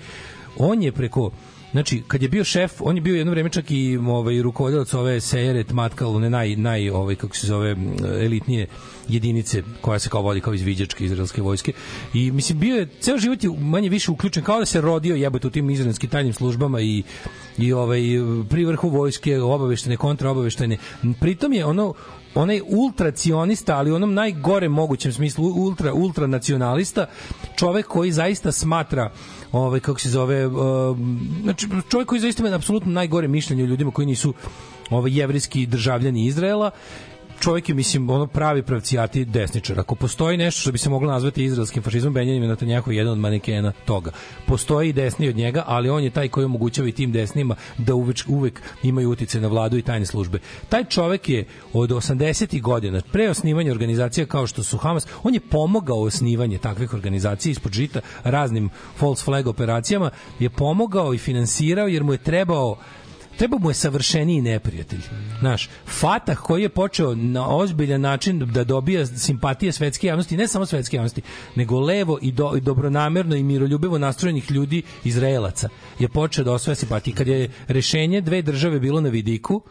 on je preko Znači, kad je bio šef, on je bio jedno vreme čak i ovaj, rukovodilac ove Sejeret Matkal, one naj, naj ovaj, kako se zove, elitnije jedinice koja se kao vodi kao izviđačke izraelske vojske. I mislim, bio je, ceo život je manje više uključen, kao da se rodio jebote u tim izraelskim tajnim službama i, i ovaj, pri vrhu vojske, obaveštene, kontraobaveštene. Pritom je ono, onaj ultracionista, ali onom najgore mogućem smislu ultra ultra nacionalista, čovek koji zaista smatra ovaj kako se zove uh, znači čovjek koji zaista ima apsolutno najgore mišljenje o ljudima koji nisu ovaj jevrijski državljani Izraela čovjek je, mislim, ono pravi pravcijati desničar. Ako postoji nešto što bi se moglo nazvati izraelskim fašizmom, Benjamin Netanjahu je jedan od manekena toga. Postoji i desni od njega, ali on je taj koji omogućava i tim desnima da uvek, uvek imaju utice na vladu i tajne službe. Taj čovek je od 80. godina, pre osnivanja organizacija kao što su Hamas, on je pomogao osnivanje takvih organizacija ispod žita raznim false flag operacijama, je pomogao i finansirao jer mu je trebao treba mu je savršeniji neprijatelj. Znaš, Fatah koji je počeo na ozbiljan način da dobija simpatije svetske javnosti, ne samo svetske javnosti, nego levo i, do, i dobronamerno i miroljubivo nastrojenih ljudi Izraelaca je počeo da osvaja simpatije. Kad je rešenje dve države bilo na vidiku,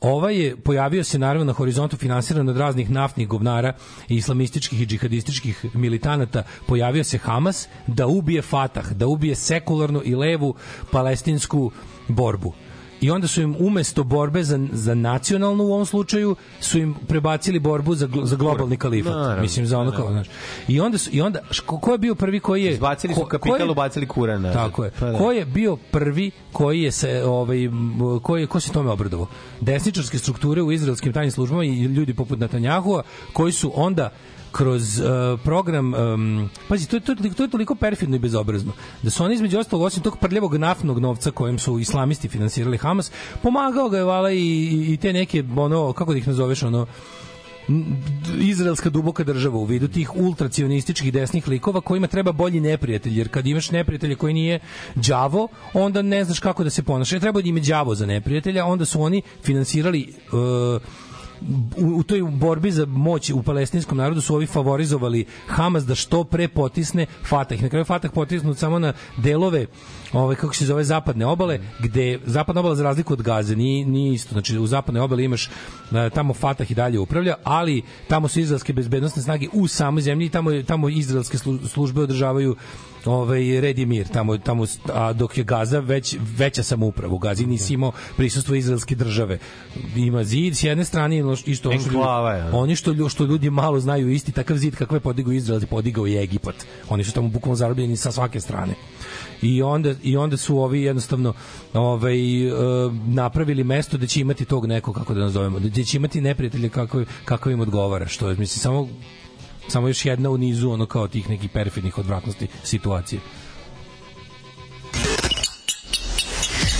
Ovaj je pojavio se naravno na horizontu finansiran od raznih naftnih govnara i islamističkih i džihadističkih militanata. Pojavio se Hamas da ubije Fatah, da ubije sekularnu i levu palestinsku borbu i onda su im umesto borbe za, za nacionalnu u ovom slučaju su im prebacili borbu za, za globalni kalifat. Naravno, Mislim za ono kao, znaš. I onda su, i onda š- ko, je bio prvi koji je Izbacili su ko- ko kapital, je- ubacili kuran nazad. Tako je. Pa da. Ko je bio prvi koji je se ovaj koji je ko se tome obradovao? Desničarske strukture u izraelskim tajnim službama i ljudi poput Netanjahua koji su onda kroz uh, program um, pazi to je, to, je, to je toliko perfidno i bezobrazno da su oni između ostalog osim tog prljavog naftnog novca kojim su islamisti finansirali Hamas pomagao ga je vala i, i, te neke ono kako da ih nazoveš ono izraelska duboka država u vidu tih ultracionističkih desnih likova kojima treba bolji neprijatelj, jer kad imaš neprijatelja koji nije đavo, onda ne znaš kako da se ponaša. Treba da im je đavo za neprijatelja, onda su oni finansirali uh, u, u toj borbi za moć u palestinskom narodu su ovi favorizovali Hamas da što pre potisne Fatah. Na kraju Fatah potisnut samo na delove ovaj kako se zove zapadne obale gde zapadna obala za razliku od Gaze nije, nije isto. Znači u zapadnoj obali imaš e, tamo Fatah i dalje upravlja ali tamo su izraelske bezbednosne snage u samoj zemlji i tamo tamo izraelske slu- službe održavaju ovaj red i mir tamo tamo a dok je Gaza već veća samouprava. U Gazi nisi imao prisustvo izraelske države. Ima zid s jedne strane ono što- isto ono što ljudi- je, ono. oni što lju- što ljudi malo znaju isti takav zid kakav je podigao Izrael je podigao i Egipat. Oni su tamo bukvalno zarobljeni sa svake strane i onda i onda su ovi jednostavno ovaj e, napravili mesto da će imati tog nekog kako da nazovemo da će imati neprijatelje kako kako im odgovara što je mislim samo samo još jedna u nizu ono kao tih nekih perfidnih odvratnosti situacije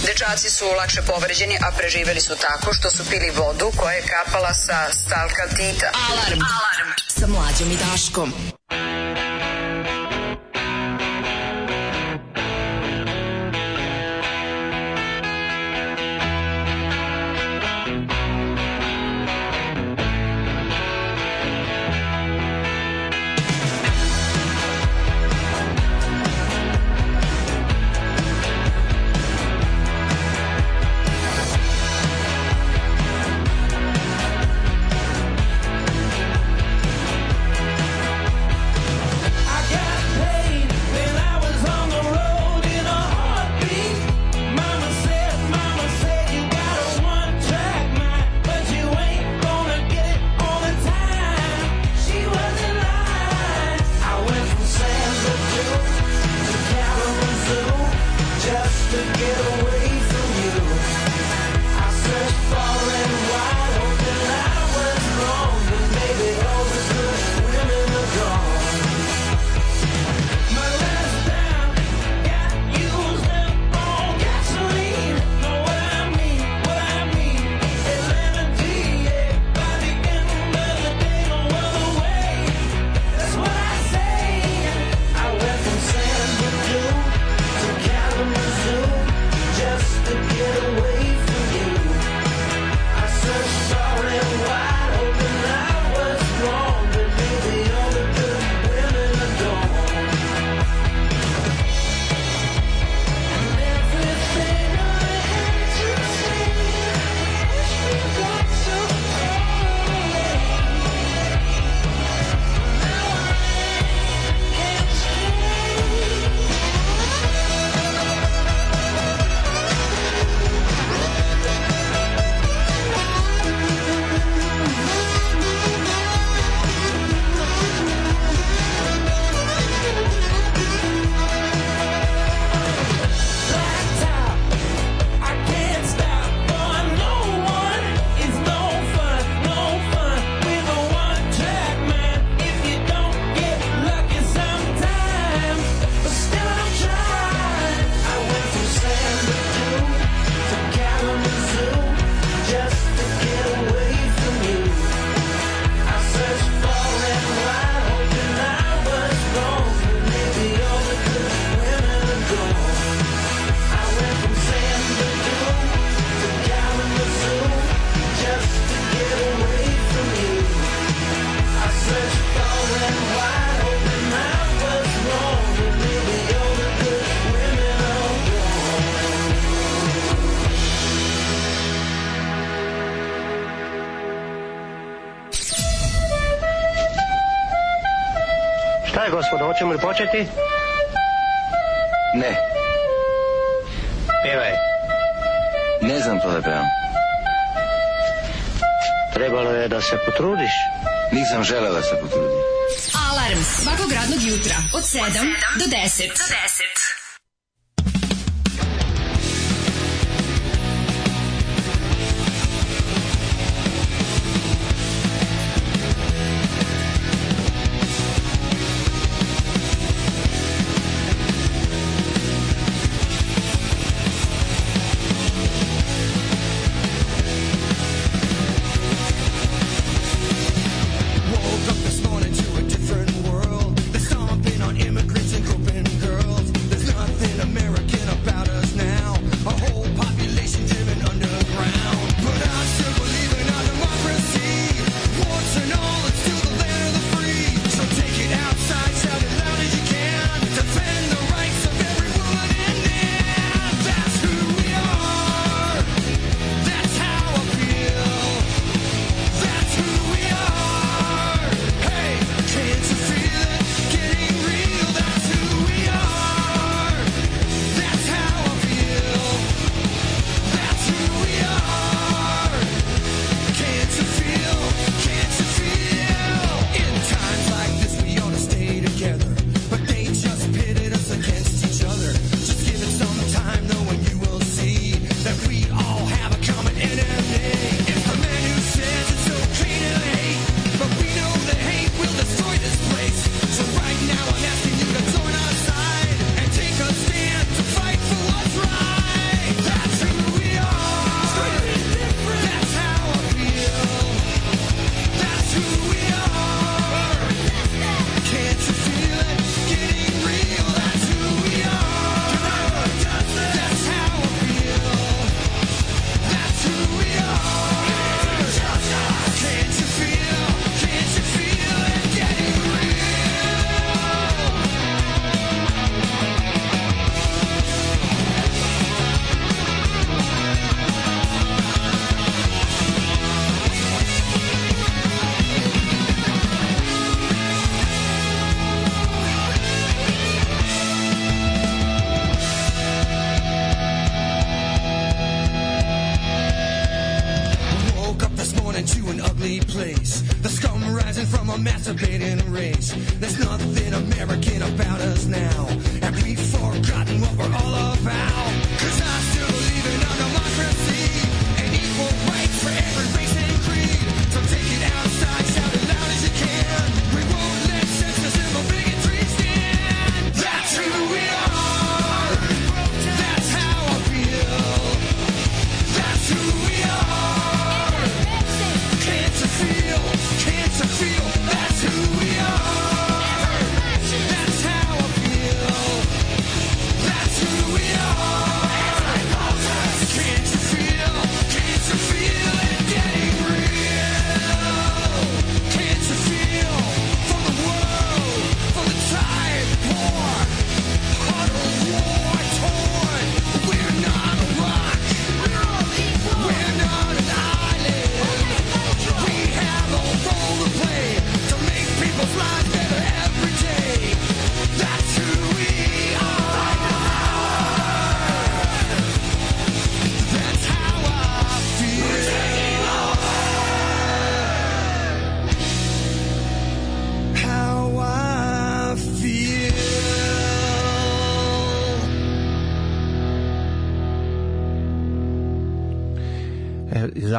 Dečaci su lakše povređeni, a preživeli su tako što su pili vodu koja je kapala sa stalkaltita. Alarm. Alarm. Sa mlađom i Daškom. Apóchate.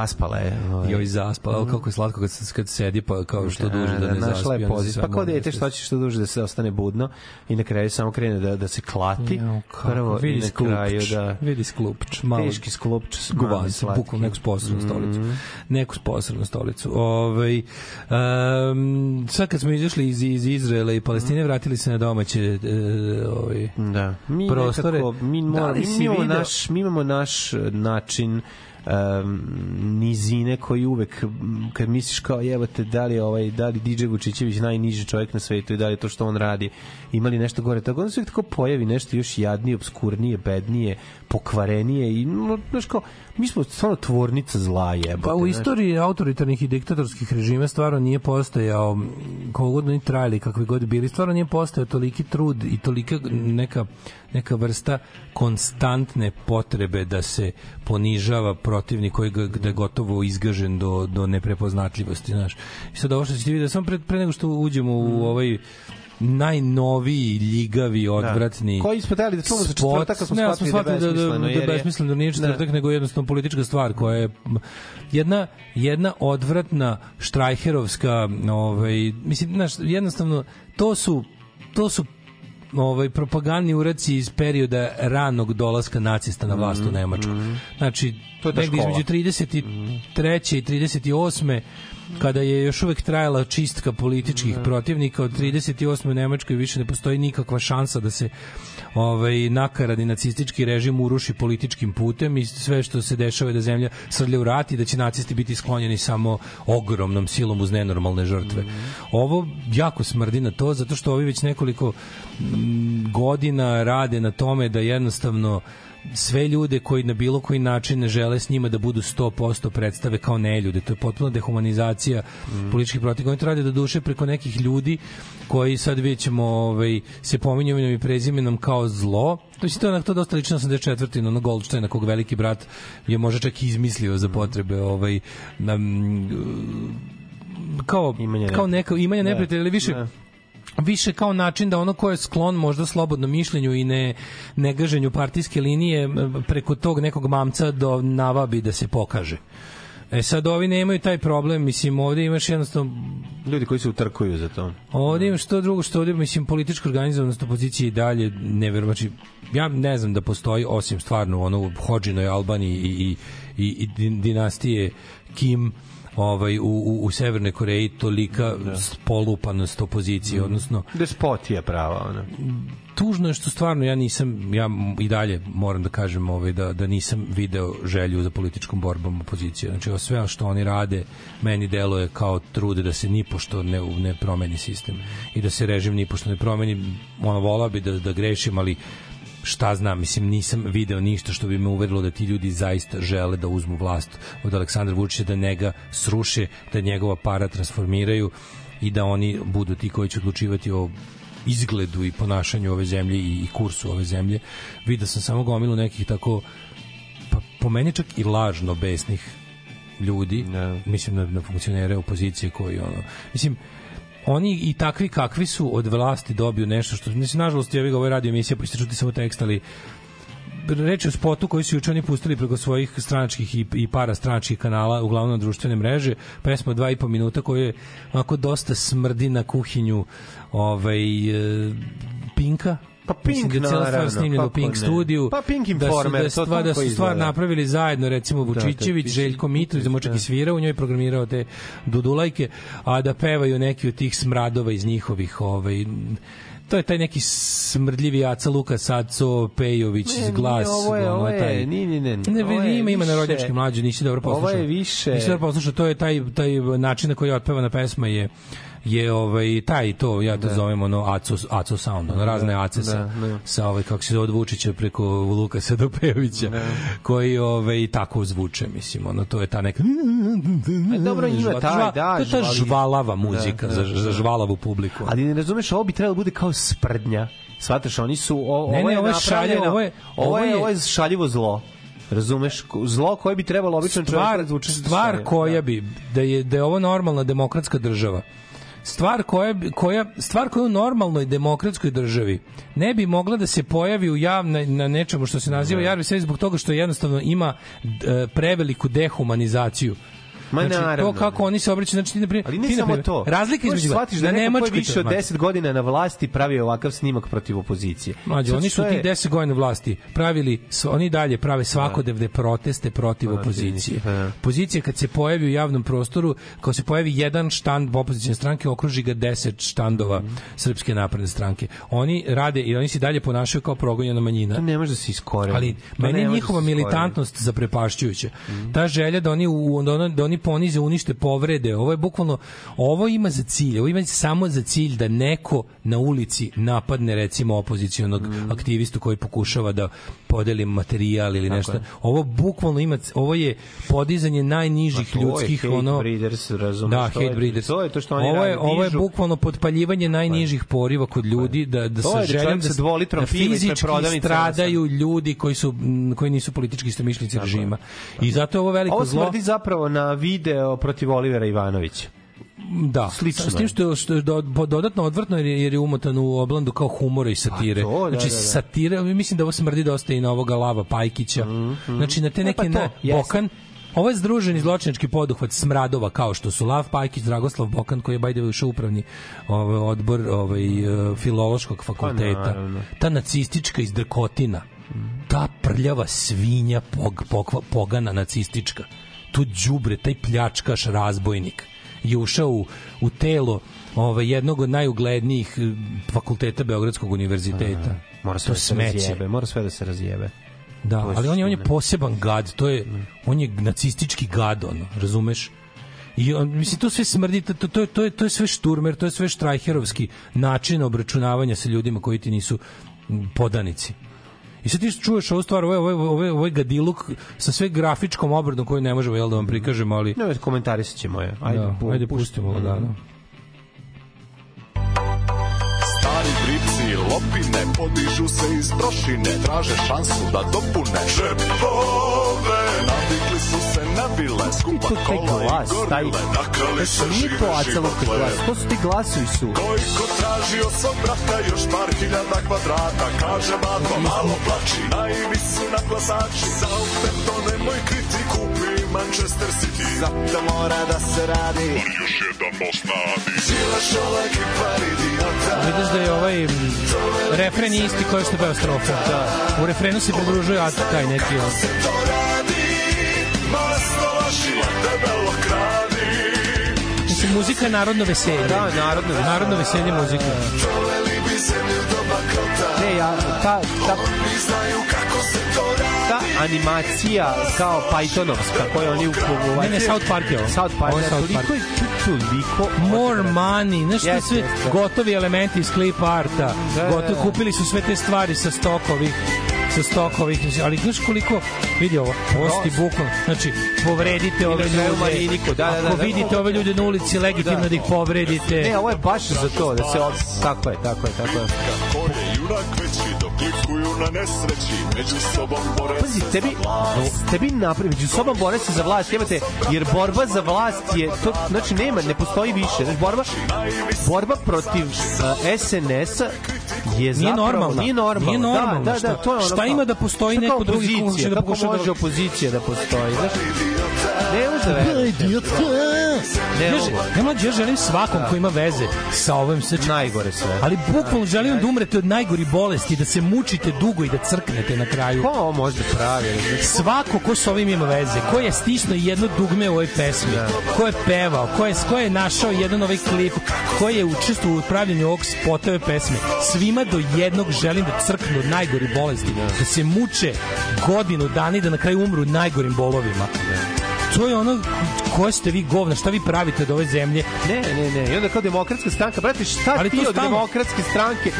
zaspala je. Ovaj. Joj zaspala, al mhm. kako je slatko kad kad sedi pa kao da, što duže da ne zaspi. Našla je poziv. Pa kao dete što će što duže da se ostane budno i na kraju samo krene da da se klati. Prvo vidi na kraju da vidi sklupč, malo teški sklupč, guvan, bukom neku posebnu stolicu. Mhm. Neku sposobnu stolicu. Ovaj um, sad kad smo izašli iz iz Izraela i Palestine, mhm. vratili se na domaće e, ovaj da. Mi prostore. Nekako, mi, mora, da mi, imamo naš, mi imamo naš e, način um, nizine koji uvek kad misliš kao jevate da li ovaj da li DJ Vučićević najniži čovjek na svetu i da li to što on radi imali nešto gore. Tako onda se tako pojavi nešto još jadnije obskurnije bednije pokvarenije i no, znaš kao mi smo stvarno tvornica zla jebote. Pa u znaš. istoriji autoritarnih i diktatorskih režima stvarno nije postojao koliko god oni trajali, kakvi god bili, stvarno nije postojao toliki trud i tolika neka, neka vrsta konstantne potrebe da se ponižava protivnik koji ga, da je gotovo izgažen do, do neprepoznatljivosti, znaš. I sad ovo što ćete vidjeti, samo pre, pre nego što uđemo u ovaj najnoviji, ljigavi, odvratni. Koji smo teli da čuvamo za četvrtak, smo ne, shvatili smo da shvatili da, da, da, je besmisleno, da nije četvrtak, Da. nego jednostavno politička stvar koja je jedna, jedna odvratna štrajherovska, ovaj, mislim, znaš, jednostavno, to su, to su ovaj propagandni uradci iz perioda ranog dolaska nacista na vlast u Nemačku. Znači, Mhm, To je negde između 33. i 38 kada je još uvek trajala čistka političkih protivnika od 38. u Nemačkoj više ne postoji nikakva šansa da se ovaj nakaradi nacistički režim uruši političkim putem i sve što se dešava je da zemlja srlja u rat i da će nacisti biti sklonjeni samo ogromnom silom uz nenormalne žrtve. Ovo jako smrdi na to zato što ovi već nekoliko mm, godina rade na tome da jednostavno sve ljude koji na bilo koji način ne žele s njima da budu 100% predstave kao neljude. To je potpuna dehumanizacija političkih protivnika. Oni to rade do duše preko nekih ljudi koji sad vidjet ćemo ovaj, se pominju imenom i prezimenom kao zlo. To je to, onak- to dosta lično 84. na Goldsteina, kog veliki brat je možda čak i izmislio za potrebe ovaj, na, kao, Imanje kao neka imanje Da. neprijatelja, ali više Da. Više kao način da ono ko je sklon možda slobodnom mišljenju i ne negaženju partijske linije preko tog nekog mamca do navabi da se pokaže. E sad ovi nemaju taj problem, mislim ovde imaš jednostavno Ljudi koji se utrkuju za to. Ovde imaš to drugo što ovde, mislim, politička organizovanost opozicije i dalje neverovatno. Znači, ja ne znam da postoji, osim stvarno ono u Hođinoj Albaniji i, i, i, i din- dinastije Kim, ovaj, u, u, u Severnoj Koreji tolika polupanost opozicije, odnosno Despotija prava, ona. tužno je što stvarno ja nisam ja i dalje moram da kažem ovaj da da nisam video želju za političkom borbom opozicije. Znači o sve što oni rade meni deluje kao trude da se ni pošto ne ne promeni sistem i da se režim ni pošto ne promeni. Ono volao bi da da grešim, ali šta znam, mislim nisam video ništa što bi me uverilo da ti ljudi zaista žele da uzmu vlast od Aleksandra Vučića da njega sruše, da njegova para transformiraju i da oni budu ti koji će odlučivati o izgledu i ponašanju ove zemlje i, i kursu ove zemlje. Video sam samo gomilu nekih tako pa po meni čak i lažno besnih ljudi, Ne. mislim na, na funkcionere opozicije koji ono, mislim oni i takvi kakvi su od vlasti dobiju nešto što mislim nažalost ga ovaj radio emisija pa čuti samo tekst ali reč je o spotu koji su juče oni pustili preko svojih stranačkih i, i para stranačkih kanala, uglavnom na društvene mreže, pesma dva i po minuta koja je onako dosta smrdi na kuhinju ovaj, e, Pinka, Pa Pink, Mislim da je cijela stvar snimljena u Pink ne. studiju. Pa Pink da su, da, Informer, je to stvar, da su stvar napravili zajedno, recimo Da, Vučićević, da, Željko Mitrović, da močak i svira, u njoj programirao te dudulajke, a da pevaju neki od tih smradova iz njihovih ovaj, to je taj neki smrdljivi Aca Luka Saco Pejović Ne, iz glas nije, ovo je- ono, ovo je- taj, ne, ne, ovo je vi ima ima narodnjački mlađe nisi dobro Ovo poslušao je više- nisi dobro poslušao to je taj taj način na koji je otpevana pesma je je ovaj taj to ja to zovem ono Aco Aco sound ono razne ace sa, da, da. sa ovaj kako se zove od Vučića preko Lukasa do Pejovića koji ovaj tako zvuče mislim ono to je ta neka E, dobro, ima Žva- taj, da, to je ta žvali- žvalava muzika Da, za, da, za da. žvalavu publiku Ali ne razumeš, ovo bi trebalo da bude kao sprdnja. Svataš, oni su... O, Ne, ovo ne, je ovo je šaljivo, ovo je- ovo je, ovo je šaljivo zlo. Razumeš? Zlo koje bi trebalo obično stvar, čovjek zvuči stvar koja bi da je da je ovo normalna demokratska država stvar koja, koja stvar koja u normalnoj demokratskoj državi ne bi mogla da se pojavi u javna, na nečemu što se naziva javni servis zbog toga što jednostavno ima e, preveliku dehumanizaciju Ma znači, naravno, to kako oni se obraćaju, znači ti na primjer, Ali ne ti, samo to. Razlika između shvatiš da neko ko je Nemačkoj više od to- 10 godina na vlasti pravi ovakav snimak protiv opozicije. Mlađe, oni su što tih je- 10 godina vlasti pravili, oni dalje prave svakodnevne proteste protiv opozicije. da. Pozicija kad se pojavi u javnom prostoru, kao se pojavi jedan štand opozicijne stranke, okruži ga 10 štandova Mhm. Srpske napredne stranke. Oni rade i oni se dalje ponašaju kao progonjena manjina. To ne može da se iskoreni. Ali meni njihova da iskoreni. militantnost zaprepašćujuća. Ta želja da oni u, da, oni, da oni ponize, unište, povrede, ovo je bukvalno ovo ima za cilj, ovo ima samo za cilj da neko na ulici napadne recimo opozicionog aktivistu koji pokušava da podeli materijal ili nešto. je. Ovo bukvalno ima, ovo je podizanje najnižih Pa to je ljudskih hate ono breeders, razumeš, Da, to je- hate breeders. to je to što oni ovo je rade, ovo je bukvalno podpaljivanje najnižih poriva kod ljudi da da sa da željom da, da ispred fizički stradaju ljudi koji su koji nisu politički istomišljenici režima. I zato je ovo veliko Ovo zlo. smrdi zapravo na video protiv Olivera Ivanovića. Da, Slično s tim što, je- što je do, dodatno odvrtno jer je, jer je umotan u oblandu kao humora i satire. A to, da, znači, da, da. satira, mislim da ovo smrdi dosta i na ovoga Lava Pajkića. Znači, na te E, neke pa to, na. Bokan, Ovo je združeni zločinački poduhvat smradova kao što su Lav Pajkić, Dragoslav Bokan koji je bajde ušao upravni ovaj odbor ovaj e, filološkog fakulteta. Pa naravno. Ta nacistička izdrkotina. Ta prljava svinja pog, pokva, pogana nacistička. Tu đubre, taj pljačkaš razbojnik je ušao u, u telo ovaj, jednog od najuglednijih eh, fakulteta Beogradskog univerziteta. Mora sve to da se smeće. razjebe, mora sve da se razjebe. Da, To ali on je, on je poseban gad, to je, on je nacistički gad, ono, razumeš? I on, mislim, to sve smrdi, to, to, to, to, je, to je sve šturmer, to je sve štrajherovski način obračunavanja sa ljudima koji ti nisu podanici. I sad ti čuješ ovu stvar, ovaj, ovaj, ovaj, ovaj gadiluk sa sve grafičkom obradom koju ne možemo jel, da vam prikažemo, ali... Ne, komentarisat ćemo je. Ajde, da, pu- ajde pusti. pustimo lagano. Stari dripci, lopine, podižu se iz prošine, traže šansu da dopune džepove. Navikli su se na vile, skupa To taj glas, i taj... nakrali se Nije to životle. glas, to su ti glasovi su. Gojko tražio svog brata još par hiljada kvadrata Kaže bato malo plači Naivi su na glasači Southampton nemoj kriti Kupi Manchester City Zato mora da se radi Još jedan most na Adi Sila šolak i par idiota Vidiš da je ovaj refren je isti koji što peva strofa. Da. U refrenu se pridružuje a taj neki on. Mislim, muzika je narodno veselje. Da, narodno veselje. Narodno veselje muzika. Bi zemlju Ne, ja, ta, ta, Oni znaju kako se to radi ta animacija kao Pythonovska koju oni u Ne, ne, South Park je ovo. South Park, Ovo je da, toliko Park. je toliko More money, znaš što Jeste, sve jeste. gotovi elementi iz clip arta. Da, da, Gotovi, da. kupili su sve te stvari sa stokovih sa stokovih, ali znaš koliko vidi ovo, ovo su ti bukvalno, znači povredite ove ljude, Mariniku, da, da, da, ako da. vidite ove ljude na ulici, legitimno da, ih povredite. Ne, ovo je baš za to, da se od... Tako je, tako je, tako je. Je junak klikuju na nesreći Među sobom bore Pazi, se tebi, za vlast tebi napravi, među sobom bore se za vlast, jebate, jer borba za vlast je, to, znači nema, ne postoji više, znači borba, borba protiv uh, SNS-a je zapravo, Nije normalno. Nije normalno. Nije normalno. Da, da, da, Šta- to je ono šta ima da postoji neko drugi ko opozicija, hoće da kako pokuša da- može opozicija da postoji, znaš? Ne može da veruješ. Ne Ja, mogu. ja, mlađe, ja želim svakom ko ima veze sa ovim znači, Najgore sve. ali bukvalno želim da umrete od najgori bolesti, da se mučite dugo i da crknete na kraju. Ko ovo može da pravi? Svako ko s ovim ima veze, ko je stisnuo jedno dugme u ovoj pesmi, ko je pevao, ko je, ko je našao jedan ovaj klip, ko je učestvovao u pravljenju ovog spota ove pesme, svima do jednog želim da crknu od najgori bolesti, da se muče godinu dana i da na kraju umru najgorim bolovima. To je ono ko ste vi govna, šta vi pravite od ove zemlje? Ne, ne, ne. I onda kao demokratska stranka, brate, šta Ali ti to od demokratske stranke?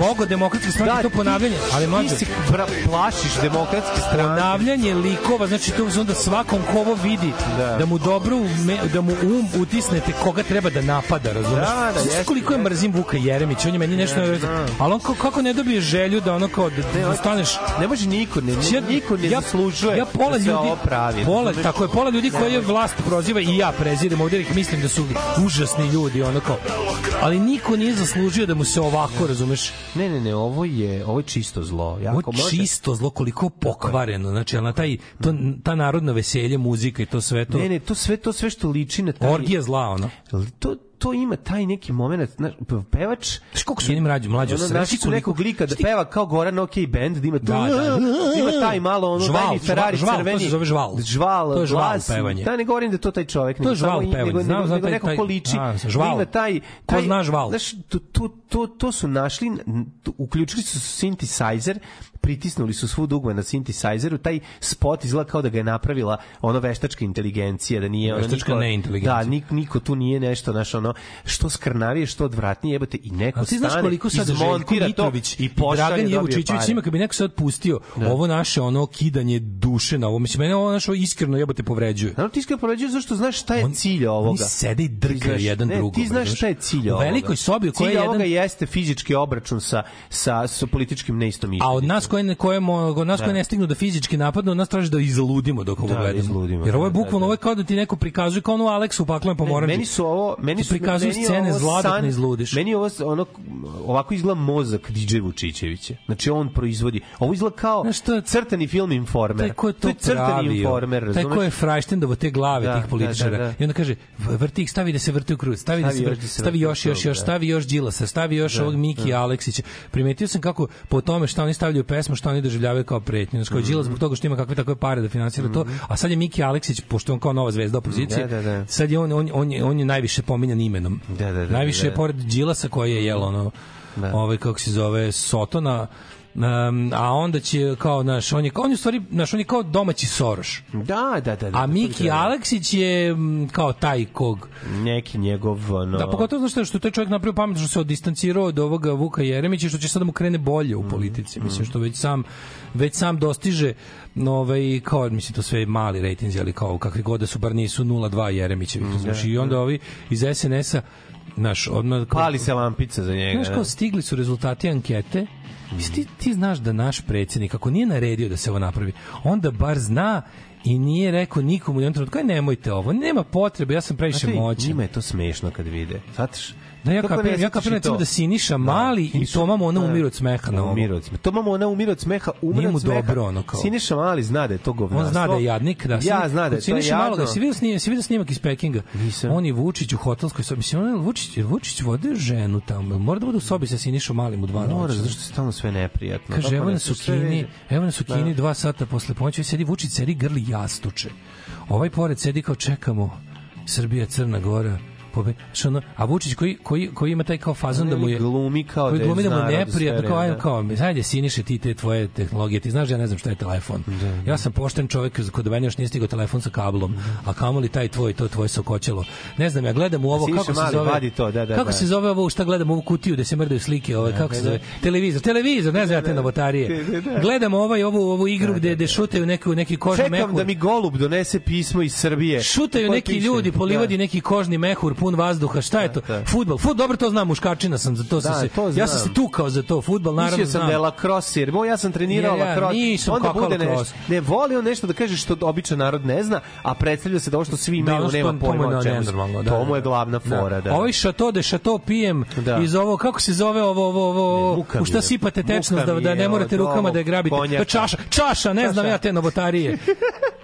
Logo demokratske stranke, to ti- ponavljanje, ali mlađe. Ti se pra, plašiš demokratske stranke. ponavljanje likova, znači to onda svakom ko ovo vidi da, Da. mu dobro ume, da mu um utisnete koga treba da napada, razumeš? Da, da, jeste, koliko je mrzim Vuka Jeremića, on je meni nešto Ne, ne, znam. ali on kako, kako ne dobije želju da ono kao da, da on- staneš Ne može niko, ne, niko ne ja- zaslužuje ja pola da se ljudi, ovo pravi. Pola, tako je, pola ljudi koji je vlast proziva i ja prezidem ovdje, ih mislim da su užasni ljudi, ono kao. Ali niko nije zaslužio da mu se ovako, razumeš? Ne, ne, ne, ovo je, ovo je čisto zlo. Jako Ovo je može- čisto zlo, koliko pokvareno, znači, ali na taj, to, ta narodno veselje, muzika i to sve to. Ne, ne, to sve, to sve što liči na taj... Orgija zla, ono. To, to ima taj neki moment, znaš, pevač... Znaš koliko su jedni mlađi, mlađi Ono, našli su nekog lika da peva kao Goran OK Band, da ima tu, Da, da, da. ima taj malo ono, Žval, mi Ferrari žval, to crveni. se zove žval. Žval, To je žval glas. pevanje. Da, ne govorim da to taj čovjek. To nego je žval samo pevanje. Nego, Znam, nego, nego taj- neko taj- ko liči. a, da žval. Ima taj, Ko taj, zna žval? Znaš, to, to, to, to su našli, to- uključili su synthesizer, pritisnuli su svu dugme na synthesizeru, taj spot izgleda kao da ga je napravila ono veštačka inteligencija, da nije ono Veštačka niko- neinteligencija. Da, nik, niko tu nije nešto, znaš, ono, što skrnavije, što odvratnije, jebate, i neko A ti znaš koliko sad izmontira to i pošalje Dragan Jevučićević ima kad bi neko sad pustio ovo naše ono kidanje duše na ovo mislim mene ovo našo iskreno jebote povređuje. Naravno ti iskreno povređuješ zašto znaš šta je cilj ovoga. Oni sede i drkaju jedan ne, drugom. Ti znaš šta je cilj U ovoga. velikoj sobi u cilj je ovoga jedan jeste fizički obračun sa, sa, sa političkim neistomišljenicima. A od nas koje ne koje nas Da. koje ne stignu da fizički napadnu, nas traži da izludimo dok ovo Da, da gledamo. izludimo, Jer ovo je da, da, bukvalno da. ovo je kao da ti neko prikazuje kao ono Aleksu u paklenoj pomoranđi. Meni su ovo, meni su prikazuju meni scene zla san- ne izludiš. Meni ovo ono ovako izgleda mozak DJ Vučićevića. Znači on proizvodi. Ovo izgleda kao crtani film Informer. Taj ko je to, je crtani pravio, Informer, taj razumeš? ko je frajštendovo te glave Da, tih političara. da, da, da. I onda kaže, vrti ih, stavi da se vrti u krug, stavi, da Stavi da se stavi vrti u još, još, još, da. stavi još Đilasa, stavi još Da, ovog Miki da. Aleksića. Primetio sam kako po tome šta oni stavljaju u pesmu, šta oni doživljavaju kao pretnju. Znači, kao Mhm. Đilas zbog toga što ima kakve takve pare da finansira to, a sad je Miki Aleksić, pošto on kao nova zvezda opozicije, Da, da, da. sad je on, on, on, je, on je najviše pominjan imenom. Da, da, da, najviše da. je pored Đilasa koji je jel ono, ovaj kako se zove Sotona, Um, a onda će kao naš on je on je stvari naš on je kao domaći Soroš. Da, da, da. da A Miki Aleksić je m, kao taj kog neki njegov ono Da, pogotovo šta, što taj čovjek napravio pametno što se odistancirao od ovoga Vuka Jeremića što će sad da mu krene bolje u politici. Mislim što već sam već sam dostiže ovaj kao mislim to sve mali rejtinzi ali kao kakvi god da su bar nisu 0.2 Jeremićevi znači i onda ovi iz SNS-a naš odmah pali se lampica za njega. Znaš kao da. stigli su rezultati ankete ti, ti znaš da naš predsjednik, ako nije naredio da se ovo napravi, onda bar zna i nije rekao nikomu u jednom trenutku, "Aj, nemojte ovo, nema potrebe, ja sam previše moćan. Njima je to smešno kad vide. Znatiš? Da, ja kapiram, ja kapiram recimo da Siniša Mali i Toma Mona Da. umiru od smeha na ovo. Umiru od smeha. To mamo ona umire od smeha, mu od smeha. dobro, ono, kao. Siniša Mali zna da je to govnarstvo. On zna da je jadnik, da. Ja zna da je to Siniša Malo, da si vidio snimak, si vidio snimak iz Pekinga. Nisam. On i Vučić u hotelskoj sobi. Mislim, on Vučić, Vučić vode ženu tamo. Mora da bude u sobi sa Sinišom Malim u dva Mora, noći. zato što je stalno sve neprijatno. Kaže, Kako evo nas u Kini, evo nas u Da. Kini dva sata posle ponoći, sedi Vučić, sedi grli jastuče. Ovaj pored sedi kao čekamo, Srbija, Crna Gora, pobe, što ono, a Vučić koji, koji, koji ima taj kao fazon da mu je glumi kao koji da je glumi da mu neprijatno kao ajde kao ajde siniše ti te tvoje tehnologije. Ti znaš da ja ne znam šta je telefon. Ja sam pošten čovjek kod mene još nije stigao telefon sa kablom a kamoli taj tvoj to tvoje sokoćelo. Ne znam ja gledam u ovo kako se zove to, da, da, kako da. se zove ovo šta gledam ovu kutiju gde se mrdaju slike ovaj kako se da, zove? Televizor televizor ne znam ja te novotarije. Da, da. gledam ovaj ovu ovu igru gde gde šutaju neku neki kožni Čekam mehur. da mi golub donese pismo iz Srbije. šutaju neki ljudi po livadi Da. neki kožni mehur pun vazduha šta je to da. fudbal fud dobro to znam muškačina sam za to sam Da, se to ja sam se tukao za to fudbal naravno Mislio sam znam da je lacrosse, jer ja sam trenirao Ja, lacrosse. nisam Onda kako bude nešto. Ne, voli on nešto da kaže što običan narod ne zna, a predstavlja se da ovo što svi imaju, što- nema pojma o čemu. da, to mu da, je glavna da. fora, da. Ovaj šato de šato pijem Da. iz ovo kako se zove ovo ovo ovo u šta je. sipate tečnost da da ne morate rukama da je grabite. konjaka. Čaša, čaša, ne znam ja te novotarije.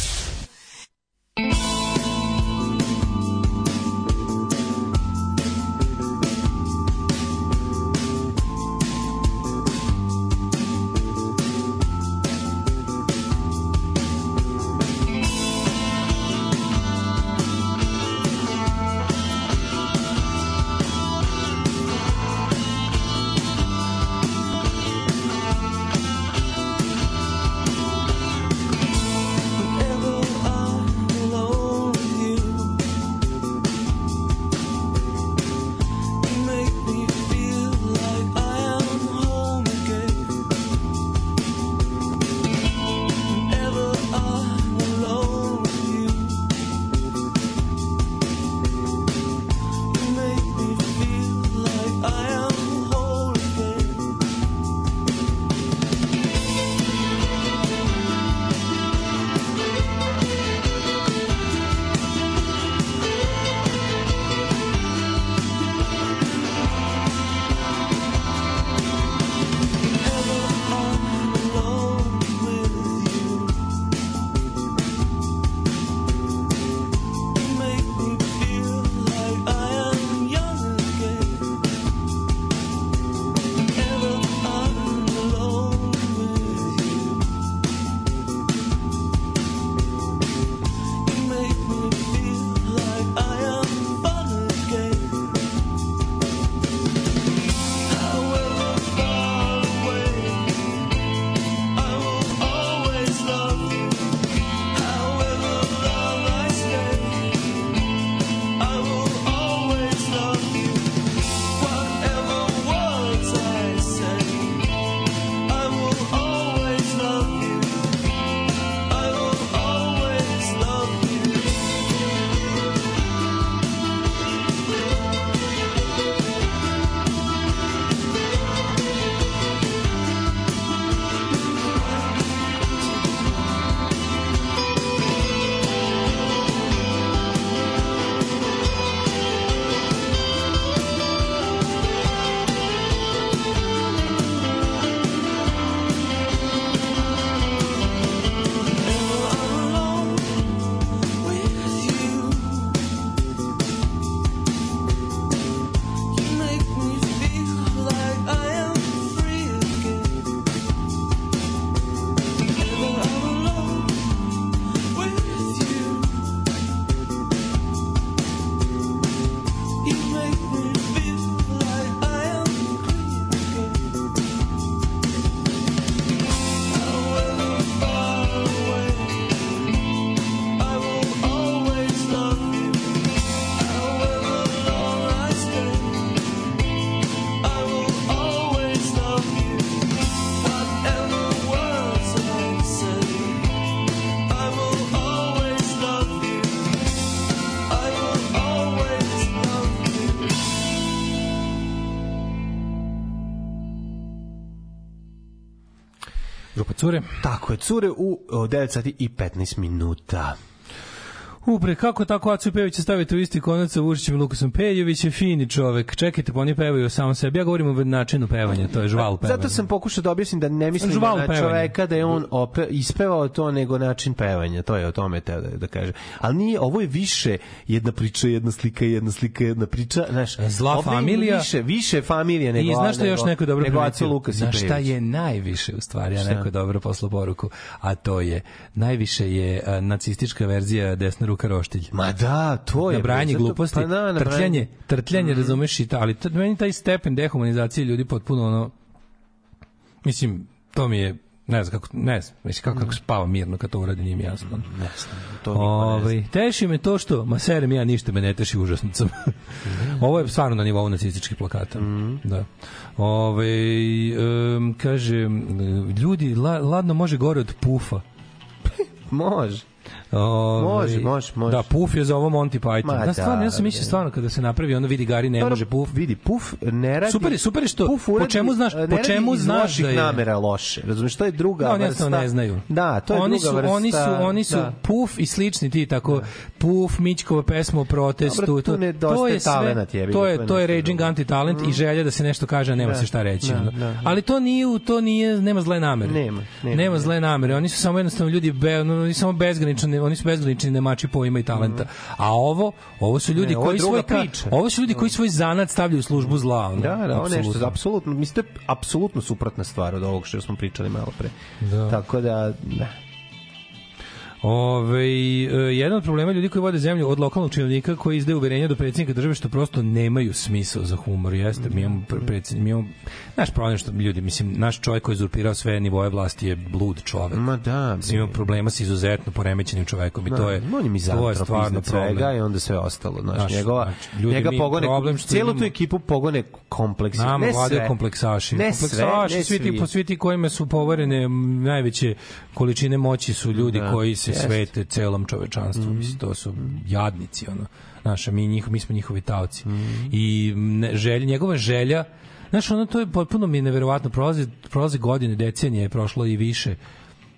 Tako je, cure u o, 9 sati i 15 minuta. Upre, kako tako Acu Pejovića stavite u isti konac sa Vučićem i Lukasom Pejović je fini čovek. Čekajte, pa oni pevaju samo sebi. Ja govorim o načinu pevanja, to je žval pevanja. Zato sam pokušao da objasnim da ne mislim Žval na pevanja. čoveka da je on ope, ispevao to nego način pevanja. To je o tome teo da, da kaže. Ali nije, ovo je više jedna priča, jedna slika, jedna slika, jedna priča. Znaš, Zla familija. Više, više familije nego I znaš što je još neko dobro nego primetio? Lukas i Znaš šta Pejović. je najviše u stvari, a Šta? neko je dobro poslao poruku, a to je, najviše je a, nacistička verzija desna ruka roštilj. Ma da, to je. nabrajanje zato- gluposti, pa nabrajanje. trtljanje, trtljanje, Mhm. razumeš i ta, ali meni taj stepen dehumanizacije ljudi potpuno ono, mislim, to mi je, ne znam kako, ne znam, mislim kako, kako spava mirno kad to uradi, nije mi jasno. Ne znam, to niko ne zna. Ovaj, teši me to što, ma serem ja ništa me ne teši, užasno sam. Ovo je stvarno na nivou nacističkih plakata. Mhm. Da. Ove, um, kaže, ljudi, la, ladno može gore od pufa. Može. Ove, Može, može, može. Da, puf je za ovo Monty Python. Ma da, stvarno, ja sam da, mislio da. stvarno kada se napravi ono vidi Gari ne Dobro, može puf. Vidi, puf ne radi... Super je, super je što- Puf po uradi- čemu znaš- ne po čemu znaš da je- namera loše. Razumeš, to je druga Da, oni vrsta. ne znaju. Da, to je oni druga su, vrsta. Oni su, oni su da. Puf i slični ti tako. Puf, Mićkova pesma o protestu. Dobro, to, nedostaje to je sve, talenat, jebi ga, to je, je to je raging anti-talent i želja da se nešto kaže, a nema Da, se šta reći. da, da, da. Ali to nije, to nije, nema zle namere. Nema, nema, nema zle namere. Oni su samo jednostavno ljudi, be, oni samo bezgranični, oni su bezgranični nemači pojma i talenta. A ovo, ovo su ljudi Ne, koji svoj priča. ovo su ljudi koji svoj zanat stavljaju u službu zla. Ono, Da, da, ovo nešto, apsolutno. apsolutno, mislim, je apsolutno suprotna stvar od ovog što smo pričali malo pre. Da. Tako da, da. Ove, e, jedan od problema ljudi koji vode zemlju od lokalnog činovnika koji izdaju uverenja do predsjednika države što prosto nemaju smisao za humor. Jeste, mi imamo, pre- predsjednik, mi imamo naš problem što ljudi, mislim, naš čovjek koji je uzurpirao sve nivoje vlasti je blud čovjek. Ma da, Mislim, imamo problema sa izuzetno poremećenim čovekom i to je, on je to je stvarno problem. i onda sve ostalo. Znaš, Znaš, njegova, znači, ljudi, njega pogone, problem što cijelu tu imamo- ekipu pogone kompleksi. Nama ne vladaju kompleksaši. Ne kompleksaši, sve, ne svi ti, svi. po svi ti kojima su poverene najveće količine moći su ljudi Da, koji se jeste. svete celom čovečanstvu. Mhm. Mislim, to su jadnici, ono. Naša, mi, njih, mi smo njihovi taoci. Mhm. I ne, želja, njegova želja, znaš, ono, to je potpuno mi je neverovatno, prolaze, prolaze godine, decenije je prošlo i više.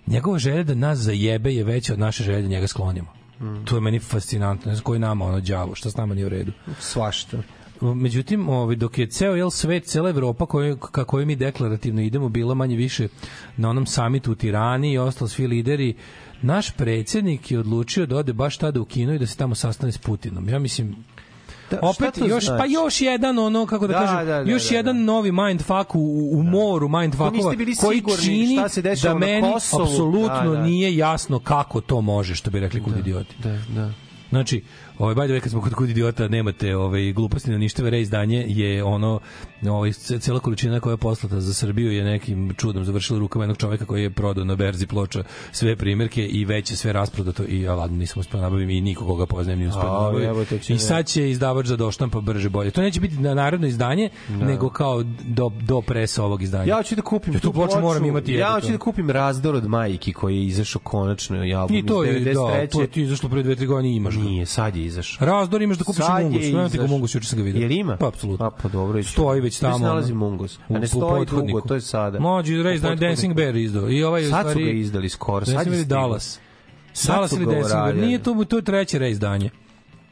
Njegova želja da nas zajebe je veća od naše želje da njega sklonimo. Mhm. To je meni fascinantno. Ne znam koji nama ono đavo, šta s nama nije u redu. Svašta. Međutim, ovaj dok je ceo jel svet, cela Evropa koju ka kojoj mi deklarativno idemo bila manje više na onom samitu u Tirani i ostali svi lideri, naš predsjednik je odlučio da ode baš tada u Kinu i da se tamo sastane s Putinom. Ja mislim Da, opet još znači? pa još jedan ono kako da, Da, kažem da, da, još da, jedan novi mindfuck u, u moru mindfuckova koji čini šta se dešava da meni apsolutno Da, da. nije jasno kako to može što bi rekli kud idioti Da, da. Znači, ovaj by the way kad smo kod kod idiota nemate ovaj gluposti na ništave reizdanje je ono ovaj ce- cela količina koja je poslata za Srbiju je nekim čudom završila rukama jednog čoveka koji je prodao na berzi ploča sve primjerke i već je sve rasprodato i ja ladno nisam uspeo nabavim i nikoga ga poznajem ni uspeo da A, nabavim. I ne. sad će izdavač za doštampa brže bolje. To neće biti na narodno izdanje, nego kao do, do presa ovog izdanja. Ja hoću da kupim Ja tu ploču moram imati Ja hoću da kupim razdor od majki koji je izašao konačno album I to je, da, 93. to ti je izašlo pre dve, tri godine i imaš. Nije, sad je izašao. Razdor imaš da kupiš Sad je Mungus. Ti ga. Mungus, juče sam ga vidio. Jel ima? Pa, apsolutno. A, pa dobro. ići. Stoji već tamo. se nalazi Mungus? A ne stoji dugo, to je sada. Mlađi pothodniku. Dancing Bear izdao. I ovaj je Sad su ga izdali skoro. Sad je. Dallas. Sad Dallas ili Dancing Bear. Nije to, to je treće reizdanje.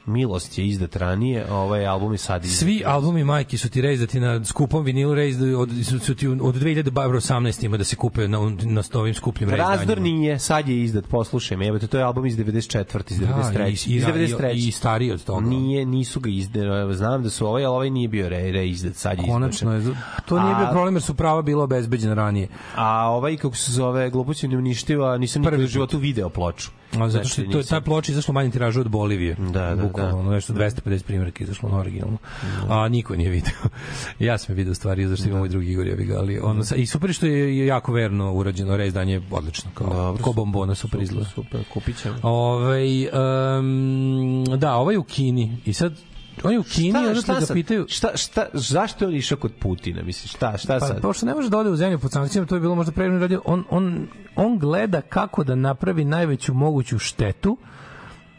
Milost je izdat ranije, a ovaj album je sad izdat. Svi albumi majki su ti reizdati na skupom vinilu reizdati od, su, su ti od 2018 ima da se kupe na, na ovim skupljim reizdanjima. Razdor nije, sad je izdat, poslušaj me, to je album iz 94. iz 93. Da, i, i, iz i, 93. i stariji od toga. Nije, nisu ga izdali, znam da su ovaj, ali ovaj nije bio re, re izdat, sad je Konačno izbačen. je. To nije bio A- problem jer su prava bila obezbeđena ranije. A ovaj, kako se zove, glupoći uništiva, nisam nikad u životu video ploču. A zato što to, ta ploča izašla manje tiraža od Bolivije. Da, da, Bukvalno, da. ono nešto 250 primjeraka izašlo na originalno. A niko nije video. ja sam je video stvari, zašto imam moj drugi Igor, ja bi ga, ali ono, i super što je jako verno urađeno, reizdanje je odlično, kao, Dobro, ko bombona super izgleda. Super, kupit ćemo. Ovaj um, da, ovaj u Kini. I sad, on je u Kini, Šta, šta, ga pitaju... šta, šta, zašto je on išao kod Putina? Misliš, šta, šta Pa, sad? pošto ne može da ode u zemlju pod sankcijama, to je bilo možda prevremeno radio. On, on, on gleda kako da napravi najveću moguću štetu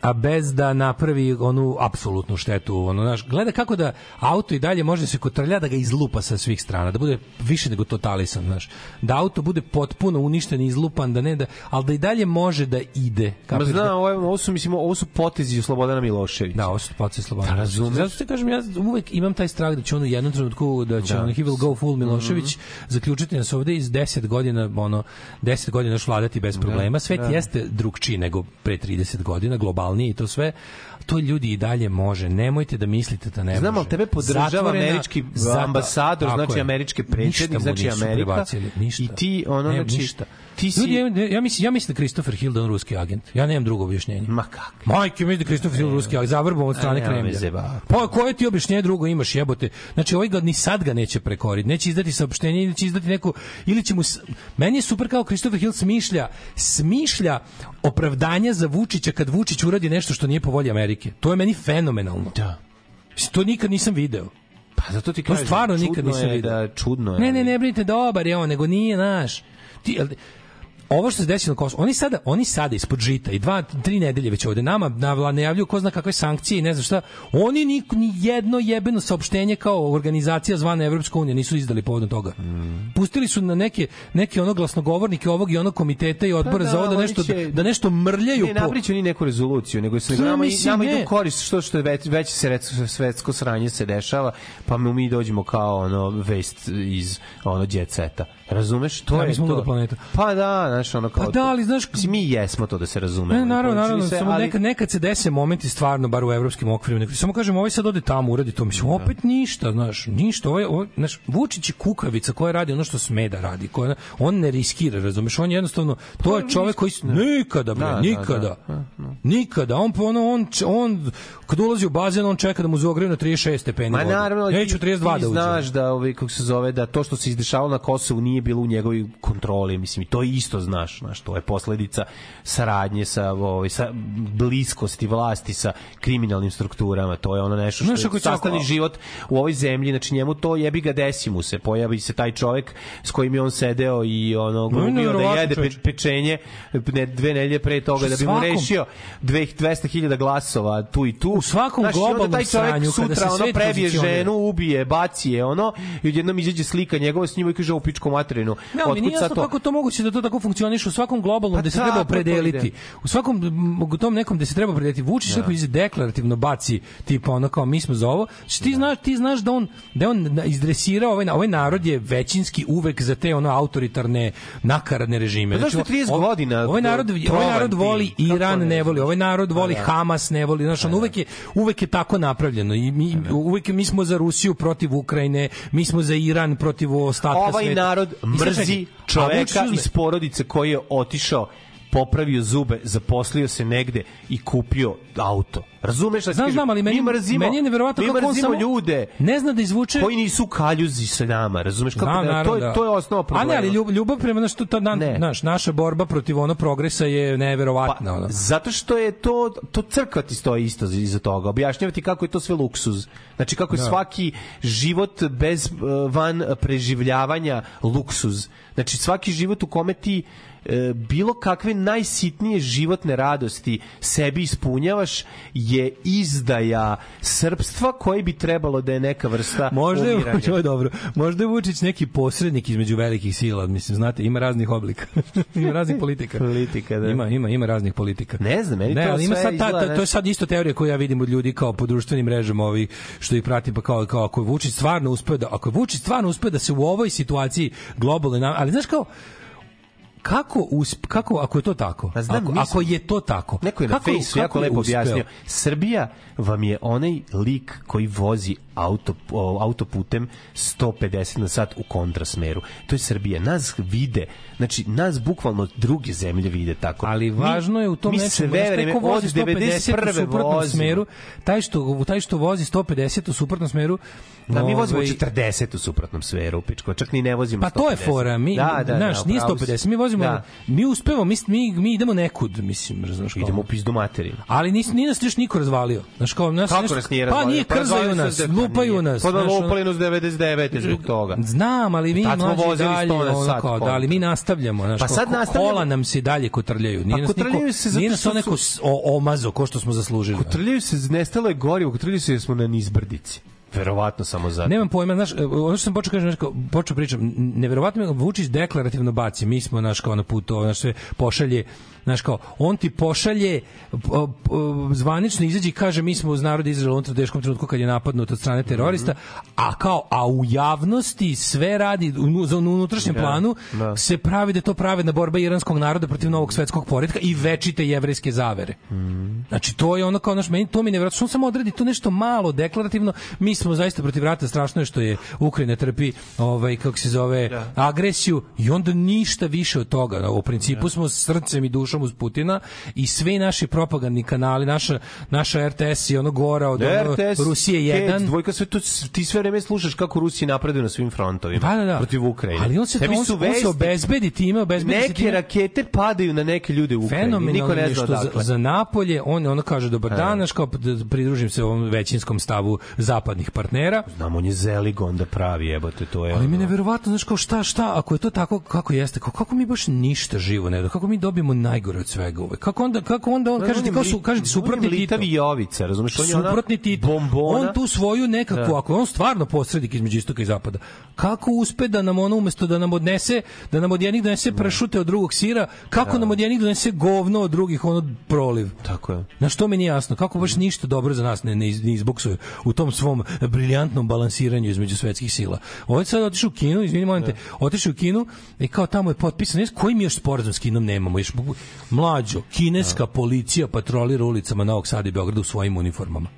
a bez da napravi onu apsolutnu štetu. Ono, znaš, gleda kako da auto i dalje može se kotrlja da ga izlupa sa svih strana, da bude više nego totalisan, znaš. Da auto bude potpuno uništen i izlupan, da ne da, ali da i dalje može da ide. Ma Kapiraš da- znam, ovo, ovo su, mislim, ovo su potezi Slobodana Miloševića. Da, ovo su potezi Slobodana. Da, razumeš. Zato ti kažem, ja uvek imam taj strah da će on u jednom trenutku, da će Da. on, he will go full Milošević, zaključiti nas ovde iz 10 godina, ono, 10 godina još vladati bez problema. Svet da. jeste drugčiji nego pre 30 godina, globalniji i to sve. To ljudi i dalje može. Nemojte da mislite da ne Znam, može. tebe podržava Zatvorena- američki ambasador, znači je. američki predsjednik, znači Amerika. ništa. I ti, ono, Ne, znači, ništa. ti si... Ljudi, ja, ja mislim, ja mislim da Christopher Hill da on ruski agent. Ja nemam drugo objašnjenje. Ma kako? Majke mi da Kristof Hill ruski, ali zavrbo od strane Kremlja. Pa koje ti objašnjenje drugo imaš, jebote? Znači ovaj ga ni sad ga neće prekoriti, neće izdati saopštenje ili će izdati neku ili će mu meni je super kao Kristofer Hill smišlja, smišlja opravdanja za Vučića kad Vučić uradi nešto što nije po volji Amerike. To je meni fenomenalno. Da. To nikad nisam video. Pa zato ti To kažem, stvarno čudno nikad nisam video. Da, čudno je. Ne, ne, ne brinite, dobar je on, nego nije naš. Ti, ovo što se desilo na Kosovu, oni sada, oni sada ispod žita i dva, tri nedelje već ovde nama navla najavljuju ko zna kakve sankcije i ne znam šta. Oni ni, ni jedno jebeno saopštenje kao organizacija zvana Evropska unija nisu izdali povodom toga. Pustili su na neke neke ono glasnogovornike ovog i onog komiteta i odbora Pa da, za ovo da nešto će- da nešto mrljaju Ne, po napriču ni neku rezoluciju, nego se Pa, nama, mislim, nama idu korist što što je već, već se rec- svetsko sranje se dešava, pa mi, dođemo kao ono vest iz ono jet seta. Razumeš? To Da, je mi smo to. luda planeta. Pa da, znaš, ono kao Pa da, ali znaš- Mislim, mi jesmo to da se razumemo. Ne, naravno, naravno, se, samo ali- nekad, nekad se dese momenti stvarno, bar u evropskim okvirima, nekad, samo kažem, ovaj sad ode tamo, uradi to, mislim, opet ništa, znaš, ništa, ovaj, ovaj, znaš, Vučić je kukavica koja radi ono što sme da radi, koja, on ne riskira, razumeš, on jednostavno, to je čovek koji, s- nikada, bre, Da, da, nikada, da. nikada, on, ono, on, on, kad ulazi u bazen, on čeka da mu zogreju na 36 stepeni Ma naravno, ti- ću 32 ti da znaš da ovaj kako se zove da to što se izdešavalo na Kosovu nije bilo u njegovoj kontroli, mislim i to isto znaš, znaš, to je posledica saradnje sa ovaj sa bliskosti vlasti sa kriminalnim strukturama, to je ono nešto Znaš, što ako je sastavni ako- život u ovoj zemlji, znači njemu to jebi ga desi mu se, pojavi se taj čovek s kojim je on sedeo i ono glumio da neverovatno, jede pe, pečenje ne, dve nedelje pre toga da bi mu rešio 200.000 glasova tu i tu. U svakom globalnom taj čovek sranju, sutra ono prebije ženu, ubije, baci je ono i odjednom izađe slika njegova s njima i kaže u pičku materinu. Ne, ali mi nije jasno to? kako to moguće da to tako funkcioniše u svakom globalnom Pa gde se treba opredeliti. ide. U svakom u tom nekom gde se treba opredeliti. Vučić lepo ize deklarativno baci tipa ono kao mi smo za ovo. Znači, ti znaš ti znaš da on da on izdresirao ovaj ovaj narod je većinski uvek za te ono autoritarne nakaradne režime. Pa je 30 ovaj- godina Ovaj narod ovaj narod tim? voli Kako Iran ne ne voli, ovaj narod voli da. Hamas ne voli, znaš, on uvek je uvek je tako napravljeno i mi uvek mi smo za Rusiju protiv Ukrajine, mi smo za Iran protiv ostatka Ovaj sveta. narod I sad mrzi čoveka iz porodice koji je otišao popravio zube, zaposlio se negde i kupio auto. Razumeš? šta ti Znam, kažem? znam, ali meni, mi mrzimo, meni je neverovatno kako on samo ljude ne zna da izvuče koji nisu kaljuzi sa nama, razumeš? Kako, da, to, naravno, je, da. to je osnova problema. A ne, ali ljub, ljubav prema na što ta na, naš, naša borba protiv ono progresa je neverovatna. Pa, ono. zato što je to to crkva ti stoji isto za- iza toga. Objašnjavati kako je to sve luksuz. Znači kako je Da. svaki život bez uh, van preživljavanja luksuz. Znači svaki život u kome ti bilo kakve najsitnije životne radosti sebi ispunjavaš je izdaja srpstva koji bi trebalo da je neka vrsta Možda je, umiranja. ovo je dobro. Možda je Vučić neki posrednik između velikih sila, mislim, znate, ima raznih oblika. ima raznih politika. Politika, da. Ima, ima, ima raznih politika. Ne znam, meni ne, to ali ima sad ta, ta, to je sad isto teorija koju ja vidim od ljudi kao po društvenim mrežama ovi što ih pratim pa kao kao ako je Vučić stvarno uspeo da ako je Vučić stvarno uspeo da se u ovoj situaciji globalnoj na- ali znaš kao kako usp, kako ako je to tako Pa znam, ako, mislim- ako je to tako Neko je na kako, fejsu jako kako je lepo uspeo? objasnio. Srbija vam je onaj lik koji vozi auto, autoputem 150 na sat u kontrasmeru. To je Srbija. Nas vide, znači nas bukvalno druge zemlje vide tako. ali Mi- važno je u tom nečemu sve vreme vozi 150 u 91. suprotnom vozimo. smeru taj što taj što vozi 150 u suprotnom smeru Da, mi vozimo ovaj, 40 u suprotnom smeru, pičko, čak ni ne vozimo Pa to je 150. fora, mi, da, da, znaš, da, nije upravo si. 150, mi vozimo, Da. mi uspevamo, mi, mi, mi idemo nekud, mislim, razumeš kao. Idemo u pizdu materinu. Ali nis, nije nas još niko razvalio. Znaš, kao, nas, Kako nas nije Pa razvalio? nije Pa krzaju razvalio nas, zastupaju nas. Pa da ono- lupali nas 99. zbog toga. Znam, ali mi mlađi dalje, 100 na ono kao, da, ali mi nastavljamo, znaš, Pa sad nastavljamo. kola nam se dalje kotrljaju. Nije Pa nas niko, kotrljaju se zato nije nas što to neko su- s- o, omazo ko što smo zaslužili. Kotrljaju se, nestalo je gorivo, kotrljaju se jer smo na nizbrdici. Verovatno samo zato. Nemam pojma, znaš, ono što sam počeo kažem, kao, počeo pričam, neverovatno Vučić deklarativno baci, mi smo naš kao na putu, ovo, znaš, sve pošalje, znaš kao, on ti pošalje zvanično izađe i kaže mi smo uz narod Izraela u teškom trenutku kad je napadnut od strane terorista, a kao, a u javnosti sve radi, u, za- unutrašnjem Da, planu da. se pravi da to pravedna borba iranskog naroda protiv novog svetskog poretka i večite jevrejske zavere. Znači to je ono kao naš meni to mi neverovatno što on samo odredi to nešto malo deklarativno. Mi smo zaista protiv rata, strašno je što je Ukrajina trpi ovaj kako se zove agresiju i onda ništa više od toga. U principu smo srcem i dušom uz Putina i sve naši propagandni kanali, naša naša RTS i ono gora od ono, RTS, Rusije Kec, 1 dvojka sve to ti sve vreme slušaš kako Rusija napreduje na svim frontovima Da, da, da. protiv Ukrajine. Ali on se, Tebi on, su on se vesti- obezbedi time, obezbedi se neke time. rakete padaju na neke ljude u Ukrajini. Niko fenomenalno ne je zna što za, za Napolje on ono kaže dobar dan, znaš, kao pridružim se ovom većinskom stavu zapadnih partnera. Znam, on je zelig onda pravi, jebote, to je. Ali mi ono- neverovatno, znaš, kao šta, šta, ako je to tako kako jeste, kao, kako mi baš ništa živo ne da, kako mi dobijemo najgore od svega ove. Kako onda, kako onda on, Pa, kaže ti, kao su, kaže ti, suprotni mlitavi Jovica, razumeš? On je ona Suprotni Tito. bombona. On tu svoju nekakvu, Da. ako on stvarno posrednik između istoka i zapada, kako uspe da nam ono umesto da nam odnese, da nam od jednih donese pršute od drugog sira, kako nam od jednih donese govno od drugih ono proliv. Tako je. Na što mi nije jasno, kako baš ništa dobro za nas ne, ne, ne u tom svom briljantnom balansiranju između svetskih sila. Ovo je sad otišao u Kinu, izvini, molim te, otišao u Kinu i kao tamo je potpisan, ne koji mi još sporazum s Kinom nemamo, još mlađo, kineska policija patrolira ulicama Novog Sada i Beograda u svojim uniformama.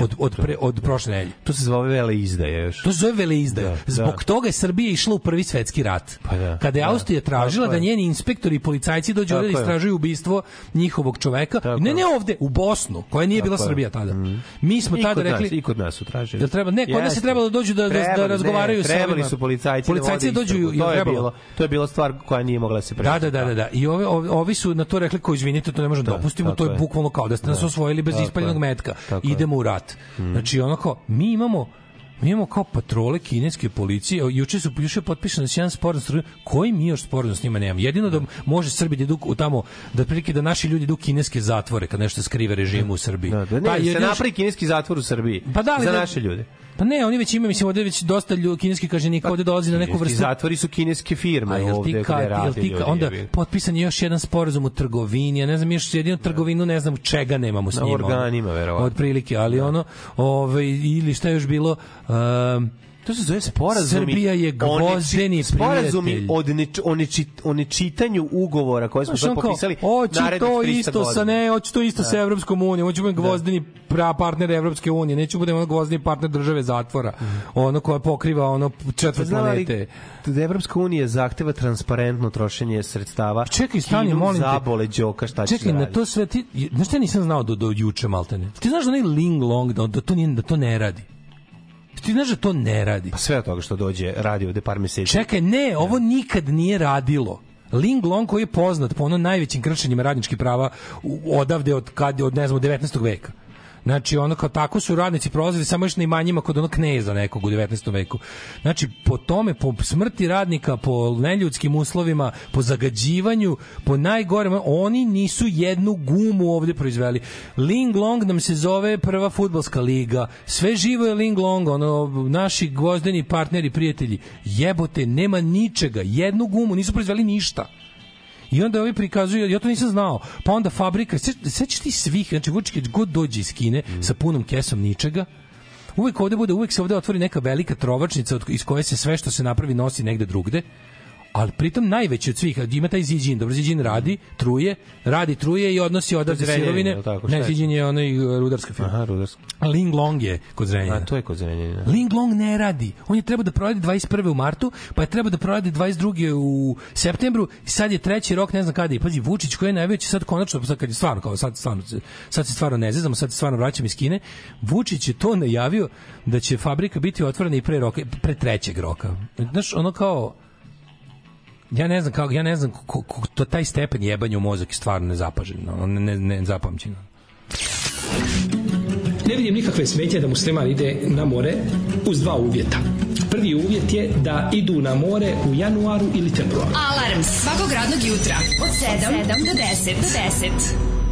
Od, od, pre, od prošle nedelje. To se zove vele izdaje još. To se zove veleizdaja. Da, Zbog da. toga je Srbija išla u prvi svetski rat. Pa da, Kada je da. Austrija tražila da je. njeni inspektori i policajci dođu ovde da istražuju ubistvo njihovog čoveka. Tako ne, ne ovde, u Bosnu, koja nije bila je. Mm. Srbija tada. Mi smo I tada kod nas, rekli... I kod nas su tražili. Jel treba, ne, kod nas je trebalo da dođu da, da, da razgovaraju ne, sa trebali su policajci, Policajci da da vode dođu, jel to je bilo, to je bila stvar koja nije mogla da se Da, preći. da, da, da, da. I ove, ove, ovi su na to rekli kao izvinite, to ne možemo da dopustimo, to je bukvalno kao da ste nas Da. osvojili bez ispaljenog je. metka. Idemo u rat. Znači ono kao mi imamo mi imamo kao patrole kineske policije, juče su juče potpisan da jedan sporazum s koji mi još sporazum s njima nemamo. Jedino da može Srbi da idu u tamo da prilike da naši ljudi idu u kineske zatvore kad nešto skrive režimu u Srbiji. Da, da, Pa, ne, se napravi kineski zatvor u Srbiji. Pa da, ali za da- naše ljude. Pa ne, oni već imaju, mislim, ovde već dosta ljudi, kineski kažnjaka ovde dolazi na neku vrstu zatvori su kineske firme A ti ovde gde jel rade ti ljudi. onda jebi ga. potpisan je još jedan sporazum u trgovini, ja ne znam još jedinu trgovinu, ne znam čega nemamo s Na njima. organima, verovatno. Otprilike, ali ono, ovaj ili šta je još bilo, um, To se zove sporazumi. Srbija je gvozdeni Sporazumi prijatelj. o, neč, o, neči, o nečitanju ugovora koje smo sad kao, potpisali hoću to 300 isto sa godina. ne, hoću to isto sa Evropskom unijom, hoću budem gvozdeni pra partner Evropske unije, neću budem ono gvozdeni partner države zatvora, ono koja pokriva ono četvrt planete. da Evropska unija zahteva transparentno trošenje sredstava. Čekaj, stani, molim te. zabole đoka, šta će Čekaj, da na to sve ti, znaš šta nisam znao do, do juče maltene? Ti znaš da onaj Ling Long, da, da, to, nije, da to ne radi? Ti znaš da to ne radi? Pa sve od toga što dođe radi ovde par meseci. Čekaj, ne, ovo nikad nije radilo. Ling Long koji je poznat po ono najvećim kršenjima radničkih prava odavde od kad od ne znam od 19. veka. Znači, ono kao tako su radnici prolazili samo još na imanjima kod onog kneza nekog u 19. veku. Znači, po tome, po smrti radnika, po neljudskim uslovima, po zagađivanju, po najgorem, oni nisu jednu gumu ovde proizveli. Ling Long nam se zove prva futbalska liga. Sve živo je Ling Long, ono, naši gvozdeni partneri, prijatelji. Jebote, nema ničega. Jednu gumu, nisu proizveli ništa. I onda ovi prikazuju, ja to nisam znao, pa onda fabrika, se- sećaš ti svih, znači Vučić god dođe iz Kine sa punom kesom ničega, uvek ovde bude, uvek se ovde otvori neka velika trovačnica od- iz koje se sve što se napravi nosi negde drugde, ali pritom najveći od svih, ima taj Ziđin, dobro Ziđin radi, truje, radi truje i odnosi odavde sirovine. Ne, je? Ziđin je onaj e, rudarska firma. Aha, rudarsko. Ling Long je kod Zrenjanina. A to je kod Zrenjanina. Ling Long ne radi. On je trebao da proradi 21. u martu, pa je trebao da proradi 22. u septembru i sad je treći rok, ne znam kada. I pazi, Vučić koji je najveći sad konačno, sad kad je stvarno, kao sad, stvarno, sad se stvarno ne zezamo, sad se stvarno vraćam iz Kine, Vučić je to najavio da će fabrika biti otvorena i pre roka, pre trećeg roka. Znaš, ono kao, ja ne znam kako ja ne znam ko, ko, to taj stepen jebanja u mozak je stvarno nezapažen, ono, ne, ne, ne zapamćen. Ne vidim nikakve smetnje da musliman ide na more uz dva uvjeta. Prvi uvjet je da idu na more u januaru ili februaru. Alarm svakog radnog jutra od 7 do 10. Do 10.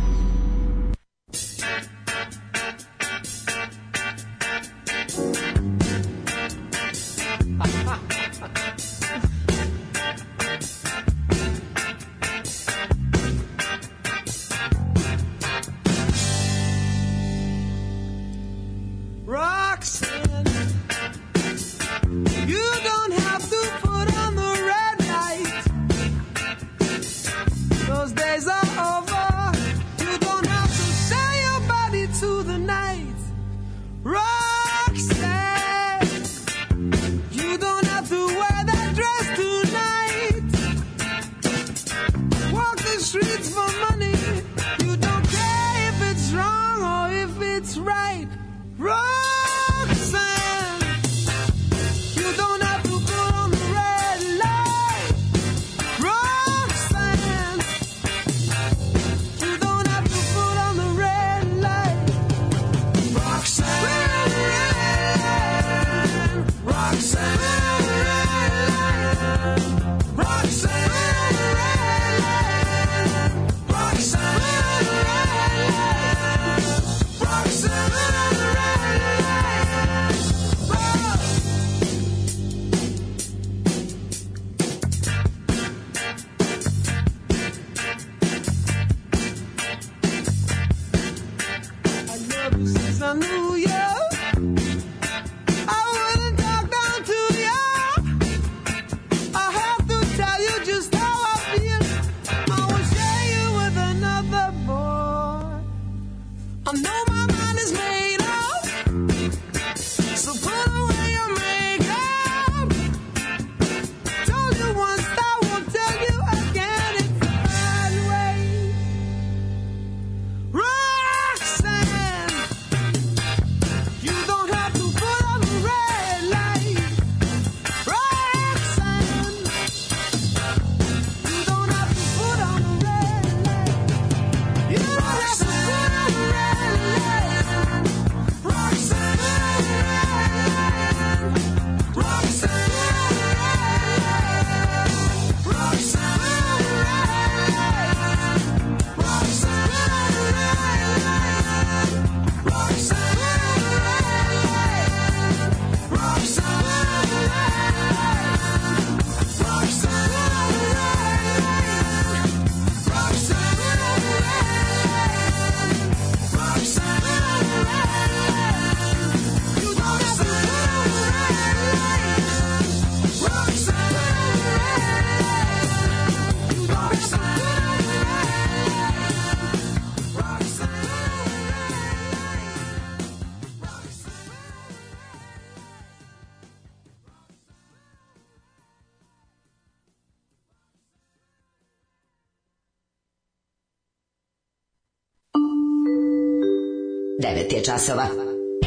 časova.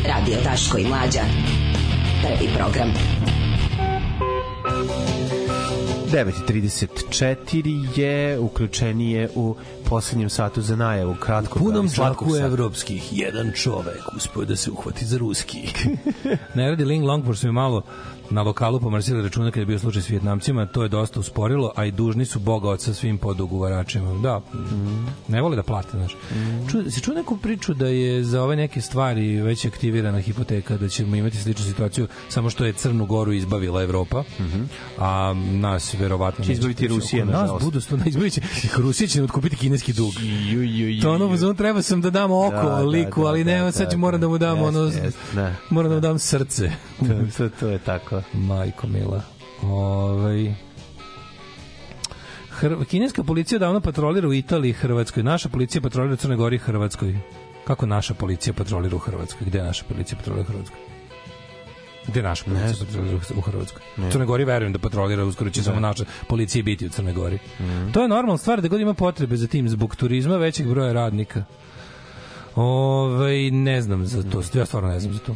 Radio Daško i Mlađa. Prvi program. 9.34 je uključenije u poslednjem satu za najavu kratko punom zlaku evropskih jedan čovek uspio da se uhvati za ruski. ne radi Ling Long, pošto mi malo na lokalu pomrsili računa kada je bio slučaj s Vjetnamcima, to je dosta usporilo, a i dužni su Boga oca svim podugovaračima. Da, ne vole da plate, znaš. Ču, si čuo neku priču da je za ove neke stvari već aktivirana hipoteka, da ćemo imati sličnu situaciju, samo što je Crnu Goru izbavila Evropa, a nas verovatno Će izbaviti. Rusija, Nas nažalost. budu sto, izbavit Rusija će otkupiti kineski dug. Ju, ju, ju, To ono, ono, treba sam da dam oko Da, liku, da, ali ne, da, sad da. moram da mu dam Jeste, ono, jeste, da. moram da mu dam srce. to, to, to je tako. Majko mila. Ovaj Hr kineska policija davno patrolira u Italiji i Hrvatskoj. Naša policija patrolira u Crnoj Gori i Hrvatskoj. Kako naša policija patrolira u Hrvatskoj? Gde naša policija patrolira u Hrvatskoj? Gde naša policija patrolira u Hrvatskoj? U Crnoj Gori verujem da patrolira, uskoro će samo naša policija biti u Crnoj Gori. To je normalna stvar da god ima potrebe za tim zbog turizma većeg broja radnika. Ove, ne znam za to, ja stvarno ne znam za to.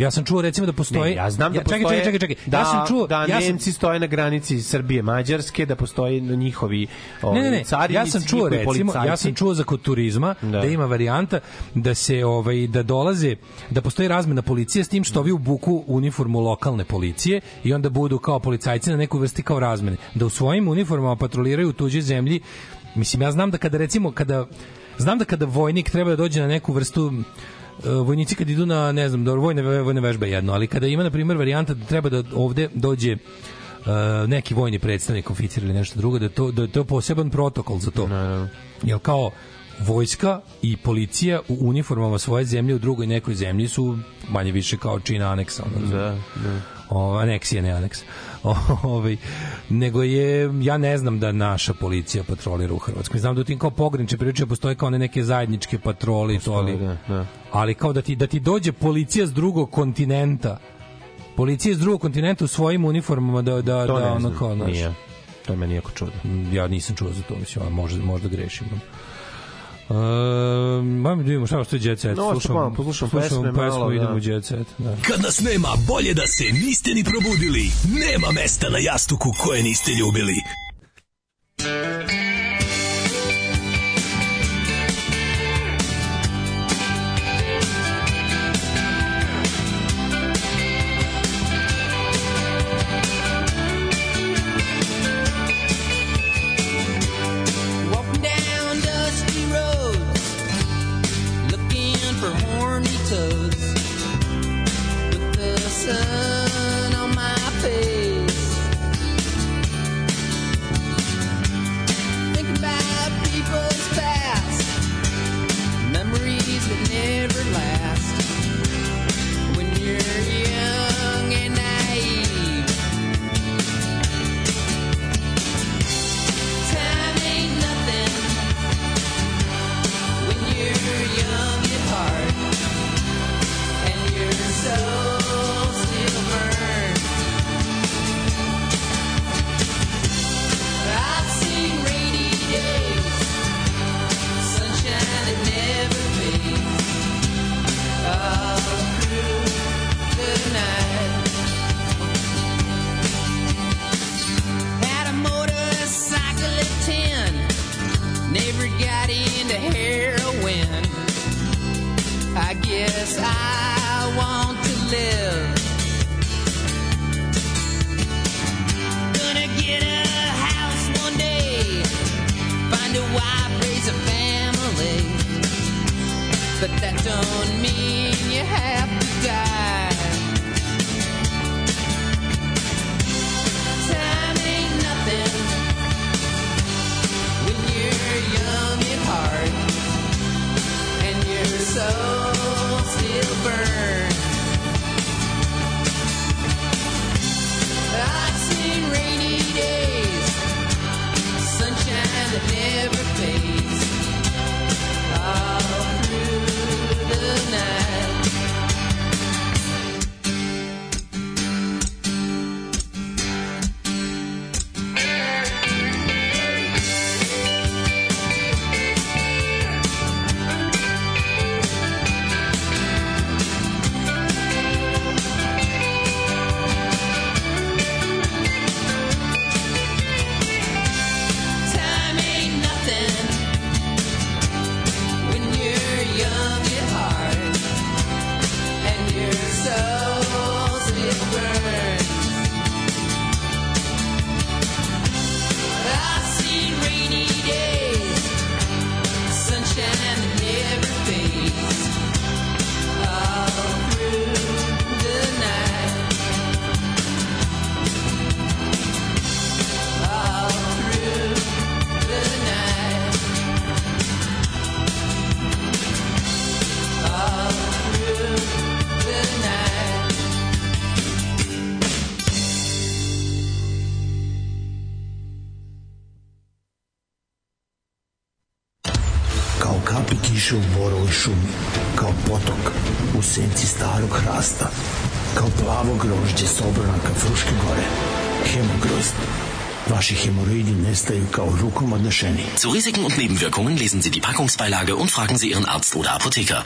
Ja sam čuo recimo da postoji Ne, ja znam da ja, čekaj, postoje čekaj, čekaj, čekaj. da, ja sam čuo da ja sam, Nemci stoje na granici Srbije Mađarske, da postoji njihovi ovaj, ne, ne, ne. carinici, ja sam čuo recimo, ja policajci. sam čuo za kod turizma da. ima varijanta da se ovaj da dolaze da postoji razmena policije s tim što ovi obuku uniformu lokalne policije i onda budu kao policajci na nekoj vrsti kao razmene. Da u svojim uniformama patroliraju u tuđoj zemlji. Mislim ja znam da kada recimo kada znam da kada vojnik treba da dođe na neku vrstu vojnici kad idu na ne znam dobro vojne vojne vežbe jedno ali kada ima na primjer varijanta da treba da ovde dođe uh, neki vojni predstavnik, oficir ili nešto drugo, da je to, da je to poseban protokol za to. Jel kao vojska i policija u uniformama svoje zemlje u drugoj nekoj zemlji su manje više kao čina aneksa. Ono, Da, da. o, aneksija, ne aneks. O, ovaj, nego je, ja ne znam da naša policija patrolira u Hrvatskoj. Znam da u tim kao pograniče priče postoje kao one neke zajedničke patrole i to, ali, da, da. Ali kao da ti, da ti dođe policija s drugog kontinenta policija s drugog kontinenta u svojim uniformama da, da, To da ono kao, znaš, nije. To je meni jako čudno. ja nisam čuo za to, mislim, a možda, možda grešim. Uh, Mam da vidimo šta što je Jet Set. No, što malo, poslušam pesme, pesmu, malo, da. idemo u Jet Set. Da. Kad nas nema, bolje da se niste ni probudili. Nema mesta na jastuku koje niste ljubili. Walking šumi, kao potok u senci starog hrasta, kao plavo grožđe s obronaka Fruške gore. Hemogrozd. Vaši hemoroidi nestaju kao rukom odnešeni. Zu Risiken und Nebenwirkungen lesen Sie die Packungsbeilage und fragen Sie Ihren Arzt oder Apotheker.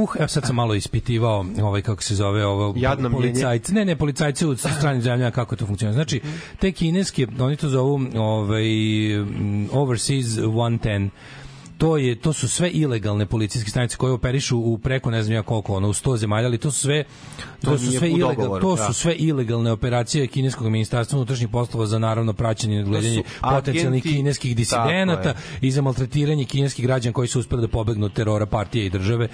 Uh, evo sad sam malo ispitivao ovaj kako se zove ovo Jadno mljenje. policajci. Ne, ne, policajci u stranim zemljama kako to funkcioniše. Znači, te kineske, oni to zovu ovaj mm, overseas 110 to je to su sve ilegalne policijske stanice koje operišu u preko ne znam ja koliko ono u 100 zemalja ali to su sve to, To su sve ilegalne dogovoru, to da. su sve ilegalne operacije kineskog ministarstva unutrašnjih poslova za naravno praćenje i nadgledanje potencijalnih agenti- kineskih disidenata i za maltretiranje kineskih građana koji su uspeli da pobegnu od terora partije i države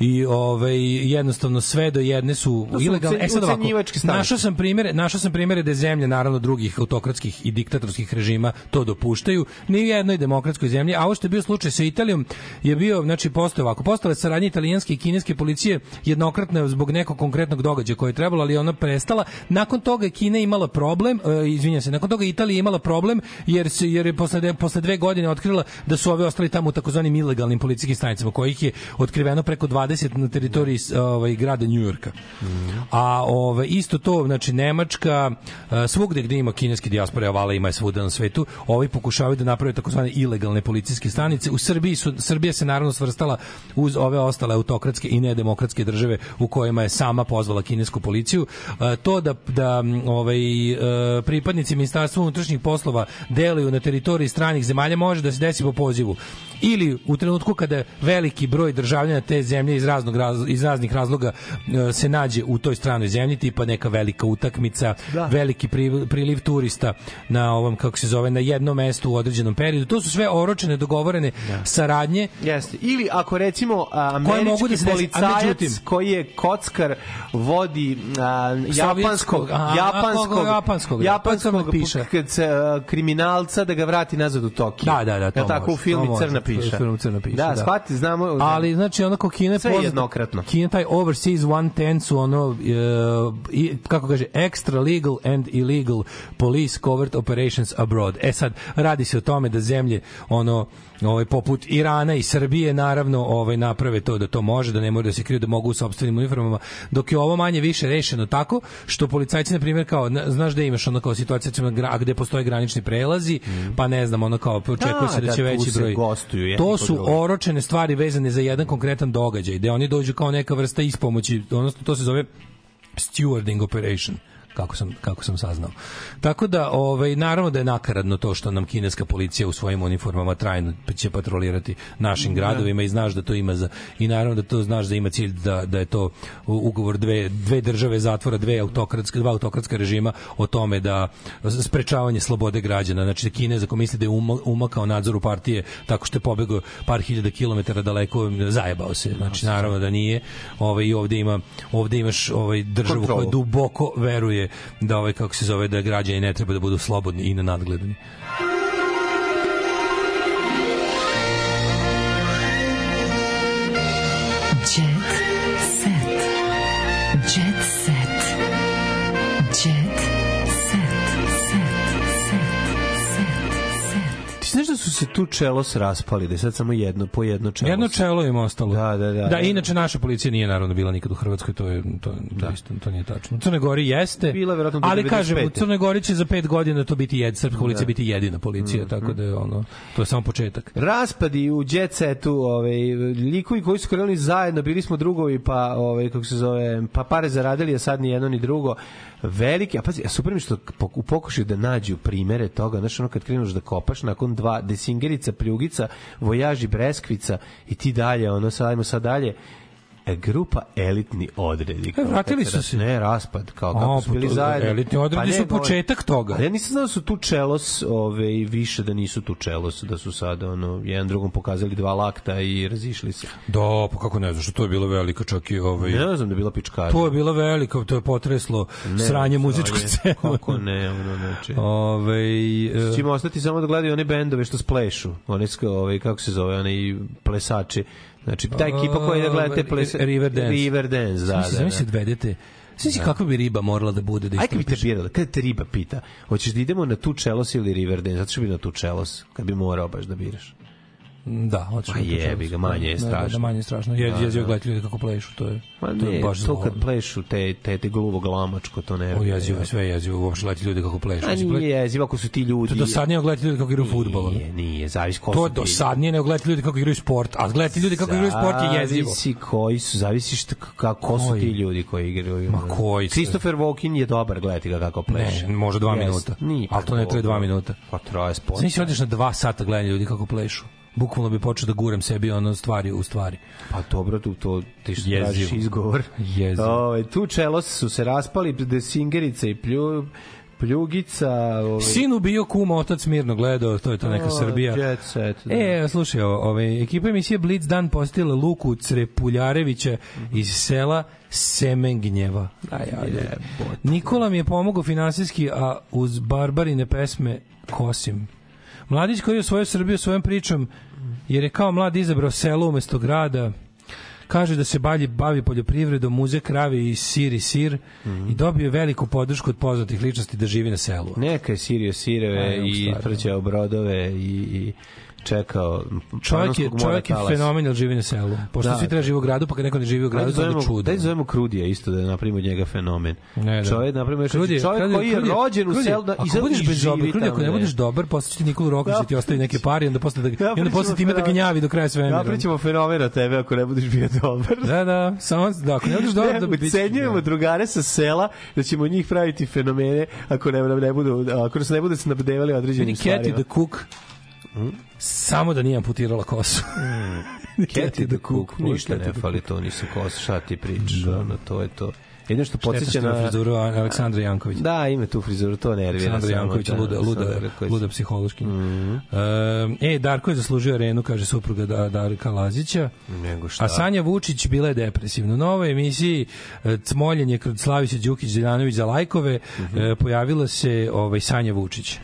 i ovaj jednostavno sve do jedne su To su ilegalne. E sad ovako, našao sam primere, našao sam primere da zemlje naravno drugih autokratskih i diktatorskih režima to dopuštaju. Ni u jednoj demokratskoj zemlji, a ovo što je bio slučaj sa Italijom je bio, znači, postoje ovako, postale saradnje italijanske i kineske policije jednokratno zbog nekog konkretnog događaja koje je trebalo, ali ona prestala. Nakon toga je Kina imala problem, e, izvinjam se, nakon toga Italija imala problem jer se jer je posle, posle dve godine otkrila da su ove ostali tamo u takozvanim ilegalnim policijskim stanicama, kojih je otkriveno preko 20 na teritoriji ovaj, grada Njujorka. A ove, isto to, znači Nemačka, e, svugde gde ima kineski dijaspore, a vala ima je svuda na svetu, ovi pokušavaju da naprave takozvane ilegalne policijske stanice. U Srbiji su Srbija se naravno svrstala uz ove ostale autokratske i nedemokratske države u kojima je sama pozvala kinesku policiju. E, to da da ovaj e, pripadnici ministarstva unutrašnjih poslova deluju na teritoriji stranih zemalja može da se desi po pozivu ili u trenutku kada veliki broj državljana te zemlje iz raznog raz, iz raznih razloga e, se nađe u toj stranoj zemlji tipa neka velika utakmica, Da. veliki pri- priliv turista na ovom kako se zove na jednom mestu u određenom periodu. To su sve oročene, dogovorene saradnje Jeste. Ili ako recimo a, mogu američki da a policajac međutim- koji je kockar vodi a, japanskog aha, japanskog a, japanskog, da, japanskog to crno piše. k- c- a, kriminalca da ga vrati nazad u Tokio. Da, da, da, to Jel tako u može, filmu to može, Crna piša. film Crna piša, Da, da. shvati, znamo. Ali znači onako Kina Sve poznata- jednokratno. Kina taj overseas 110 su ono e, i, kako kaže extra legal and illegal police covert operations abroad. E sad radi se o tome da zemlje ono ovaj poput Irana i Srbije naravno ovaj naprave to da to može da ne moraju da se kriju da mogu u sopstvenim uniformama dok je ovo manje više rešeno tako što policajci na primjer kao na- znaš da imaš ono kao situacija a gde postoje granični prelazi pa ne znam ono kao očekuje Da, se da da, će veći broj. gostuju to su oročene stvari vezane za jedan konkretan događaj, gde oni dođu kao neka vrsta ispomoći, odnosno to se zove stewarding operation kako sam kako sam saznao. Tako da ovaj naravno da je nakaradno to što nam kineska policija u svojim uniformama trajno će patrolirati našim gradovima i znaš da to ima za i naravno da to znaš da ima cilj da da je to ugovor dve dve države zatvora, dve autokratske dva autokratska režima o tome da sprečavanje slobode građana. Znači Kinez ako misli da je uma- umakao nadzoru partije tako što je pobegao par hiljada kilometara daleko, zajebao se. Znači naravno da nije. Ovaj i ovde ima ovde imaš ovaj državu koja duboko veruje da ovaj kako se zove da građani ne treba da budu slobodni i nenadgledani. Jet da su se tu čelos raspali, da je sad samo jedno, po jedno čelo. Jedno čelo im ostalo. Da, da, da. Da, inače naša policija nije naravno bila nikad u Hrvatskoj, to je to to, isto, to nije tačno. U Crnoj Gori jeste. Bila verovatno ali 95. kažem, u Crnoj Gori će za pet godina to biti jed, srpska policija Da. biti jedina policija, tako da je ono, to je samo početak. Raspadi u jet setu, ovaj likovi koji su krenuli zajedno, bili smo drugovi, pa ovaj kako se zove, pa pare zaradili, a sad ni jedno ni drugo. Veliki, a pazi, a super mi što u pokušaju da nađu primere toga, znaš, ono kad kreneš da kopaš, nakon dva, desingerica, pljugica, vojaži, breskvica i ti dalje, ono, sad ajmo sad dalje, e, grupa elitni odredi. kao vratili kad su se. Ne, raspad, kao A, kako su pa bili zajedno. elitni odredi Pa su ne, govorim- početak toga. Ali ja nisam znao da su tu čelos ove, više da nisu tu čelos, da su sad ono, jedan drugom pokazali dva lakta i razišli se. Da, pa kako ne znaš, to je bilo velika čak i ovaj Ne znam da je bila pičkara. To je bilo veliko, to je potreslo sranje muzičku scenu. Kako ne, ono, znači. Ove, e, Ćemo ostati samo da gledaju one bendove što splešu. One, sk- ovaj, kako se zove, oni plesači. Znači, ta ekipa koja ide gledati te plesa... Riverdance. Riverdance, da, da, da. odvedete Znači, Da. kakva bi riba morala da bude da Ajde kad bi te birala, kada te riba pita, hoćeš da idemo na tu čelos ili Riverdance, zato što bi na tu čelos, kad bi morao baš da biraš. Da, hoćeš. Pa jebi ga, manje je Da, Da, strašno. da, manje je strašno. Da, je, je da. gledati ljudi kako plešu, to je, Pa to je ne, baš to kad plešu te, te, te gluvo glamačko, to ne. O, jezivo, je, sve je jezivo, uopšte gledati ljudi kako plešu. Gle- nije jezivo ako su ti ljudi... To je dosadnije gledati ljudi kako igraju fudbal. Nije, nije, zavisi ko To dosadnije nego gledati ljudi kako igraju sport. A gledati ljudi kako igraju sport je jezivo. Zavisi koji su, zavisi šta, kako ko su ti ljudi koji igraju. Ma koji? Christopher Walken je dobar, gledati ga kako pleše. Ne, može dva Jeste. minuta. Nije, Ali to ne traje dva minuta. Pa traje sport. Znači, odeš na dva sata gledanja ljudi kako plešu. Bukvalno bi počeo da gurem sebi ono stvari u stvari. Pa dobro, tu to ti što Jezivo. tražiš izgovor. Jezivo. Ovaj tu čelos su se raspali, desingerica i plju, pljugica. Ovaj, Sin ubio kuma, otac mirno gledao, to je to neka O, Srbija. Jet set, da. E, slušaj, o- ove, ekipa emisije Blitz dan postavila Luku Crepuljarevića iz sela Semengnjeva. Aj, ajde. Nikola mi je pomogao finansijski, a uz barbarine pesme kosim. Mladić koji je osvojio Srbiju svojom pričom, jer je kao mlad izabrao selo umesto grada, kaže da se balji bavi poljoprivredom, muze krave i sir i sir i dobio veliku podršku od poznatih ličnosti da živi na selu. Neka je sirio sireve i stvarno. trčao brodove i, i čekao Čovjek je, čovjek je fenomen jer živi na selu. Pošto Da. svi živi u gradu, pa kad neko ne živi u gradu, to je čudo. daj zovemo Krudija isto da napravimo njega fenomen. Ne, da. Čovjek napravimo čovjek Krudije, koji je rođen u selu da i sad budeš bez dobar, živi Krudije, ako ne budeš dobar, posle ti Nikolu Rokvić da ti ostavi neke pare onda posle da, i onda posle time da fenomen. gnjavi do kraja svemira. Napričamo fenomen od tebe ako ne budeš bio dobar. Da, da, samo da, ako ne budeš dobar, da Ne, bit- ucenjujemo drugare sa sela da ćemo njih praviti fenomene ako ne, ne budu ako se ne bude snabdevali određenim stvarima. the Cook, samo da nije amputirala kosu. Cathy the Cook, ništa Cathy ne the fali to, nisu kosa, šta ti pričaš, ono, to je to. Jedino što podsjeća na... frizuru Aleksandra Janković. Da, ima tu frizuru, to nervira. Aleksandra Janković, da, luda, luda, luda psihološki. Mhm. Um, e, Darko je zaslužio arenu, kaže supruga da, Darka Lazića. Nego šta? A Sanja Vučić bila je depresivna. U novoj emisiji e, Cmoljenje kod Slavića Đukić Deljanović za lajkove Mhm. e, pojavila se ovaj Sanja Vučić.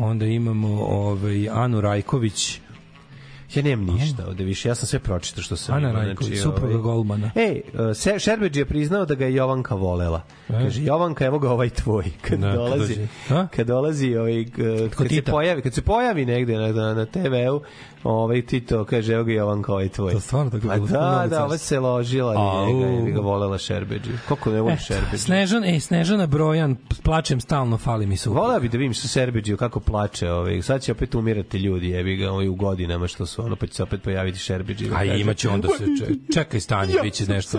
Onda imamo ovaj Anu Rajković, Ja nemam ništa ovde više, ja sam sve pročitao što sam Ana Rajković, znači, supruga ovaj- Golmana. Ej, uh, Se- Šerbeđ je priznao da ga je Jovanka volela. E? Kaže, Jovanka, evo ga ovaj tvoj. Kad Da, kad dolazi, dođe. A? kad dolazi ovaj, uh, kad se pojavi, kad se pojavi negde na, na, na TV-u, ovaj Tito kaže, evo ga Jovanka, ovaj tvoj. To stvarno tako Pa bilo? da, Novi da, carstvo. ova se ložila i njega, i bi ga volela Šerbeđi. Kako ne voli Šerbeđi? Snežan, ej, Snežana Brojan, plačem stalno, fali mi supruga. Voleo bi da vidim što Serbeđiju kako plače, ovaj. Sad će opet umirati ljudi, jebi ga, ovaj u godinama što su ono pa će se opet pojaviti Šerbeđi. A imaće onda se če- čekaj stanje, biće nešto.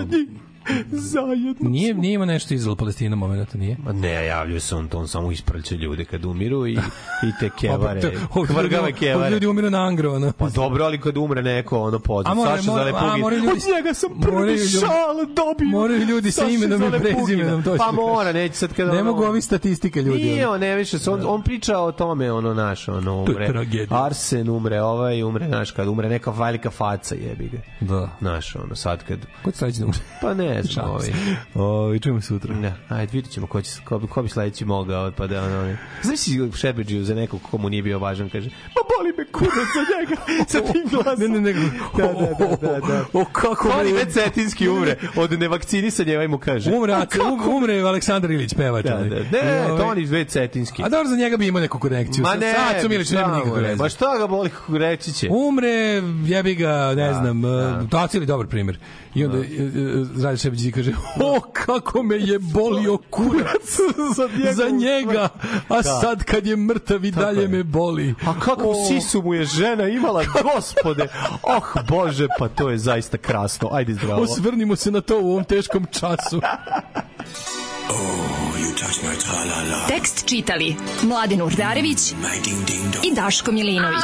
Zajedno. Nije nije ima nešto Izrael Palestina momenata, nije. Ma ne, javljaju se on, to on samo isprlće ljude kad umiru i, i te kevare, Pa, kvrgave kevare. Ljudi umiru na angro, ono. Pa dobro, ali kad umre neko, ono moraju- Saša Zalepugin. ljudi- Od njega sam prvi šal dobio. moraju ljudi sa imenom i prezimenom, to Pa da mora, neće sad kada... Ne ono- mogu ovi statistike ljudi. Nije on, ne više, on, on priča o tome, ono, naš, ono, To je umre. Arsen umre, ovaj umre, naš, kad umre neka velika faca, jebi ga. Da. Naš, ono, sad kad... Ko će sledeći da umre? Pa ne znam, Šalim se. ovaj. Ovaj, čujemo sutra. Ne, ajde, vidit ćemo ko, će, ko, ko bi sledeći mogao, pa da, ono, ono. Znaš si Šebeđiju za nekog komu nije bio važan, kaže, ma boli me kurac za njega, sa tim glasom. Ne, ne, ne. Da, da, da, da, da. O, kako me je- već cetinski umre, od nevakcinisanja, ovaj mu kaže. Umre, "A Aca- um, umre Aleksandar Ilić, pevač. Da, da, ne, ovaj, to oni već cetinski. A dobro, za njega bi imao neku konekciju. Ma ne, Sa Acom Ilić nema nikakve veze. Ma šta ga boli kako reći će? Umre, jebi ga, ne Da, znam, da. da. to je cijeli dobar primjer. I onda da. Radi Šebić kaže, o, kako me je bolio kurac za njega. za njega, a Da. sad kad je mrtav i dalje je. me boli. A kakvu O, sisu mu je žena imala, gospode. Oh, Bože, pa to je zaista krasno. Ajde zdravo. Osvrnimo se na to u ovom teškom času. Tekst čitali Mladin Urdarević i Daško Milinović.